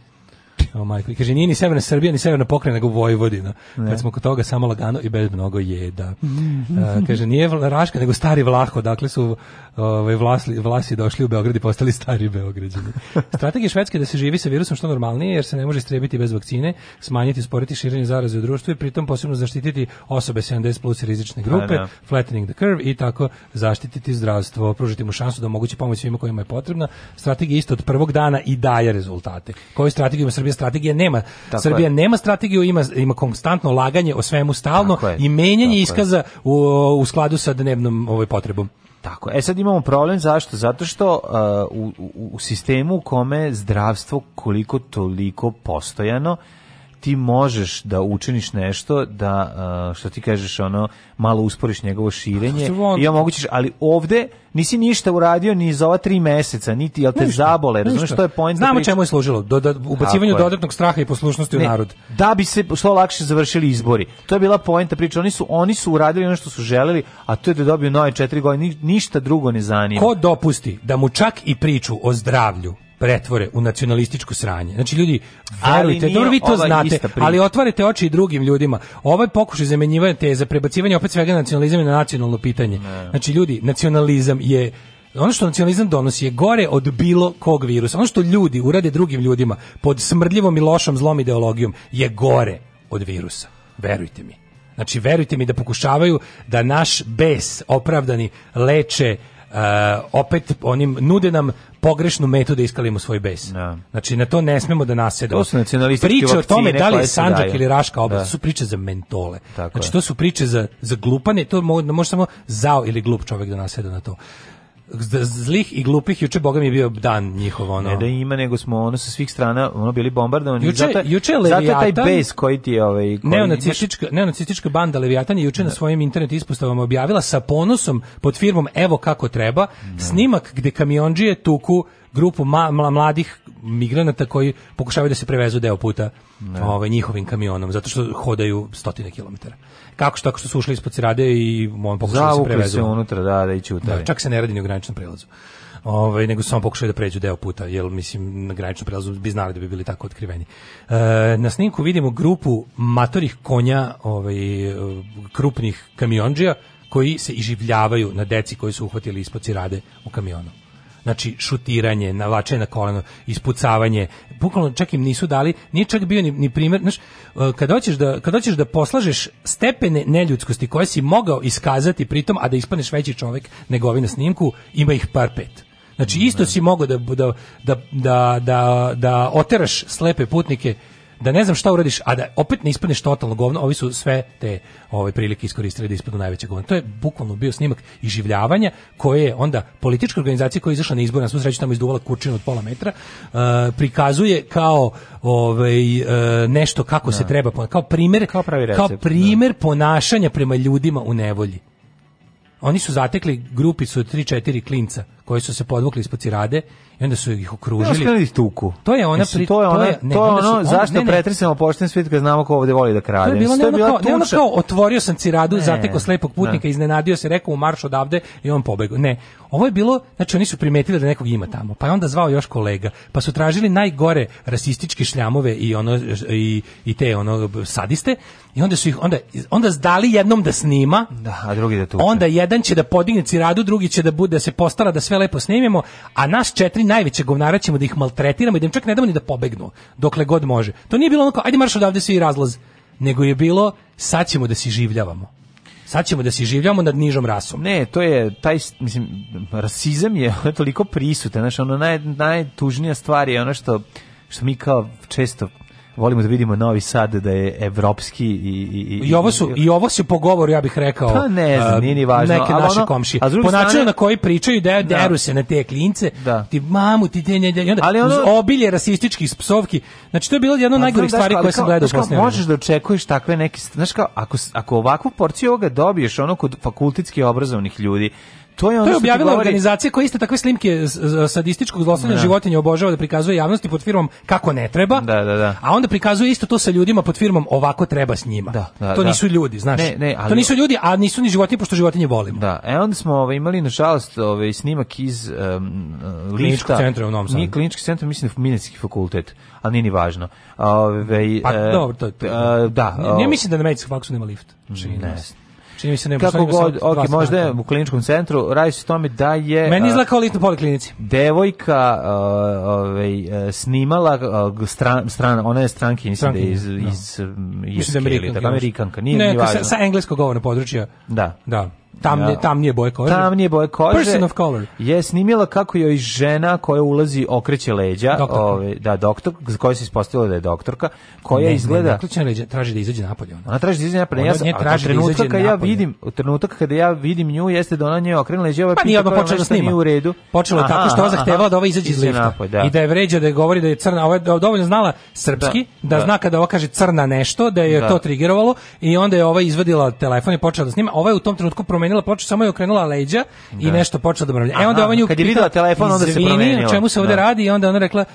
*laughs* Jo, majko. I kaže, nije ni severna Srbija, ni severna pokrajina, nego Vojvodina. Ne. Kad smo kod toga samo lagano i bez mnogo jeda. Uh, *laughs* kaže, nije Raška, nego stari Vlaho. Dakle su ovaj, vlasli, vlasi došli u Beograd i postali stari Beograđani. *laughs* Strategija Švedske da se živi sa virusom što normalnije, jer se ne može istrebiti bez vakcine, smanjiti, sporiti širenje zaraze u društvu i pritom posebno zaštititi osobe 70 plus rizične da, grupe, da, da. flattening the curve i tako zaštititi zdravstvo, pružiti mu šansu da omogući pomoć svima kojima je potrebna. Strategija isto od prvog dana i daje rezultate. Koju strategiju ima Srbija? Strategija strategija nema. Tako Srbija je. nema strategiju, ima, ima konstantno laganje o svemu stalno Tako i menjanje iskaza u, u skladu sa dnevnom ovoj potrebom. Tako. E sad imamo problem zašto? Zato što uh, u, u, u sistemu u kome zdravstvo koliko toliko postojano ti možeš da učiniš nešto da što ti kažeš ono malo usporiš njegovo širenje pa, on... i omogućiš ali ovde nisi ništa uradio ni za ova 3 meseca niti jel te zabole razumeš što je point znamo čemu je služilo do, do ubacivanju dodatnog straha i poslušnosti ne, u narod da bi se što lakše završili izbori to je bila poenta priče oni su oni su uradili ono što su želeli a to je da dobiju nove 4 godine ništa drugo ne zanima ko dopusti da mu čak i priču o zdravlju pretvore u nacionalističko sranje. Znači ljudi, verujte, dobro vi to znate, ali otvarate oči i drugim ljudima. Ovaj pokušaj zamenjivanja teza, prebacivanja opet svega nacionalizam na nacionalno pitanje. Ne. Znači ljudi, nacionalizam je ono što nacionalizam donosi je gore od bilo kog virusa. Ono što ljudi urade drugim ljudima pod smrdljivom i lošom zlom ideologijom je gore od virusa. Verujte mi. Znači, verujte mi da pokušavaju da naš bes opravdani leče Eh, opet onim nude nam pogrešnu metu da iskalimo svoj bes. No. Da. Znači na to ne smemo da nasedamo. To su nacionalističke priče o tome da li je Sandžak ili Raška oblast da. su priče za mentole. Tako znači je. to su priče za za glupane, to može, može samo zao ili glup čovjek da naseda na to zlih i glupih juče boga mi je bio dan njihov ono. Ne da ima nego smo ono sa svih strana ono bili bombardovani. Juče zato, juče Leviatan, zato je taj bes koji ti je ovaj koji neonacistička neonacistička banda Leviatan je juče ne. na da. svojim internet ispostavama objavila sa ponosom pod firmom Evo kako treba ne. Da. snimak gde kamiondžije tuku grupu ma, mladih migranata koji pokušavaju da se prevezu deo puta da. ovaj, njihovim kamionom zato što hodaju stotine kilometara kako što tako su ušli ispod cirade i on pokušao da se prevezu. se unutra, da, da i da, čak se ne radi ni u graničnom prelazu. Ovaj nego samo pokušaju da pređu deo puta, jer mislim na graničnom prelazu bi znali da bi bili tako otkriveni. E, na snimku vidimo grupu matorih konja, ovaj krupnih kamiondžija koji se iživljavaju na deci koji su uhvatili ispod cirade u kamionu znači šutiranje, navlačenje na koleno, ispucavanje, bukvalno čak im nisu dali, nije čak bio ni, ni primjer, znaš, e, kad hoćeš, da, kada hoćeš da poslažeš stepene neljudskosti koje si mogao iskazati pritom, a da ispaneš veći čovjek nego ovi na snimku, ima ih par pet. Znači isto da. si mogao da, da, da, da, da, da oteraš slepe putnike da ne znam šta uradiš, a da opet ne ispadneš totalno govno, ovi su sve te ove prilike iskoristili da ispadnu najveće govno. To je bukvalno bio snimak iživljavanja koje je onda politička organizacija koja je izašla na izbor, na svu sreću tamo izduvala kurčinu od pola metra, uh, prikazuje kao ovaj uh, nešto kako da. se treba kao primer, kao, pravi recept, kao primjer da. ponašanja prema ljudima u nevolji. Oni su zatekli grupicu od 3-4 klinca koji su se podvukli ispod cirade I onda su ih okružili. Ja, tuku. To je ona pri, to je ona, to je, ne, to ono, su, zašto ne, ne. pretresemo pošten svet kad znamo ko ovde voli da krade. To je bilo, ne, ono, kao, ne ono kao otvorio sam ciradu, zateko slepog putnika, iznenadio se, rekao u marš odavde i on pobegao. Ne, ovo je bilo, znači oni su primetili da nekog ima tamo, pa je onda zvao još kolega, pa su tražili najgore rasističke šljamove i ono i, i te ono sadiste i onda su ih onda onda zdali jednom da snima, da, a drugi da tu. Onda jedan će da podigne ciradu, drugi će da bude da se postara da sve lepo snimimo, a nas četiri najveće govnara ćemo da ih maltretiramo i da im čak ne damo ni da pobegnu, dokle god može. To nije bilo onako, ajde marš odavde svi razlaz, nego je bilo, sad ćemo da si življavamo. Sad ćemo da si življavamo nad nižom rasom. Ne, to je, taj, mislim, rasizam je *laughs* toliko prisutan, znaš, ono naj, najtužnija stvar je ono što, što mi kao često volimo da vidimo Novi Sad da je evropski i i i, I ovo su i ovo se po ja bih rekao pa ne znam, nije ni važno neke naše ono, komšije po načinu na koji pričaju da deru se na te klince da. ti mamu ti te nje i onda ali ono, obilje rasističkih psovki znači to je bilo jedno pa najgore stvari koje sam gledao posle možeš da očekuješ takve neke znaš kao ako ako ovakvu porciju ovoga dobiješ ono kod fakultetski obrazovnih ljudi To je, to je objavila govori... organizacija koja iste takve slimke sadističkog zlostavljanja da. životinja obožava da prikazuje javnosti pod firmom kako ne treba. Da, da, da. A onda prikazuje isto to sa ljudima pod firmom ovako treba s njima. Da, da to da. nisu ljudi, znaš. Ne, ne, ali... To nisu ljudi, a nisu ni životinje pošto životinje volimo. Da. E onda smo ovaj, imali nažalost ovaj snimak iz um, lifta. Kliničkog centra u Novom Sadu. Nije klinički centar, mislim Medicinski fakultet, ali nije ni važno. Ove, ovaj, pa, e, dobro, to je, to e, da. Ne, mislim da na Medicinskom fakultetu nema lift. Ne, čini mi se ne Kako god, ok, možda je da. u kliničkom centru, radi se o tome da je... Meni e, izgleda litno poliklinici. Devojka uh, ovaj, e, snimala uh, stran, stran, ona je stranki, mislim da je iz, da. iz, no. iz, iz Amerikanka, nije ne, ni važno. Sa, sa engleskog govornog područja. Da. Da. Tamne, ja. tamnije boje kože. Tamnije boje kože. Person of color. Je snimila kako joj žena koja ulazi okreće leđa, doktorka. ove, ovaj, da, doktor, za koju se ispostavilo da je doktorka, koja ne, izgleda... Ne, leđa, traži da izađe napolje. Ona, ona traži da izađe napolje. Ona da ja sam, traži trenutka da kada ja vidim, u trenutak kada ja vidim nju, jeste da ona nje okrene leđa, ovaj pa nije odmah počela da snima. U redu. Počelo je tako što ona zahtevala da ova izađe iz lifta. Napoj, da. I da je vređa, da je govori da je crna, ova da je dovoljno znala srpski, da, da, da zna kada ova kaže crna nešto, da je to trigerovalo i onda je ova izvadila telefon i počela da snima. Ova je u tom trenutku promenila ploču, samo je okrenula leđa i da. nešto počela da bravlja. E onda ovaj nju kad je videla telefon, onda se promenila. čemu se ovde da. radi? I onda ona rekla,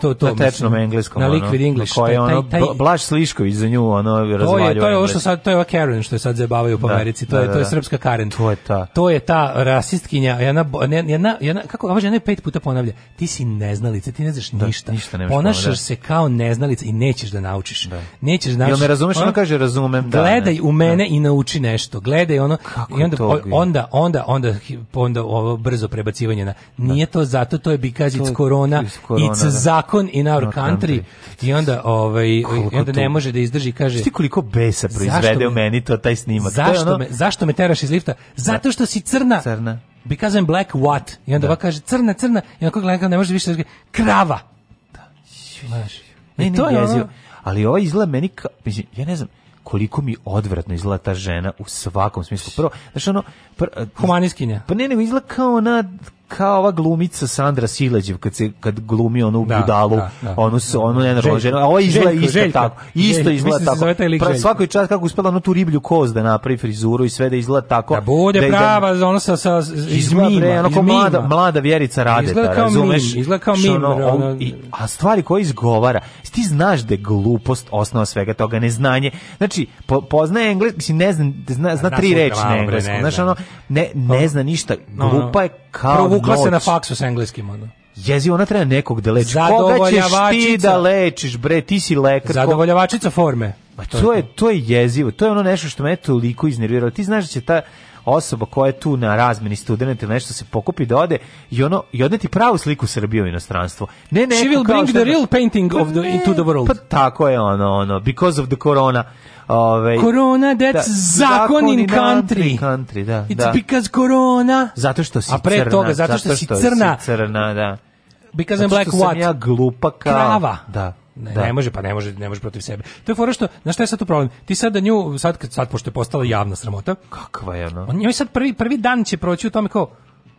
to to na tečnom mislim, engleskom na liquid ono, english koje ono taj, taj, Blaž Slišković za nju ono razvaljuje to je to je ovo što sad to je ova Karen što je sad zabavio po da, Americi to da, je to je da, da. srpska Karen to je ta to je ta rasistkinja jedna jedna jedna kako kaže ne pet puta ponavlja ti si neznalica ti ne znaš da, ništa, ništa ponašaš tamo, se kao neznalica i nećeš da naučiš da. nećeš da naučiš jel me razumeš ona kaže razumem gledaj u mene i nauči nešto gledaj ono kako i onda to, onda onda onda onda ovo brzo prebacivanje na nije to zato to je because it's corona it's zakon in our country i onda ovaj koliko onda ne može da izdrži kaže Šti koliko besa proizvede u meni to taj snimak. Zašto ono... me zašto me teraš iz lifta? Zato što si crna. Crna. Because I'm black what? I onda da. kaže crna crna i onda gleda ne može više da krava. Da. Znaš. Ne, ne, to je ono... ali ovo izgleda meni ka... mislim ja ne znam koliko mi odvratno izgleda ta žena u svakom smislu. Prvo, znači ono... Pr, Humaniskinja. Pa ne, nego izgleda kao ona, kao ova glumica Sandra Sileđev kad se kad glumi onu da, budalu, da, da. onu se onu ne a ova izgleda željko, isto željko, tako. Isto željko, izgleda da tako. pre svakoj čas kako uspela onu tu riblju koz da napravi frizuru i sve da izgleda tako. Da bude da prava za ono sa sa izmima, ono kao mlada mlada Vjerica Rade, izgleda kao razumeš? Mim, izgleda kao mim, da, da. i, a stvari koje izgovara, ti znaš da je glupost osnova svega toga, neznanje. Znači po, poznaje engleski, mislim ne znam, zna, zna, zna tri reči na engleskom. znaš ono ne ne zna ništa, glupa je kao vukla se na faksu s engleskim, ono. Jezi, ona treba nekog da leči. Koga ćeš ti da lečiš, bre, ti si lekar. Zadovoljavačica forme. Ma to, je, to je jezivo, to je ono nešto što me toliko iznerviralo. Ti znaš da će ta osoba koja je tu na razmeni studenta ili nešto se pokupi da ode i ono i odneti pravu sliku Srbije u inostranstvo. Ne, ne, She will bring the da- real painting pa of the, into the world. Pa tako je ono, ono, because of the corona. Ove, ovaj, corona, that's da, zakon in country. country da, It's da. because corona. Zato što si crna. A pre crna, toga, zato što, zato što si crna. Si crna, da because I'm black what? ja glupa Krava. Da. Ne, da. ne može, pa ne može, ne može protiv sebe. To je fora što, znaš šta je sad tu problem? Ti sad da nju, sad, sad pošto je postala javna sramota. Kakva je ona? On njoj sad prvi, prvi dan će proći u tome kao,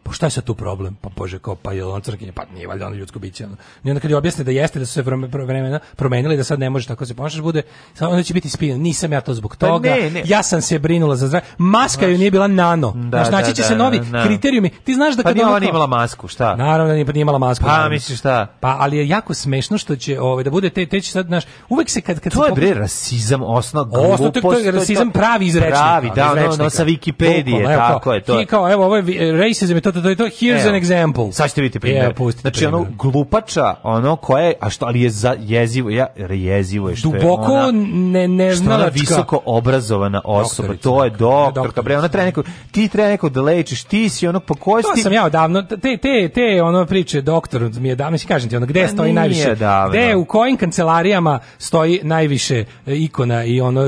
pa šta je sa tu problem? Pa bože, kao, pa je on crkinje, pa nije valjda ono ljudsko biće. Ono. I onda kad je objasne da jeste, da su se vremena promenili, da sad ne može tako da se ponašaš, bude, samo onda će biti spijen, nisam ja to zbog pa toga, pa ne, ne. ja sam se brinula za zdravlje. Maska Znaš, joj nije bila nano. Da, Znaš, naći da, će da, se da, novi da, kriterijumi. Ti znaš da pa kad... Pa nije ona imala masku, šta? Naravno da nije, pa nije imala masku. Pa, misliš šta? Pa, ali je jako smešno što će, ovaj, da bude, te, te će sad, znaš, uvek se kad... kad to je, bre, rasizam, osna glupost. to je rasizam pravi izrečnik. Pravi, da, ono, sa Wikipedije, tako je, to je. Kao, evo, ovo je, racism je to zato to to here's Evo, an example. Sad ćete vidjeti primjer. Evo, znači primjer. ono glupača, ono koje, a što, ali je za, jezivo, ja, jezivo je što Duboko je ona, ne, ne što ona visoko obrazovana osoba, doktorica, to je doktor, bre, ona treba neko, ti treba neko da lečiš, ti si onog po kojoj si. To sam ja odavno, te, te, te ono priče, doktor, mi je davno, mislim, kažem ti, ono, gde pa stoji najviše, davno. gde, u kojim kancelarijama stoji najviše e, ikona i ono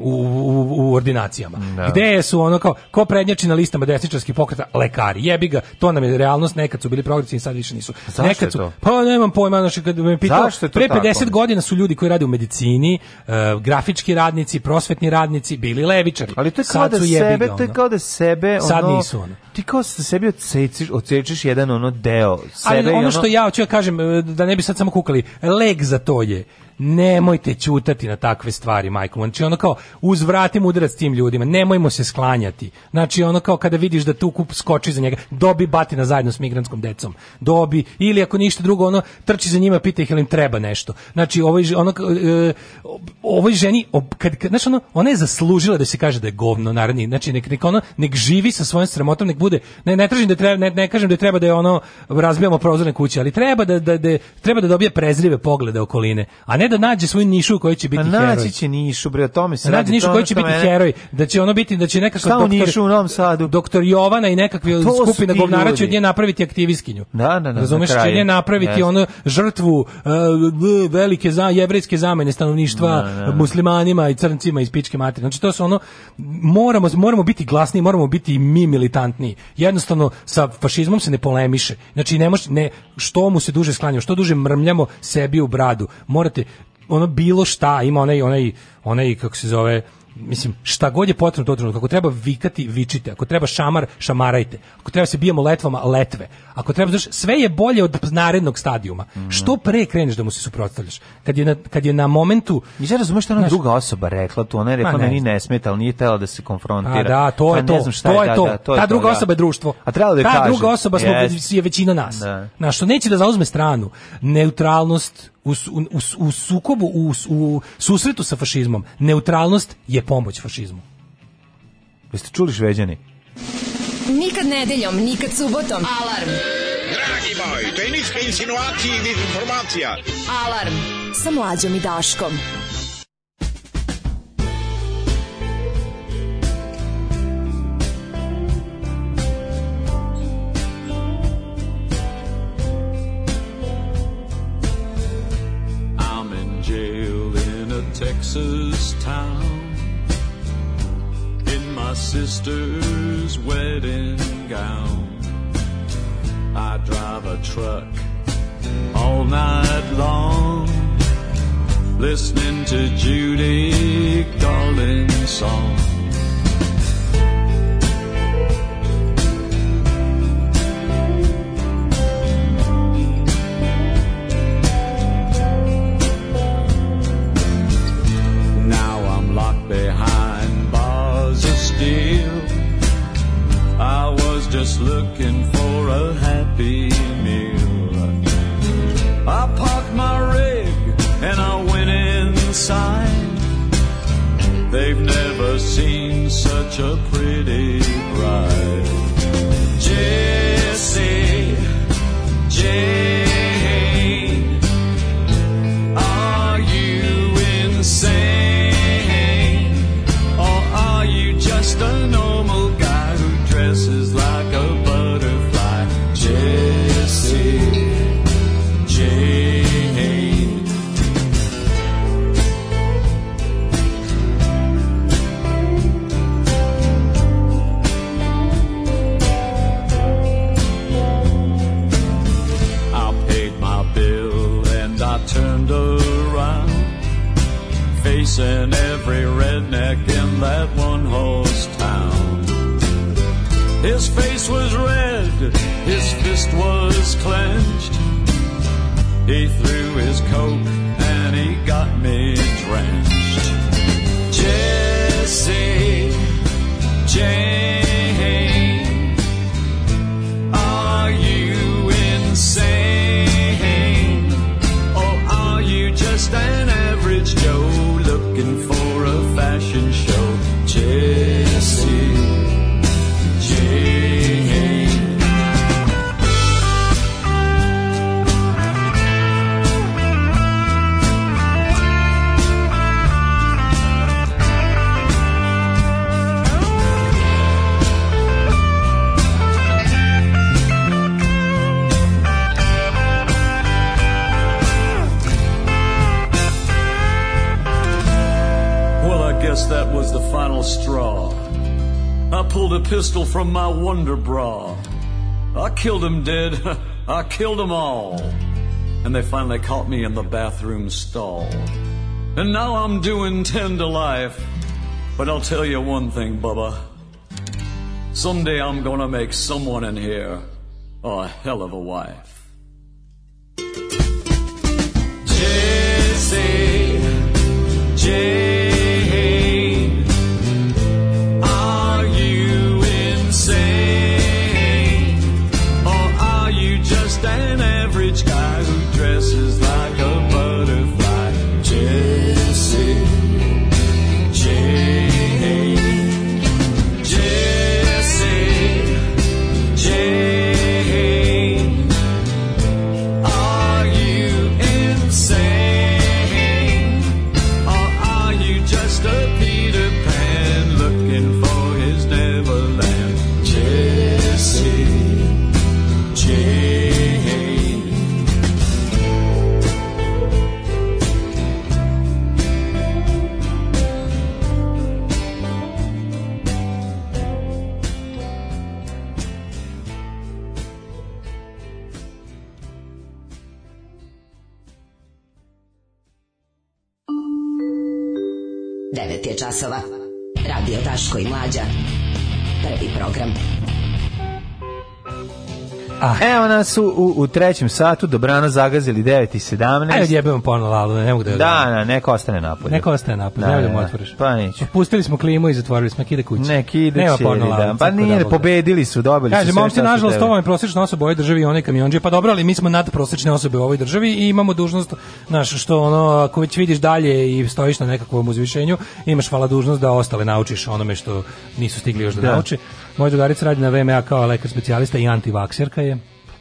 u, u, u ordinacijama. Da. Gde su ono kao, ko prednjači na listama desničarskih pokreta? Lekari. Jebi briga, to nam je realnost, nekad su bili progresivni, sad više nisu. Zašto nekad su, to? Pa nemam pojma, znači kad me pitao, pre 50 tako? godina su ljudi koji rade u medicini, uh, grafički radnici, prosvetni radnici, bili levičari. Ali to je kao da sebe, to je kao da sebe, ono, sad nisu ono. Ti kao da sebi odsečeš, odsečeš jedan ono deo sebe. Ali ono, ono što ja hoću ja da kažem, eh, da ne bi sad samo kukali, leg za to je nemojte ćutati na takve stvari, Michael. Znači, ono kao, uzvratim udarac tim ljudima, nemojmo se sklanjati. Znači, ono kao kada vidiš da tu kup skoči za njega, dobi batina zajedno s migranskom decom. Dobi, ili ako ništa drugo, ono, trči za njima, pita ih ili im treba nešto. Znači, ovoj, ono, e, ovoj ženi, kad, kad, znači, ono, ona je zaslužila da se kaže da je govno, naravno. Znači, nek, nek, ono, nek živi sa svojom sramotom, nek bude, ne, ne tražim da treba, ne, ne kažem da treba da je ono, razbijamo prozorne kuće, ali treba da, da, da, treba da dobije prezrive poglede okoline, a ne da nađe svoju nišu u će biti pa heroj. Naći će nišu, bre, o tome se radi. Nađe nišu kojoj će biti heroj, da će ono biti, da će nekako doktor... nišu u Novom Sadu? Doktor Jovana i nekakvi skupina govnara će od nje napraviti aktivistkinju. Da, da, da. Razumeš, će nje napraviti ono žrtvu e, velike za, jevrejske zamene stanovništva da, da. muslimanima i crncima iz pičke materine. Znači, to su ono, moramo, moramo biti glasni, moramo biti mi militantni. Jednostavno, sa fašizmom se ne polemiše. Znači, ne, može ne što mu se duže sklanjamo, što duže mrmljamo sebi u bradu. Morate, ono bilo šta, ima onaj, onaj, onaj kako se zove, mislim, šta god je potrebno dodatno, ako treba vikati, vičite, ako treba šamar, šamarajte, ako treba da se bijemo letvama, letve, ako treba, znaš, sve je bolje od narednog stadijuma. Mm -hmm. Što pre kreneš da mu se suprotstavljaš? Kad je na, kad je na momentu... Nisam razumeš što ona znaš, druga osoba rekla tu, ona je rekla, pa ne, meni ne smeta, ali nije tela da se konfrontira. A da, to pa je to, da, da, to je, to, ta druga to, osoba je društvo. A trebalo da Ta kaže. druga osoba smo, yes. je većina nas. Da. Znaš, što neće da zauzme stranu, neutralnost, u, u, u sukobu, u, u susretu sa fašizmom, neutralnost je pomoć fašizmu. Jeste čuli šveđani? Nikad nedeljom, nikad subotom. Alarm! Dragi moj, to je ništa insinuacije i informacija. Alarm! Sa mlađom i Daškom. jail in a Texas town. In my sister's wedding gown. I drive a truck all night long, listening to Judy Garland's song. surprise. his coat. pulled a pistol from my wonder bra. I killed them dead. *laughs* I killed 'em all. And they finally caught me in the bathroom stall. And now I'm doing ten to life. But I'll tell you one thing, Bubba. Someday I'm gonna make someone in here a hell of a wife. Jesse, Jesse. Ah. Evo nas u, u, u trećem satu, dobrano zagazili 9 i 17. Ajde, jebemo ponovno lalu, ne mogu da... Da da, da, da, neko ostane napolje. Neko ostane napolje, da, ne, ne, otvoriš. Pa neću. Pustili smo klimu i zatvorili smo, kide kući. Ne, kide Nema ponovno lalu. Pa nije, da, pobedili su, dobili Kaže, su sve momci, nažalost, ovo je prosječna osoba u ovoj državi, on je kamionđe, pa dobro, ali mi smo nadprosečne osobe u ovoj državi i imamo dužnost, znaš, što ono, ako već vidiš dalje i stojiš na nekakvom uzvišenju, imaš hvala dužnost da ostale naučiš onome što nisu stigli još da, da. nauče. Moja drugarica radi na VMA kao lekar specijalista i antivakserka je.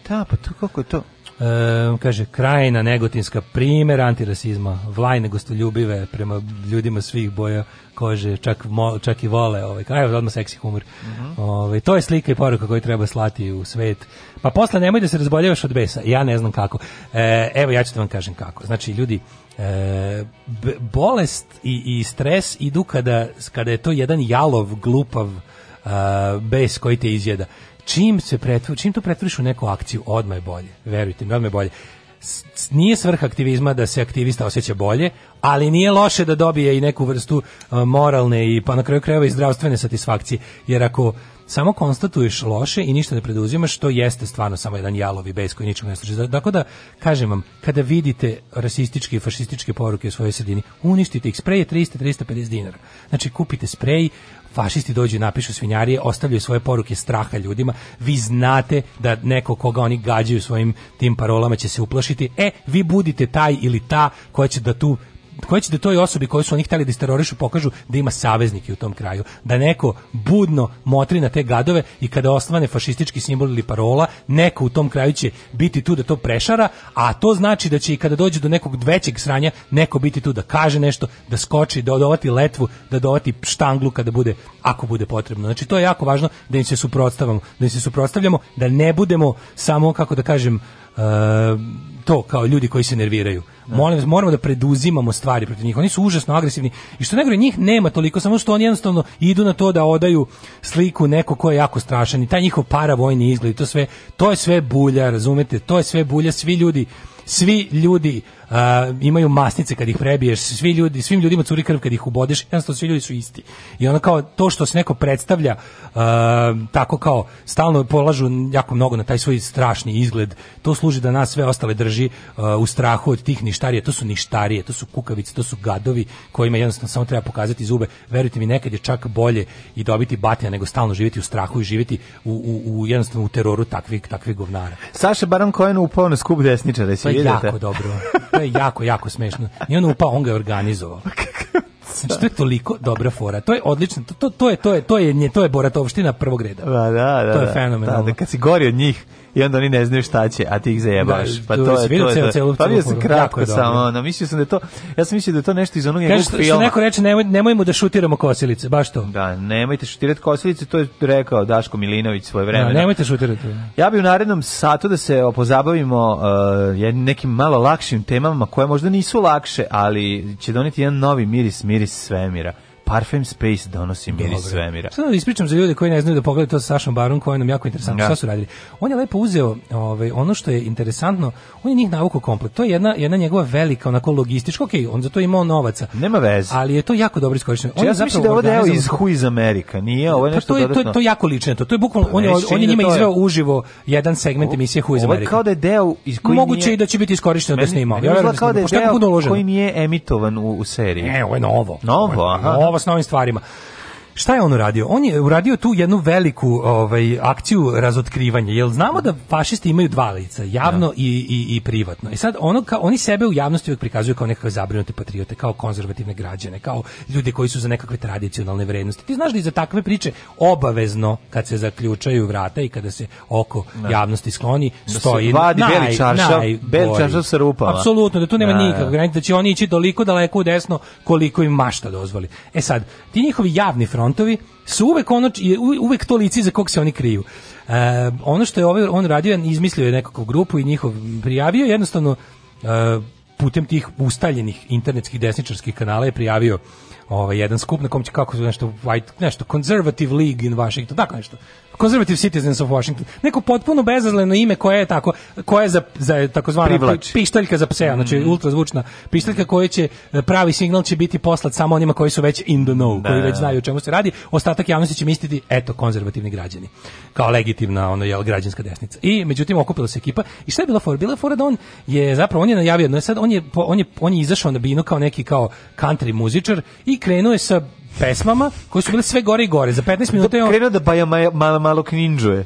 Pa da, pa to kako je to? E, kaže, krajina negotinska primjer antirasizma, vlajne gostoljubive prema ljudima svih boja kože, čak, mo, čak i vole ovaj, a evo odmah seksi humor uh mhm. -huh. ovaj, to je slika i poruka koju treba slati u svet pa posle nemoj da se razboljevaš od besa ja ne znam kako e, evo ja ću da vam kažem kako, znači ljudi e, bolest i, i stres idu kada, kada je to jedan jalov, glupav uh, bes koji te izjeda. Čim se pretvo, čim to pretvoriš u neku akciju, odmah je bolje. Verujte mi, odmah je bolje. S, nije svrha aktivizma da se aktivista osjeća bolje, ali nije loše da dobije i neku vrstu uh, moralne i pa na kraju krajeva i zdravstvene satisfakcije. Jer ako samo konstatuješ loše i ništa ne preduzimaš, to jeste stvarno samo jedan jalovi bes koji ničemu ne služi. Dakle, da, kažem vam, kada vidite rasističke i fašističke poruke u svojoj sredini, uništite ih, sprej je 300-350 dinara. Znači, kupite sprej, fašisti dođu napišu svinjarije, ostavljaju svoje poruke straha ljudima, vi znate da neko koga oni gađaju svojim tim parolama će se uplašiti, e, vi budite taj ili ta koja će da tu koje će da toj osobi koju su oni hteli da isterorišu pokažu da ima saveznike u tom kraju, da neko budno motri na te gadove i kada osvane fašistički simbol ili parola, neko u tom kraju će biti tu da to prešara, a to znači da će i kada dođe do nekog većeg sranja, neko biti tu da kaže nešto, da skoči, da odovati letvu, da dovati štanglu kada bude, ako bude potrebno. Znači to je jako važno da im se suprotstavamo, da im se suprotstavljamo, da ne budemo samo kako da kažem to kao ljudi koji se nerviraju. Da. Molim, moramo da preduzimamo stvari protiv njih. Oni su užasno agresivni i što najgore njih nema toliko, samo što oni jednostavno idu na to da odaju sliku neko ko je jako strašan i taj njihov paravojni izgled, to sve, to je sve bulja, razumete? To je sve bulja, svi ljudi, svi ljudi a, imaju masnice kad ih prebiješ, svi ljudi, svim ljudima curi krv kad ih ubodeš, jednostavno svi ljudi su isti. I ono kao to što se neko predstavlja a, tako kao stalno polažu jako mnogo na taj svoj strašni izgled, to služi da nas sve ostale drži a, u strahu od tih ništarije, to su ništarije, to su kukavice, to su gadovi kojima jednostavno samo treba pokazati zube. Verujte mi, nekad je čak bolje i dobiti batija nego stalno živjeti u strahu i živjeti u, u, u jednostavno u teroru takvih takvih govnara. Saša Baron Cohen upao na skup desničara, jesi pa vidite? Jako dobro. *laughs* to je jako, jako smešno. I on upao, on ga je organizovao. Znači, to je toliko dobra fora. To je odlično. To, to, to je to je to je to je, to je boratovština prvog reda. Da, da, da. To je da. fenomenalno. Da, da, kad si gori od njih, i onda oni ne znaju šta će, a ti ih zajebaš. Da, pa to, je to. Celu, pa celu, pa bio kratko samo, ono, mislio sam da to, ja sam mislio da je to nešto iz onog njegovog filma. Što neko reče, nemoj, nemoj mu da šutiramo kosilice, baš to. Da, nemojte šutirati kosilice, to je rekao Daško Milinović svoje vreme. Da, nemojte šutirati. Ja bih u narednom satu da se pozabavimo uh, nekim malo lakšim temama koje možda nisu lakše, ali će doneti jedan novi miris, miris svemira. Parfem Space donosi miris svemira. Sada ispričam za ljude koji ne znaju da pogledaju to sa Sašom Baron, koji nam jako interesantno. Ja. Da. Šta su radili? On je lepo uzeo ovaj, ono što je interesantno, on je njih navukao komplet. To je jedna, jedna njegova velika, onako logistička, ok, on za to imao novaca. Nema veze. Ali je to jako dobro iskorišteno. On ja sam mislio da ovo je iz Who iz Amerika, nije ovo je pa nešto pa to je, To, to jako lično, to, to je bukvalno, pa, on, je, on je njima da je... izveo uživo jedan segment emisije Who iz Amerika. Ovo je kao da je deo iz koji Moguće nije... i da će biti iskorišteno da snima. Ja, da kao da pa je deo koji nije emitovan u, u seriji. Ne, ovo je novo. Novo, aha. Nova s novim stvarima šta je on uradio? On je uradio tu jednu veliku ovaj, akciju razotkrivanja. Jel znamo da fašisti imaju dva lica, javno ja. Da. i, i, i, privatno. I sad ono ka, oni sebe u javnosti uvijek prikazuju kao nekakve zabrinute patriote, kao konzervativne građane, kao ljudi koji su za nekakve tradicionalne vrednosti. Ti znaš da za takve priče obavezno kad se zaključaju vrata i kada se oko ja. Da. javnosti skloni, da stoji vadi naj, beli čaršav, beli čaršav se rupala. Apsolutno, da tu nema ja, da, nikakvog granica, da će oni ići toliko daleko u desno koliko im mašta dozvoli. E sad, ti njihovi javni front frontovi su uvek ono je uvek to lice za kog se oni kriju. E, ono što je ovaj on radio, je izmislio je nekakvu grupu i njihov prijavio jednostavno e, putem tih ustaljenih internetskih desničarskih kanala je prijavio ovaj jedan skup na kom će kako nešto white nešto conservative league in Washington tako nešto Conservative Citizens of Washington. Neko potpuno bezazleno ime koje je tako, koje je za, za takozvana pištaljka za pse, mm -hmm. znači ultrazvučna pištaljka koja će, e, pravi signal će biti poslat samo onima koji su već in the know, da, koji već znaju o čemu se radi. Ostatak javnosti će misliti, eto, konzervativni građani. Kao legitimna, ono, jel, građanska desnica. I, međutim, okupila se ekipa. I šta je bilo for? Bila je fora da on je, zapravo, on je najavio, no sad, on je, on je, on je izašao na binu kao neki, kao country muzičar i krenuo je sa pesmama koje su bile sve gore i gore. Za 15 minuta je on... Krenuo da baja malo, malo, malo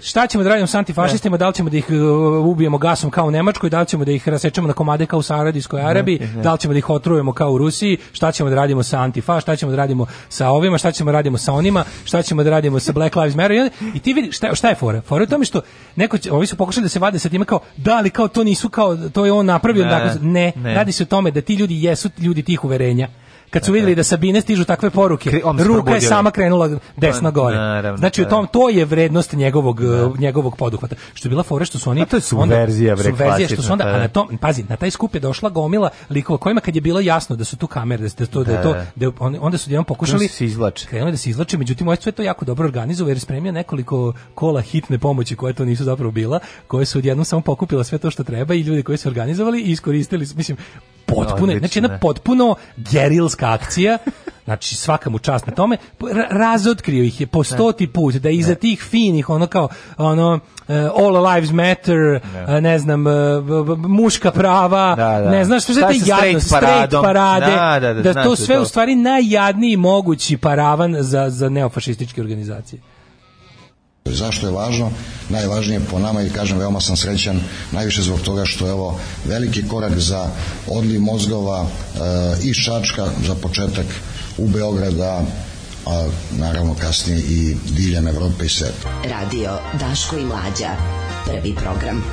Šta ćemo da radimo sa antifašistima? Da li ćemo da ih uh, ubijemo gasom kao u Nemačkoj? Da li ćemo da ih rasečemo na komade kao u Saradijskoj Arabiji? Ne, ne. Da li ćemo da ih otrujemo kao u Rusiji? Šta ćemo da radimo sa antifaš? Šta ćemo da radimo sa ovima? Šta ćemo da radimo sa onima? Šta ćemo da radimo sa Black Lives Matter? I ti vidi šta, šta je fora? Fora je tome što neko će, ovi su pokušali da se vade sa tim kao da li kao to nisu kao to je on napravio ne, dakle, ne, ne. radi se o tome da ti ljudi jesu ljudi tih uverenja kad su videli da Sabine stižu takve poruke, ruka je sama krenula desna pa, gore. Znači u da. tom to je vrednost njegovog da. eh, njegovog poduhvata. Što je bila fora što su oni to je subverzija, subverzija što su onda a pa na tom pazi, na taj skup je došla gomila likova kojima kad je bilo jasno da su tu kamere, da to da to da, da onda su jedan pokušali se izvlače. Krenuli da se izvlače, međutim ovaj je to jako dobro organizovao jer spremio nekoliko kola hitne pomoći koje to nisu zapravo bila, koje su odjednom samo pokupila sve to što treba i ljudi koji su organizovali i iskoristili mislim, potpuno, znači jedna potpuno gerilska politička akcija, znači svaka mu čast na tome, razotkrio ih je po da. stoti put, da iza tih finih, ono kao, ono, eh, all lives matter, ne eh, znam, eh, muška prava, da, da. ne znaš, što je jadno, straight parade, da, da, da, da to sve to. u stvari najjadniji mogući paravan za, za neofašističke organizacije. Zašto je važno? Najvažnije po nama i kažem veoma sam srećan, najviše zbog toga što je ovo veliki korak za odliv mozgova e, i Šačka za početak u Beograda, a naravno kasnije i diljem Evrope i sveta. Radio Daško i Mlađa, prvi program.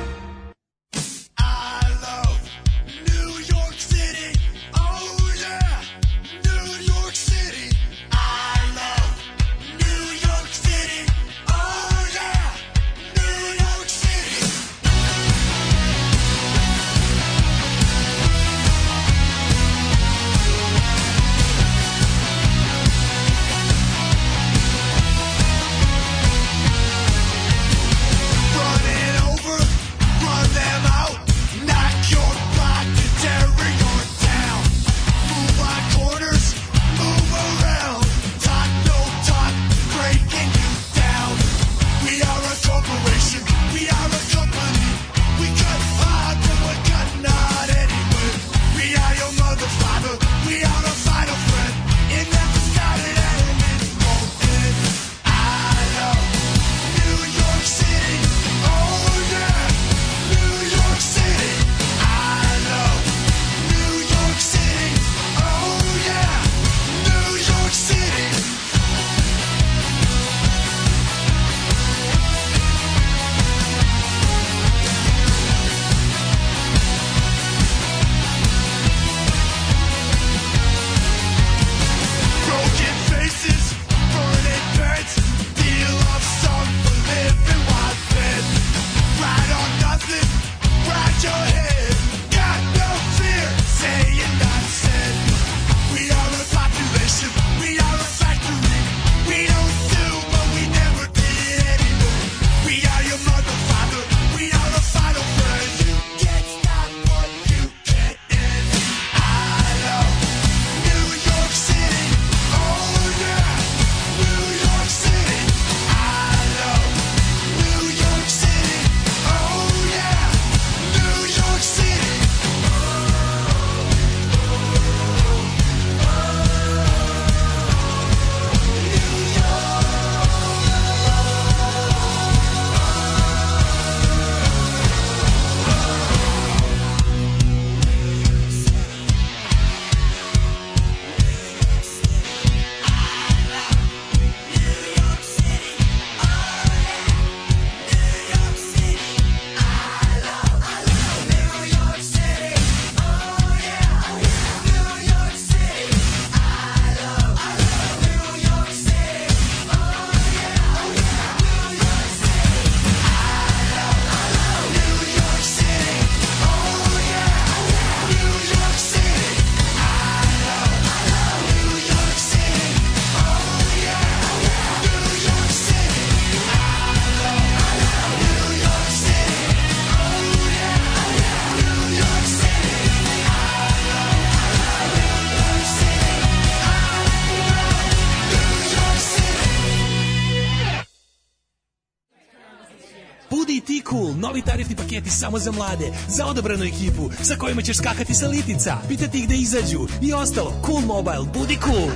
samo za mlade, za odobranu ekipu sa kojima ćeš skakati sa litica, pitati ih da izađu i ostalo. Cool Mobile, budi cool!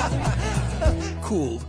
*laughs* cool.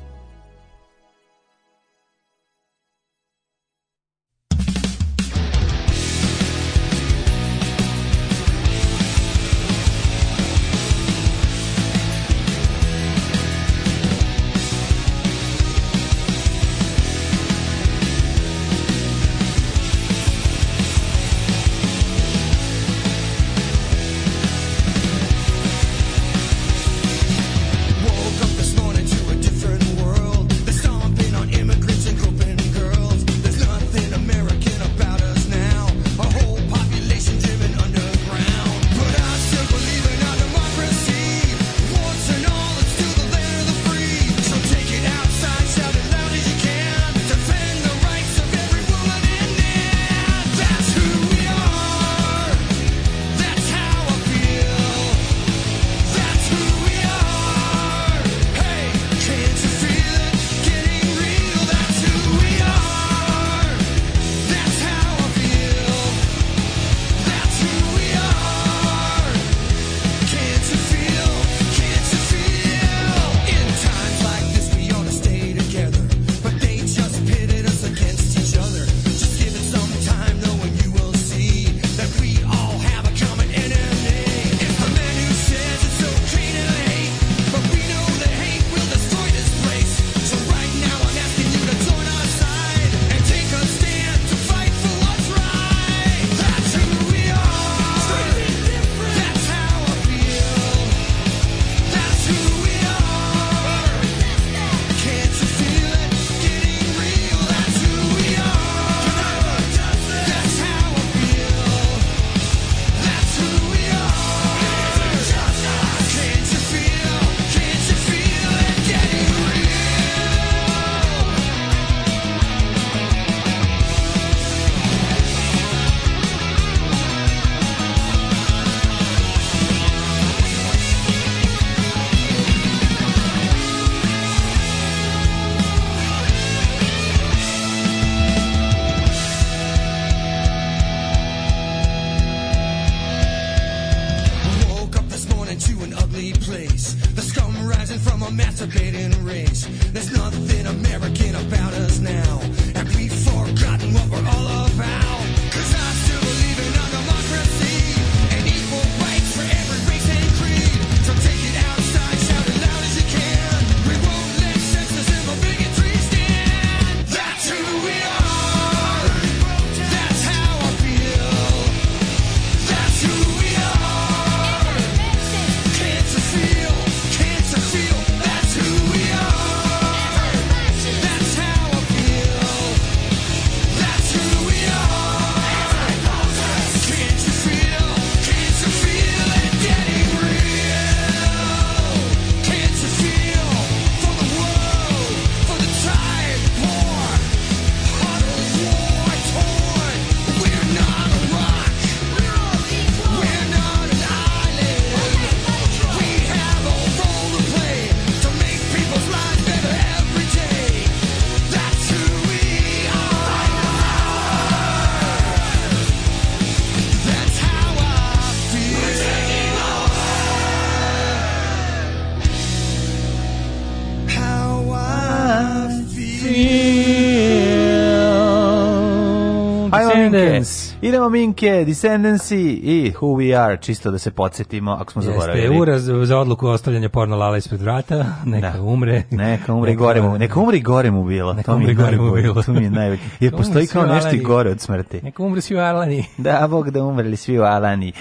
Descendants. Minke. Idemo Minke, Descendancy i Who We Are, čisto da se podsjetimo, ako smo zaboravili. Jeste, uraz za odluku ostavljanja porno lala ispred vrata, da. neka da. umre. Neka umre i gore mu, neka umre gore mu bilo. Neka to umre gore mu bilo. To mi je najbolje. *laughs* Jer postoji kao nešto gore od smrti. Neka umre svi u Alani. Da, Bog da umreli svi u Alani.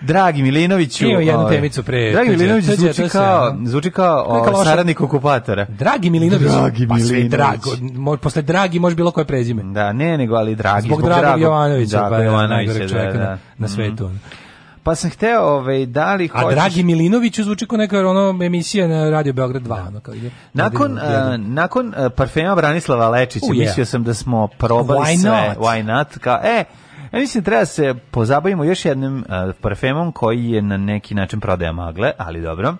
Dragi Milinoviću. Imao jednu ovaj, temicu pre. Dragi Milinović zvuči kao, zvuči kao ovaj, saradnik okupatora. Dragi Milinović. Dragi pa Milinović. drago. Posle dragi može bilo koje prezime. Da, ne, nego ali dragi. Zbog, zbog Dragog Jovanović, pa Da, Jovanovića, da, da. Na mhm. svetu. Pa sam hteo, ovaj, da li hoćeš... A Dragi Milinović zvuči kao neka ono emisija na Radio Beograd 2, ono kao ide. Nakon a, eh, nakon eh, parfema Branislava Lečića, oh, mislio sam da smo probali why sve. Not? Why not? Ka, e, Ja mislim da treba da se pozabavimo još jednim uh, parfemom koji je na neki način prodaja magle, ali dobro.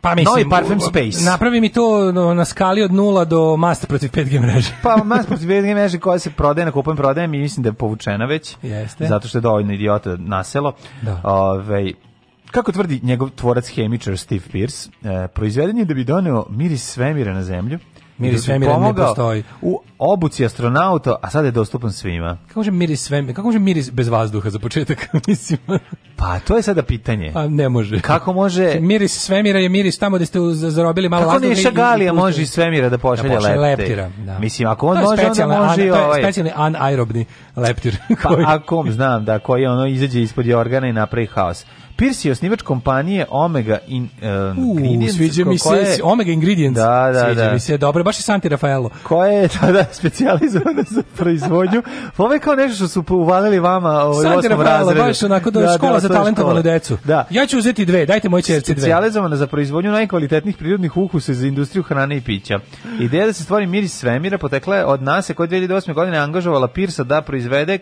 Pa mislim, Novi Parfum Space. Napravi mi to na skali od 0 do master protiv 5G mreže. pa master protiv 5G mreže koja se prodaje na kupujem prodajem i mislim da je povučena već. Jeste. Zato što je dovoljno idiota naselo. Da. Ove, ovaj, kako tvrdi njegov tvorac hemičar Steve Pierce, e, proizveden je da bi doneo miris svemira na zemlju, miris svemira ne postoji. U obuci astronauta, a sad je dostupan svima. Kako može miris svemira? Kako može miris bez vazduha za početak, *laughs* mislim? Pa to je sada pitanje. Pa ne može. Kako može? Miris svemira je miris tamo gde ste zarobili malo vazduha. Kako ne šagalija može svemira da pošalje, da pošalje leptir. leptira? Da. Mislim, ako on može, onda može i ovaj. To je ovaj- specijalni anaerobni leptir. Pa koji... ako znam, da, koji ono izađe ispod jorgana i napravi haos. Pierce je osnivač kompanije Omega in, uh, uh, Sviđa mi se Omega Ingredients. Da, da, sviđa da. mi se, dobro, baš je Santi Rafaelo. Koja je tada *laughs* da, specijalizovana za proizvodnju. Pa ovo je kao nešto što su uvalili vama ovaj, Santi Rafaelo, baš onako da, da, škola da, za talentovane decu. Da. Ja ću uzeti dve, dajte moje čerci dve. Specijalizovana za proizvodnju najkvalitetnijih prirodnih ukusa za industriju hrane i pića. Ideja da se stvori miris svemira potekla je od nas koja je 2008. godine angažovala Pirsa da proizvede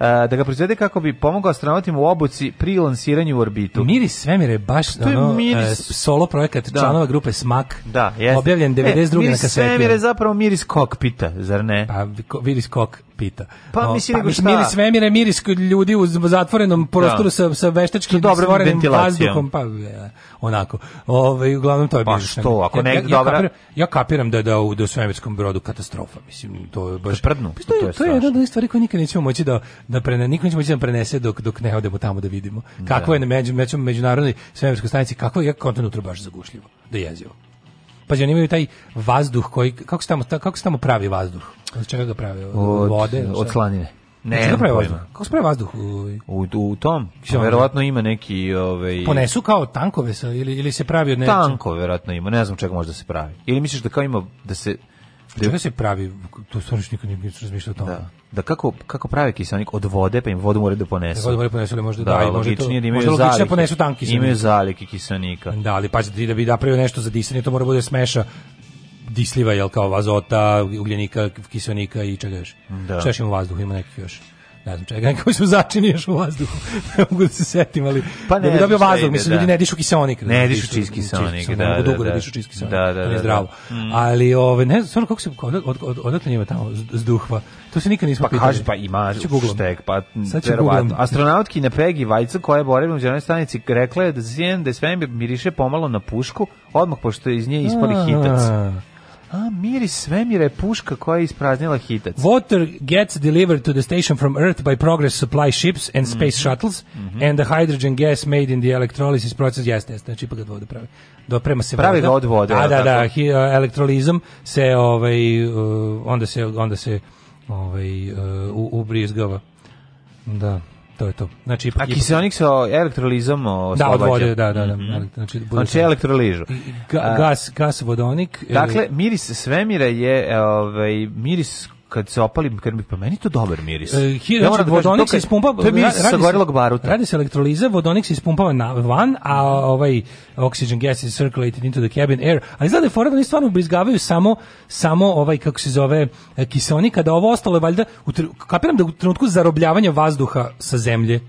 E, da ga proizvede kako bi pomogao astronautima u obuci pri lansiranju u orbitu. Miris svemire baš to je miris... Uh, solo projekat da. članova grupe Smak. Da, jest. Objavljen 92. E, miris na kaseti. Miris svemire zapravo miris kokpita, zar ne? Pa miris kok pita. Pa o, mislim pa, šta? Miris svemira, miris ljudi u zatvorenom prostoru da. sa sa veštačkim dobrim vazduhom, pa e, onako. Ovaj uglavnom to je pa što, svemir. ako negde ja, ja, dobra. Kapiram, ja kapiram da da u, da u svemirskom brodu katastrofa, mislim to je baš Prdnu, Pa, to, to je, to je jedna od stvari koje nikad nećemo moći da da prene, nikad nećemo moći da prenese dok dok ne odemo tamo da vidimo. Da. Kako da. je na među, među međunarodnoj svemirskoj stanici, kako je kontent kontinent baš zagušljivo. Da jezivo pazi, oni imaju taj vazduh koji, kako se tamo, kako se tamo pravi vazduh? Od čega ga pravi? Od, vode? Od slanine. Ne, znači, ne pravi vazduh. Kako se pravi vazduh? U, u tom, pa, verovatno ima neki... Ovaj... Ponesu kao tankove sa, ili, ili se pravi od nečega? Tanko verovatno ima, ne znam čega može da se pravi. Ili misliš da kao ima, da se Da se pravi, to stvarno nikad nije razmišljao o tome. Da. da kako, kako prave kiselnik od vode, pa im vodu moraju da ponesu. Da vodu moraju da ponesu, ali možda da, da možda to, da imaju možda da zalike, ponesu tanki kiselnik. Imaju zalike kiselnika. Da, ali pazite, da bi napravio nešto za disanje, to mora da bude smeša disliva jel kao azota, ugljenika, kiselnika i čega još. Da. Šta još ima u ima nekih još ne znam čega, *laughs* koji su začini još u vazduhu. *laughs* ne mogu da se setim, ali pa ne, da bi dobio vazduh, mislim, ljudi ne dišu kiseonik. Ne dišu čist kiseonik, da, da, dugo da, da, dišu da, da, da, da, zdravo. Mm. Ali, ove, ne znam, kako se, od, od, od, odakle njima tamo zduhva, to se nikad nismo pa pitali. Pa kaži, pa ima štek, pa verovatno. Astronautki na Peggy Vajca, koja je borila u zemljenoj stanici, rekla je da, da je miriše pomalo na pušku, odmah pošto je iz nje ispali hitac. A, miris svemira je puška koja je ispraznila hitac. Water gets delivered to the station from Earth by progress supply ships and mhm. space mm -hmm. shuttles mm -hmm. and the hydrogen gas made in the electrolysis process. Jeste, jeste, znači ipak od da vode pravi. Doprema da se pravi voda. Pravi ga da od vode. A, da, da, hi, uh, elektrolizom se, ovaj, uh, onda se, onda se ovaj, uh, ubrizgava. Da to je to. Znači, ipak, A kiselnik sa elektrolizom da, oslobađa. Da, od vode, da, da. da. Mm -hmm. Znači, znači elektroližu. Ga, gas, gas vodonik. E- dakle, miris svemira je e, ovaj, miris kad se opalim, kad mi pomeni pa to dobar miris. E, hi, ja znači, vodonik se ispumpa, to je miris radi, sa gorilog baruta. Radi se elektroliza, vodonik se ispumpava na van, a ovaj oxygen gas is circulated into the cabin air. Ali izgleda je fora da oni stvarno ubrizgavaju samo, samo ovaj, kako se zove, e, kiseonik, kada ovo ostalo je valjda, u, kapiram da u trenutku zarobljavanja vazduha sa zemlje,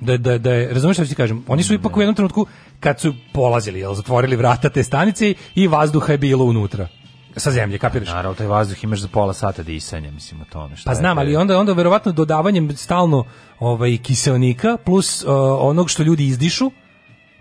da da da razumeš šta ti kažem oni su ipak u jednom trenutku kad su polazili jel zatvorili vrata te stanice i vazduha je bilo unutra sa zemlje, kapiraš? naravno, taj vazduh imaš za pola sata disanja, mislim o tome. Šta pa znam, ali onda onda verovatno dodavanjem stalno ovaj kiseonika plus uh, onog što ljudi izdišu,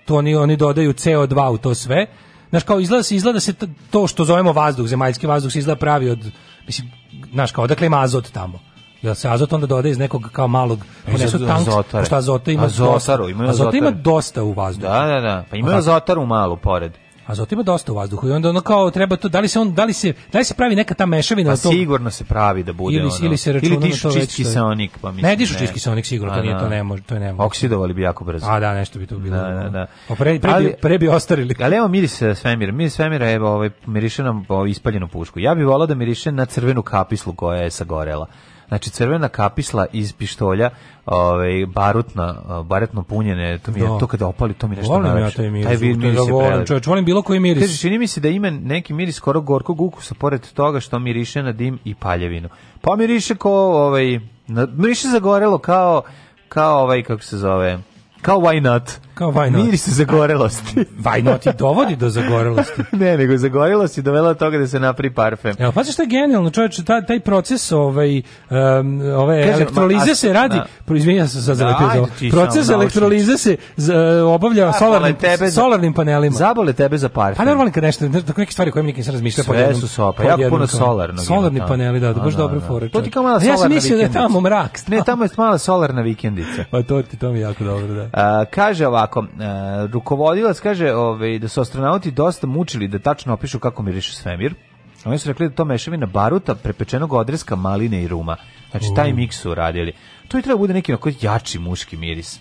to oni oni dodaju CO2 u to sve. Znaš, kao izgleda se, izgleda se to što zovemo vazduh, zemaljski vazduh se izgleda pravi od, mislim, znaš, kao odakle ima azot tamo. Jel se azot onda dodaje iz nekog kao malog ponesu pa tank, pošto azota ima azotaru, dosta, ima azotaru. azota ima dosta u vazduhu. Da, da, da, pa ima azotaru malo pored. Azot ima dosta u vazduhu i onda ono kao treba to da li se on da li se da li se pravi neka ta mešavina pa to. sigurno se pravi da bude ili, ono. Ili se računa ili dišu čist kiseonik pa mislim. Ne dišu čist kiseonik sigurno, to nije to da. ne može, to ne može. Oksidovali bi jako brzo. A da, nešto bi to bilo. Da, da, da. Pa pre, pre, ali, pre bi ostarili. Ali evo miris svemir, miris svemira je ovaj miriše nam ovaj, ispaljenu pušku. Ja bih volao da miriše na crvenu kapislu koja je sagorela. Znači crvena kapisla iz pištolja, ovaj barutna, barutno punjene, to mi je, da. to kada opali, to mi nešto volim najlepše. Ja taj miris, taj miris, miris da ja volim, čovječ, volim bilo koji miris. Kaže, čini mi se da ima neki miris skoro gorkog ukusa pored toga što miriše na dim i paljevinu. Pa miriše ko ovaj, na, miriše zagorelo kao kao ovaj kako se zove, kao why not. Kao vajnot. Miris zagorelosti. vajnot *laughs* dovodi do zagorelosti. *laughs* ne, nego zagorelosti dovela do toga da se napri parfem. Evo, pa što je genijalno, čovječe, taj, taj proces ovaj, um, ove Kažem, elektrolize ma, se radi, da. izvinjam se sad da, zalepio da, za proces elektrolize se z, e, obavlja da, solarnim, tebe za, solarnim panelima. Zabole tebe za parfem. Pa normalno kad nešto, tako neke stvari koje mi nisam razmišljao. Sve jednom, su sopa, jako puno solarno. Solarni da. paneli, da, da baš dobro fora. To ti kao mala solarna vikendica. Ja sam mislio da je tamo mrak. Ne, tamo je mala solarna vikendica. *laughs* Pa to ti to mi jako dobro, da. Kaže ovako, ovako, e, rukovodilac kaže ovaj, da su astronauti dosta mučili da tačno opišu kako miriše svemir. Oni su rekli da to mešavina baruta, prepečenog odreska, maline i ruma. Znači, taj miks su radili. To i treba bude neki onako jači muški miris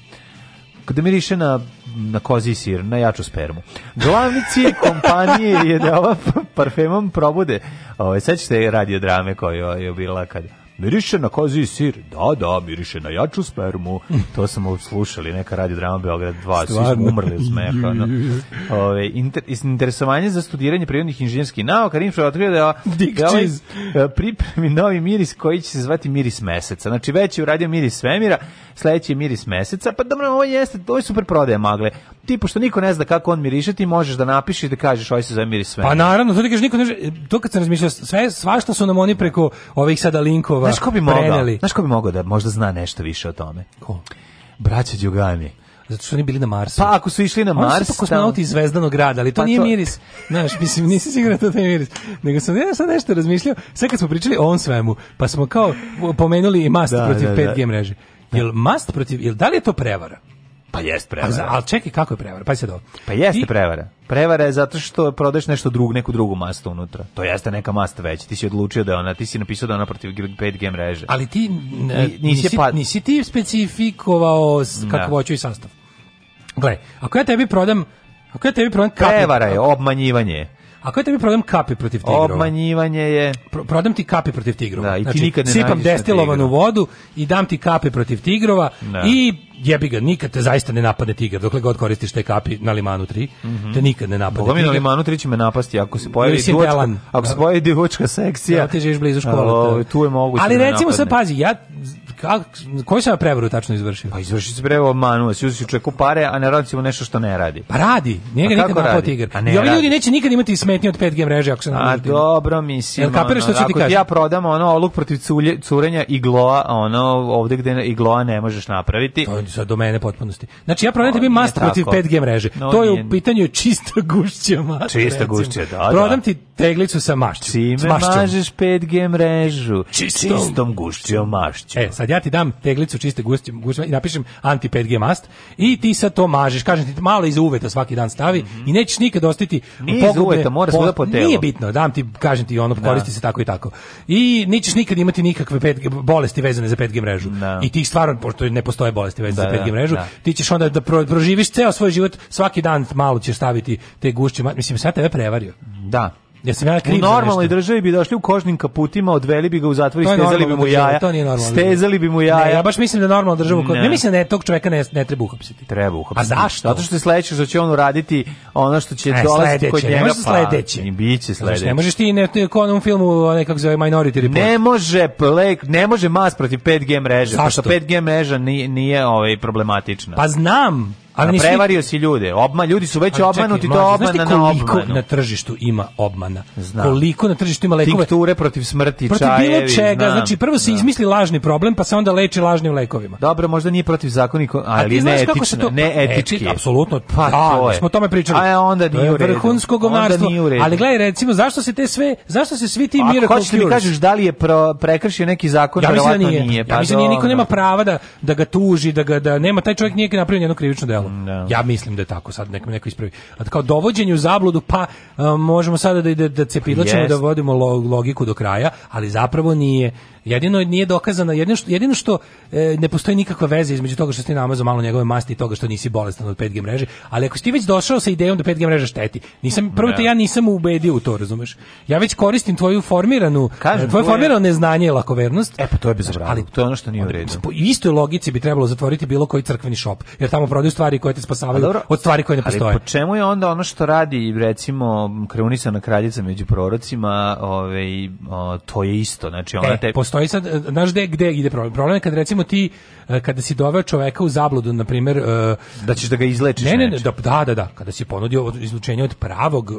kada miriše na, na kozi sir, na jaču spermu. Glavnici *laughs* kompanije je da ova *laughs* parfemom probude. Ovo, ovaj, sad ćete radio drame koja je bila kada miriše na kozi sir. Da, da, miriše na jaču spermu. *laughs* To smo slušali, neka radi drama Beograd 2, svi smo umrli od smeha. No. *laughs* Ove, inter, interesovanje za studiranje prirodnih inženjerskih nauka, Rimša otkrio da, *laughs* da ovaj, e, pripremi novi miris koji će se zvati miris meseca. Znači, već je uradio miris svemira, sledeći je miris meseca, pa dobro, ovo jeste, ovo je super prodaja magle ti pošto niko ne zna kako on miriše, ti možeš da napišeš da kažeš oj ovaj se zamiri sve. Pa naravno, to ti kažeš niko ne zna. to kad se razmišlja sve svašta su nam oni preko ovih sada linkova. Znaš ko bi mogao? Znaš ko bi mogao da možda zna nešto više o tome? Ko? Braća Đugani. Zato što oni bili na Marsu. Pa ako su išli na Mars, pa su kosmonauti iz zvezdanog grada, ali to pa nije to... miris. Znaš, mislim nisi siguran da to je miris. Nego sam ja sad nešto razmišljao, sve kad smo pričali o on svemu, pa smo kao pomenuli i mast da, protiv da, 5G da. mreže. Da. Jel mast protiv, jel da li je to prevara? Pa jest prevara. Al čekaj, kako je prevara? Pa se do. Pa jeste I... prevara. Prevara je zato što prodaješ nešto drug, neku drugu mastu unutra. To jeste neka mast već. Ti si odlučio da ona, ti si napisao da ona protiv 5G mreže. Ali ti nisi, nisi, pa... nisi ti specifikovao da. kako hoću i sastav. Gle, ako ja tebi prodam Ako ja tebi prodam... Prevara je, obmanjivanje. A koji je tebi problem kapi protiv tigrova? Obmanjivanje je... Pro, prodam ti kapi protiv tigrova. Da, i ti znači, nikad ne sipam destilovanu vodu i dam ti kape protiv tigrova da. i jebi ga, nikad te zaista ne napadne tigar, dokle god koristiš te kapi na Limanu 3, mm -hmm. te nikad ne napadne Boga mi na Limanu 3 će me napasti, ako se pojavi Mislim duvačka, delan. ako se pojavi duvačka sekcija. Ja, ti živiš blizu škole. Da. tu je moguće Ali da recimo sad, pazi, ja kako, koju se ja prevaru tačno izvršio? Pa izvršio se prevaru, obmanuo si, uzio čeku pare, a ne radimo nešto što ne radi. Pa radi, nije pa ga nikad napao tigar. I ovi ljudi neće nikad imati smetnje od 5G mreže ako se na. A dobro, mislim. Ja kapiram što ono, ti kažeš. ja prodam ono oluk protiv culje, curenja igloa, ono ovde gde i gloa ne možeš napraviti. To je sad do mene potpunosti. Znači ja prodam tebi mast protiv 5G mreže. No, to je u pitanju čista gušća mast. Čista gušća, da, da, Prodam ti teglicu sa mašću. Čime mažeš 5G mrežu? Čistom, gušćom mašću. E, sad ja ti dam teglicu čiste gužve i napišem anti 5G mast i ti sad to mažeš, kažem ti malo iz uveta svaki dan stavi mm -hmm. i nećeš nikad ostiti Nije iz uveta, mora po, po telu. Nije bitno, dam ti, kažem ti, ono, da. koristi se tako i tako. I nećeš nikad imati nikakve 5G, bolesti vezane za 5G mrežu. Da. I ti stvarno, pošto ne postoje bolesti vezane da, za da, 5G mrežu, da. ti ćeš onda da proživiš ceo svoj život, svaki dan malo ćeš staviti te gušće, mislim, sad tebe prevario. Da. Ja sam ja kriv. U normalnoj državi bi došli u kožnim kaputima, odveli bi ga u zatvor i stezali bi mu jaja. to nije normalno. Stezali bi mu jaja. Ne, ja baš mislim da normalna država ne. ne mislim da je tog čoveka ne ne treba uhapsiti. Treba uhapsiti. A zašto? Zato što je sledeće što će on uraditi ono što će e, dolaziti kod njega. Ne može sledeće. Pa, biće sledeće. Ne pa, možeš ti ne, ko onom filmu onaj kako zove Minority Report. Ne može plek, ne može mas protiv 5G mreže. Zašto? 5G mreža nije, nije ovaj problematična. Pa znam, A Ali prevario si ljude. Obma, ljudi su već obmanuti, to obmana na obmanu. na tržištu ima obmana? Znam. Koliko na tržištu ima lekova? Tinkture protiv smrti, protiv čajevi. Protiv bilo čega. Znam, znači, prvo se znam. izmisli lažni problem, pa se onda leči lažnim lekovima. Dobro, možda nije protiv zakoniko, ali ne etično, to, ne pa, e, etički. Etik, apsolutno. Pa, da, to smo o tome pričali. A e, onda nije u redu. Vrhunsko govnarstvo. Ali gledaj, recimo, zašto se te sve, zašto se svi ti miracle da cures? Ako hoćeš mi kažeš da li je prekršio neki zakon, ja mislim da nije. Ja pa mislim da niko nema prava da, da ga tuži, da, ga, da nema, taj čovjek nije napravio jedno krivično delo delo. No. Da. Ja mislim da je tako, sad nek neko ispravi. A kao dovođenje u zabludu, pa a, možemo sada da, da, da cepilačimo, yes. da vodimo logiku do kraja, ali zapravo nije. Jedino nije dokazano, jedino što, jedino što e, ne postoji nikakva veza između toga što si namazao malo njegove masti i toga što nisi bolestan od 5G mreže, ali ako si ti već došao sa idejom da 5G mreža šteti, nisam, prvo te da. ja nisam ubedio u to, razumeš? Ja već koristim tvoju formiranu, Kažem, tvoje formirano neznanje i lakovernost. E pa to je ali to je ono što nije u redu. Po istoj logici bi trebalo zatvoriti bilo koji crkveni šop, jer tamo prodaju stvari koje te spasavaju dobro, od stvari koje ne postoje. Ali po čemu je onda ono što radi, recimo, kreunisana kraljica među prorocima, ovaj, to je isto, znači ona e, te postoji sad, e, znaš gde, gde ide problem? Problem je kad recimo ti, e, kada si doveo čoveka u zabludu, na primer... E, da ćeš da ga izlečiš ne, ne, ne, da, da, da, da, kada si ponudio izlučenje od pravog,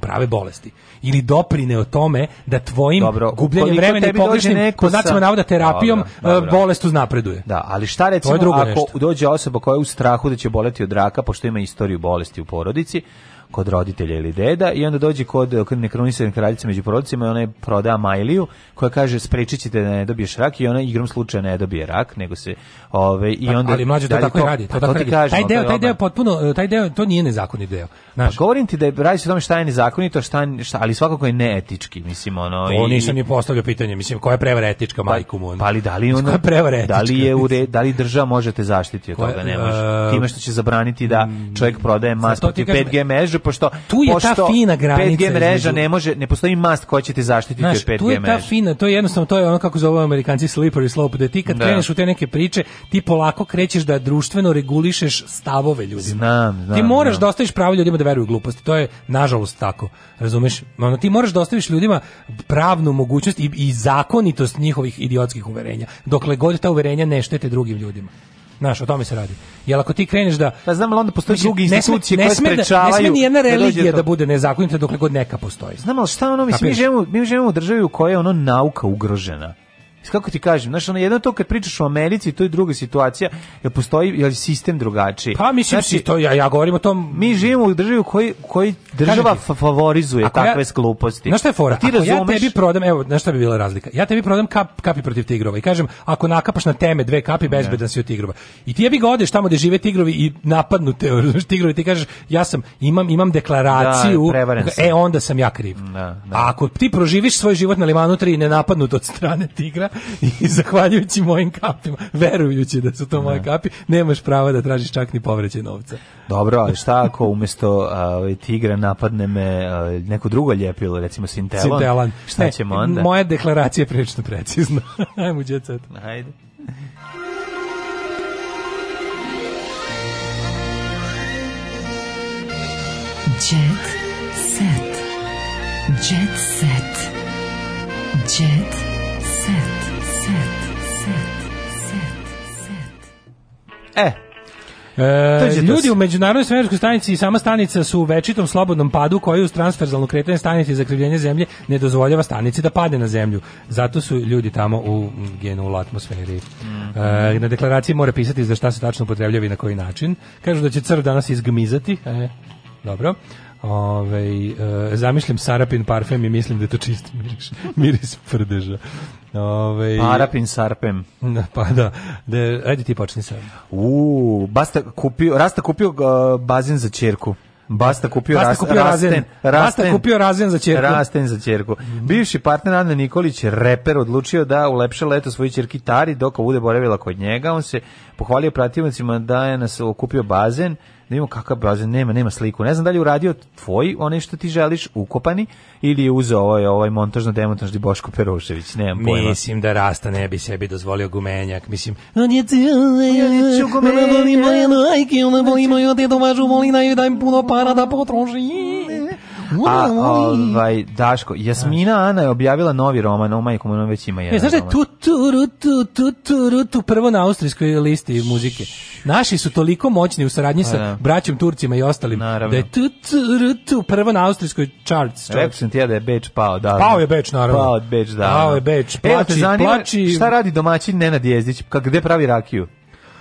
prave bolesti. Ili doprineo tome da tvojim dobro, gubljenjem vremena i pogrešnim, po znacima navoda, terapijom, dobro, dobro. bolest uznapreduje. Da, ali šta recimo ako nešto. dođe osoba koja je u strahu da će boleti od raka, pošto ima istoriju bolesti u porodici, kod roditelja ili deda i onda dođe kod nekronisane kraljice među porodicima i ona je proda Majliju koja kaže sprečit ćete da ne dobiješ rak i ona igrom slučaja ne dobije rak nego se ove i pa, onda ali mlađe to pa tako to, radi to, to tako ti taj deo taj deo potpuno taj deo to nije nezakonni deo znaš pa govorim ti da je radi se o tome šta je nezakonito šta, šta ali svakako je neetički mislim ono to i nisam ni postavljao pitanje mislim koja je prevara etička pa, majku mu pa ali da li ono da li je u re, da li država možete zaštiti od koja, toga ne e, može time što će zabraniti da čovjek prodaje mm, mas protiv 5G mrežu može pošto tu je pošto ta fina granica 5G mreža između... ne može ne postoji mast koja će te zaštititi od 5G mreže. Tu je ta fina, to je jednostavno to je ono kako zovu Amerikanci slippery slope, da ti kad da. kreneš u te neke priče, ti polako krećeš da društveno regulišeš stavove ljudima. Znam, znam, ti moraš znam. da ostaviš pravo ljudima da veruju gluposti. To je nažalost tako. Razumeš? Ono ti moraš da ostaviš ljudima pravnu mogućnost i, i zakonitost njihovih idiotskih uverenja. Dokle god ta uverenja ne štete drugim ljudima. Znaš, o tome se radi. Jel ako ti kreneš da Pa znam, ali onda postoje drugi institucije koje sprečavaju. Ne sme da- ni jedna da religija da bude nezakonita dokle god neka postoji. Znam, ali šta ono mislim, mi živimo mi živimo u državi u kojoj je ono nauka ugrožena kako ti kažem, znaš, ono, jedno to kad pričaš o Americi, to je druga situacija, jer postoji jer sistem drugačiji. Pa mislim, znači, to, ja, ja govorim o tom... Mi živimo u državi koji, koji država ti, favorizuje ako takve ja, skluposti. Znaš šta je fora? Ti ako razumeš... ja tebi prodam, evo, znaš šta bi bila razlika? Ja tebi prodam kap, kapi protiv tigrova i kažem, ako nakapaš na teme dve kapi, bezbedan si od tigrova. I ti ja bi ga tamo gde žive tigrovi i napadnu te, *laughs* tigrovi, ti kažeš, ja sam, imam, imam deklaraciju, da, e, onda sam ja kriv. Da, da. A ako ti proživiš svoj život na Limanu 3 napadnu od strane tigra, *laughs* i zahvaljujući mojim kapima, verujući da su to moje da. kapi, nemaš prava da tražiš čak ni povreće novca. Dobro, ali šta ako umesto uh, tigra napadne me uh, neko drugo ljepilo, recimo sintelan? Sintelan. Šta ne, ćemo onda? Moja deklaracija je prilično precizna. *laughs* Ajmo, djecet. Ajde. Jet set. Jet set. Jet set. E, E, ljudi u međunarodnoj svemirskoj stanici i sama stanica su u večitom slobodnom padu koji uz transferzalno kretanje stanice i zakrivljenje zemlje ne dozvoljava stanici da padne na zemlju. Zato su ljudi tamo u mm, genulu atmosferi. Mm. E, na deklaraciji mora pisati za šta se tačno upotrebljava i na koji način. Kažu da će crv danas izgmizati. E, dobro. Ove, ovaj, zamišljam sarapin parfem i mislim da je to čist miris, miris prdeža. Ove, ovaj, Parapin sarpem. Da, pa da, da ajde ti počni sa. U, Basta kupio, Rasta kupio uh, e, bazin za čerku. Basta kupio, Basta ras, kupio rasten, rasten, Basta kupio razen za ćerku. Rasten za ćerku. Bivši partner Anne Nikolić, reper, odlučio da ulepša leto svoju ćerki Tari dok bude boravila kod njega. On se pohvalio prativnicima da je nas okupio bazen da imamo kakav bazen, nema, nema sliku. Ne znam da li je uradio tvoj onaj što ti želiš ukopani ili je uzeo ovaj, ovaj montažno-demontažni Boško Perušević, nemam pojma. Mislim da Rasta ne bi sebi dozvolio gumenjak, mislim, on je ona voli moje lajke, ona voli moju dedovažu, voli da je dajem puno para da potroši. A, ovaj, Daško, Jasmina Ana je objavila novi roman, o majkom, ono već ima jedan e, znaš da je tu, tu, tu, tu, tu, tu, prvo na austrijskoj listi muzike. Naši su toliko moćni u saradnji sa pa da. braćom Turcima i ostalim, naravno. da je tu, tu, tu, prvo na austrijskoj charts. Rekao sam ti ja da je Beč pao, da. Pao je Beč, naravno. Pao je Beč, da. Pao da. je Beč, plači, e, plači. Šta radi domaćin Nenad Jezdić, gde pravi rakiju?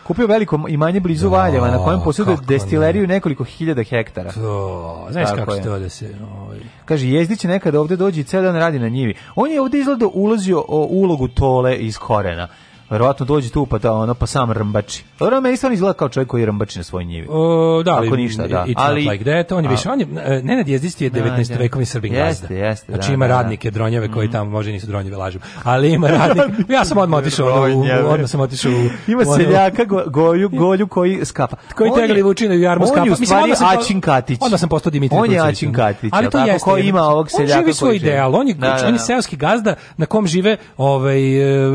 kupio veliko imanje blizu Valjeva na kojem posjeduje destileriju nekoliko hiljada hektara. To, znaš kako je. to da se... Ovaj. Kaže, jezdić nekada ovde dođe i ceo dan radi na njivi. On je ovdje izgledao ulazio o ulogu tole iz korena verovatno dođe tu pa da ono pa sam rmbači. Dobro, meni stvarno izgleda kao čovjek koji rmbači na svojoj njivi. O, da, Ako ništa, da. ali like that, on je više, on je, e, Nenad Jezdisti je 19. Da, da. vekovni srbin jeste, gazda. Jeste, znači da, ima da, da. radnike, dronjeve koji mhm. tamo može nisu dronjeve, lažem. Ali ima radnike, *laughs* ja sam odmah otišao, odmah sam otišao. Ima seljaka, golju, golju koji skapa. Koji tegli vučine u jarmu skapa. On je u stvari Ačin Katić. Onda sam postao Dimitri On je Ačin Katić, ali to jeste. Ko ima ovog seljaka koji živi svoj ideal, on je seoski gazda na kom žive ovaj, e,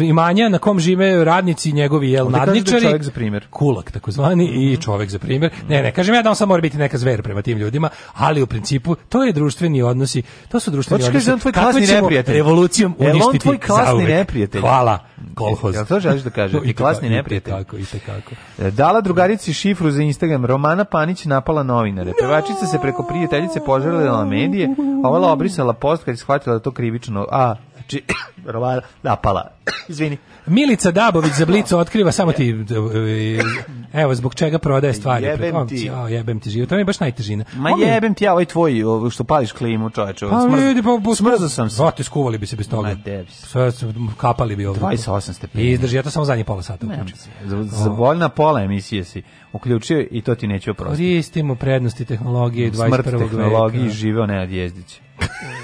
imanja na kom žive radnici i njegovi jel da nadničari. Da Kulak takozvani mm -hmm. i mhm. čovjek za primjer. Ne, ne, kažem ja da on samo mora biti neka zver prema tim ljudima, ali u principu to je društveni odnosi, to su društveni Hoćeš da odnosi. Hoćeš tvoj klasni neprijatelj revolucijom uništiti. Jel on tvoj klasni neprijatelj? Hvala. Kolhoz. Jel to želiš da kažeš? *laughs* I klasni neprijatelj. Tako, i tako. E, dala drugarici šifru za Instagram. Romana Panić napala novinare. Pevačica se preko prijateljice požalila na medije, a ona obrisala post kad je shvatila da to krivično. A, či, rovara napala. Izvini. Milica Dabović za Blicu otkriva samo ti e, evo zbog čega prodaje stvari. Jebem ti. Ja, jebem ti život. To mi je baš najtežina. Ma Ovi... jebem ti ja ovaj tvoj ovaj, što pališ klimu, čoveče. Pa Smrz... vidi pa-, pa-, pa smrzao sam se. Brate, skuvali bi se bez toga. Ma debi. Sve kapali bi ovde. 28 stepeni. I izdrži ja to samo zadnje pola sata uključio. Za, za voljna pola emisije si uključio i to ti neće oprostiti. Koristimo prednosti tehnologije 21. veka. Smrt tehnologiji živeo Nenad Jezdić. *laughs*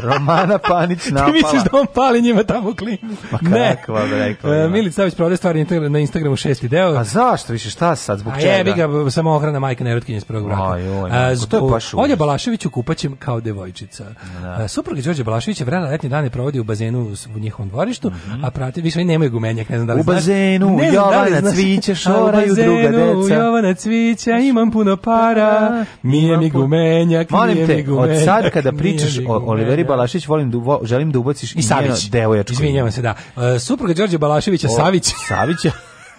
Romana Panić napala. *laughs* Ti misliš da on pali njima tamo klimu? Ma kakva, ne. E, da. Milić Savić prodaje stvari na Instagramu šesti deo. A zašto više, šta sad, zbog A čega? A jebi ga, samo ohrana majka nerotkinja iz prvog braka. Aj, oj, A, to je baš Olja Balašević u kupaćem kao devojčica. Da. Supruga Đorđe Balaševića vrena letnje dane provodi u bazenu u njihovom dvorištu, mm -hmm. a prati, više nemaju gumenjak, ne znam da li u Bazenu, ne znam da Jovana da znaš. Cviće, šoraju druga deca. Jovana Cvića, imam puno para, nije mi gumenjak, Molim te, od sad kada pričaš o Oliveri Balašević volim da vo, želim da ubaciš i, Savić. Savić. Izvinjavam se, da. Uh, supruga Đorđe Balaševića o, Savić. Savića.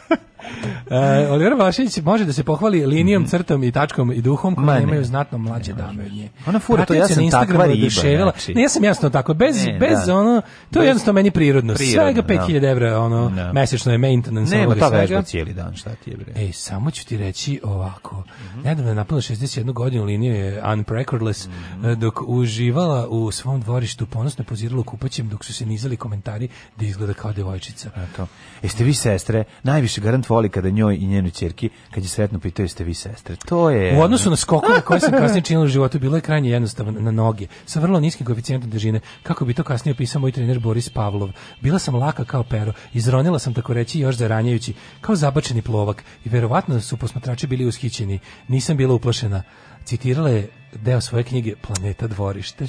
*laughs* Uh, Oliver Vlašić može da se pohvali linijom, mhm. crtom i tačkom i duhom koje Ma, nemaju znatno mlađe dame od nje. Ona fura to, ja sam takva riba. Znači. Ne, ja sam jasno tako, bez, ne, bez da. ono, to bez, je jednostavno meni prirodno. prirodno svega 5000 da. evra, ono, da. mesečno je maintenance. Nema ta vežba cijeli dan, šta ti je bre. Ej, samo ću ti reći ovako, mm -hmm. nedavno je napunila 61 godinu, liniju je unprecordless, mm -hmm. E, dok uživala u svom dvorištu, ponosno pozirala kupaćem, dok su se nizali komentari da izgleda kao devojčica. Eto. Jeste vi sestre, najviše garant Grant voli kada njoj i njenoj ćerki kad je sretno pitao jeste vi sestre. To je U odnosu na skokove koje sam kasnije činila u životu bilo je krajnje jednostavno na noge sa vrlo niskim koeficijentom težine. Kako bi to kasnije opisao moj trener Boris Pavlov. Bila sam laka kao pero, izronila sam tako reći još zaranjajući kao zabačeni plovak i verovatno su posmatrači bili ushićeni. Nisam bila uplašena citirala je deo svoje knjige Planeta dvorište.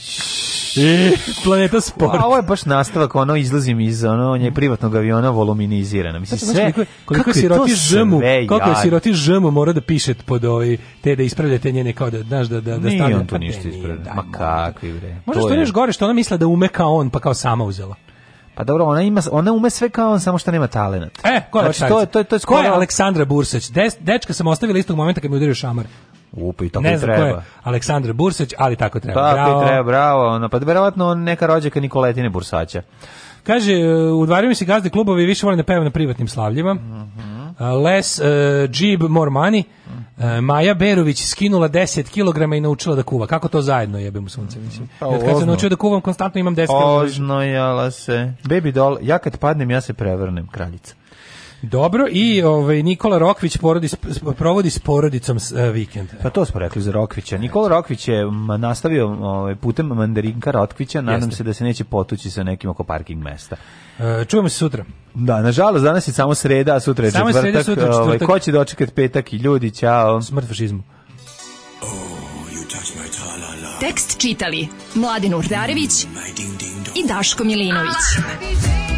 E, planeta sport. A ovo je baš nastavak, ono, izlazim iz ono, nje privatnog aviona voluminizirana. Mislim, sve, koliko, koliko kako je siroti žemu, kako je siroti žemu mora da piše pod ovi, te da ispravljate njene, kao da, znaš, da, da, da stavlja. on to ništa ispravlja. Ma kakvi, bre. Možda što je još gore, što ona misla da ume kao on, pa kao sama uzela. Pa dobro, ona ima ona ume sve kao on, samo što nema talenat. E, ko je znači, to je to je to je skoro... Ko je Aleksandra Bursać? Dečka sam ostavila istog momenta kad mi udario šamar. Upa i tako ne znam treba. Ko je Aleksandar Bursać, ali tako treba. Tako bravo. treba, bravo. Ono, pa verovatno neka rođaka Nikoletine Bursaća. Kaže, e, udvaraju se gazde i više vole da pevaju na privatnim slavljima. Mm -hmm. Les uh, Džib Mormani, mm -hmm. uh, Maja Berović skinula 10 kg i naučila da kuva. Kako to zajedno jebem u sunce, mislim. Pa, kad ozno. naučio da kuvam, konstantno imam 10 kg. Ožno jala se. Baby doll, ja kad padnem, ja se prevrnem, kraljica. Dobro, i ovaj, Nikola Rokvić porodi, provodi s porodicom s, uh, vikend. Pa to smo rekli za Rokvića. Nikola Rokvić je nastavio ovaj, putem mandarinka Rokvića, nadam Jeste. se da se neće potući sa nekim oko parking mesta. Uh, čujemo se sutra. Da, nažalost, danas je samo sreda, a sutra je samo četvrtak. Sreda, sutra, Ovaj, ko će dočekati petak i ljudi, čao. Smrt fašizmu. Oh, Tekst čitali Mladin Urdarević mm, i Daško Milinović. Ah!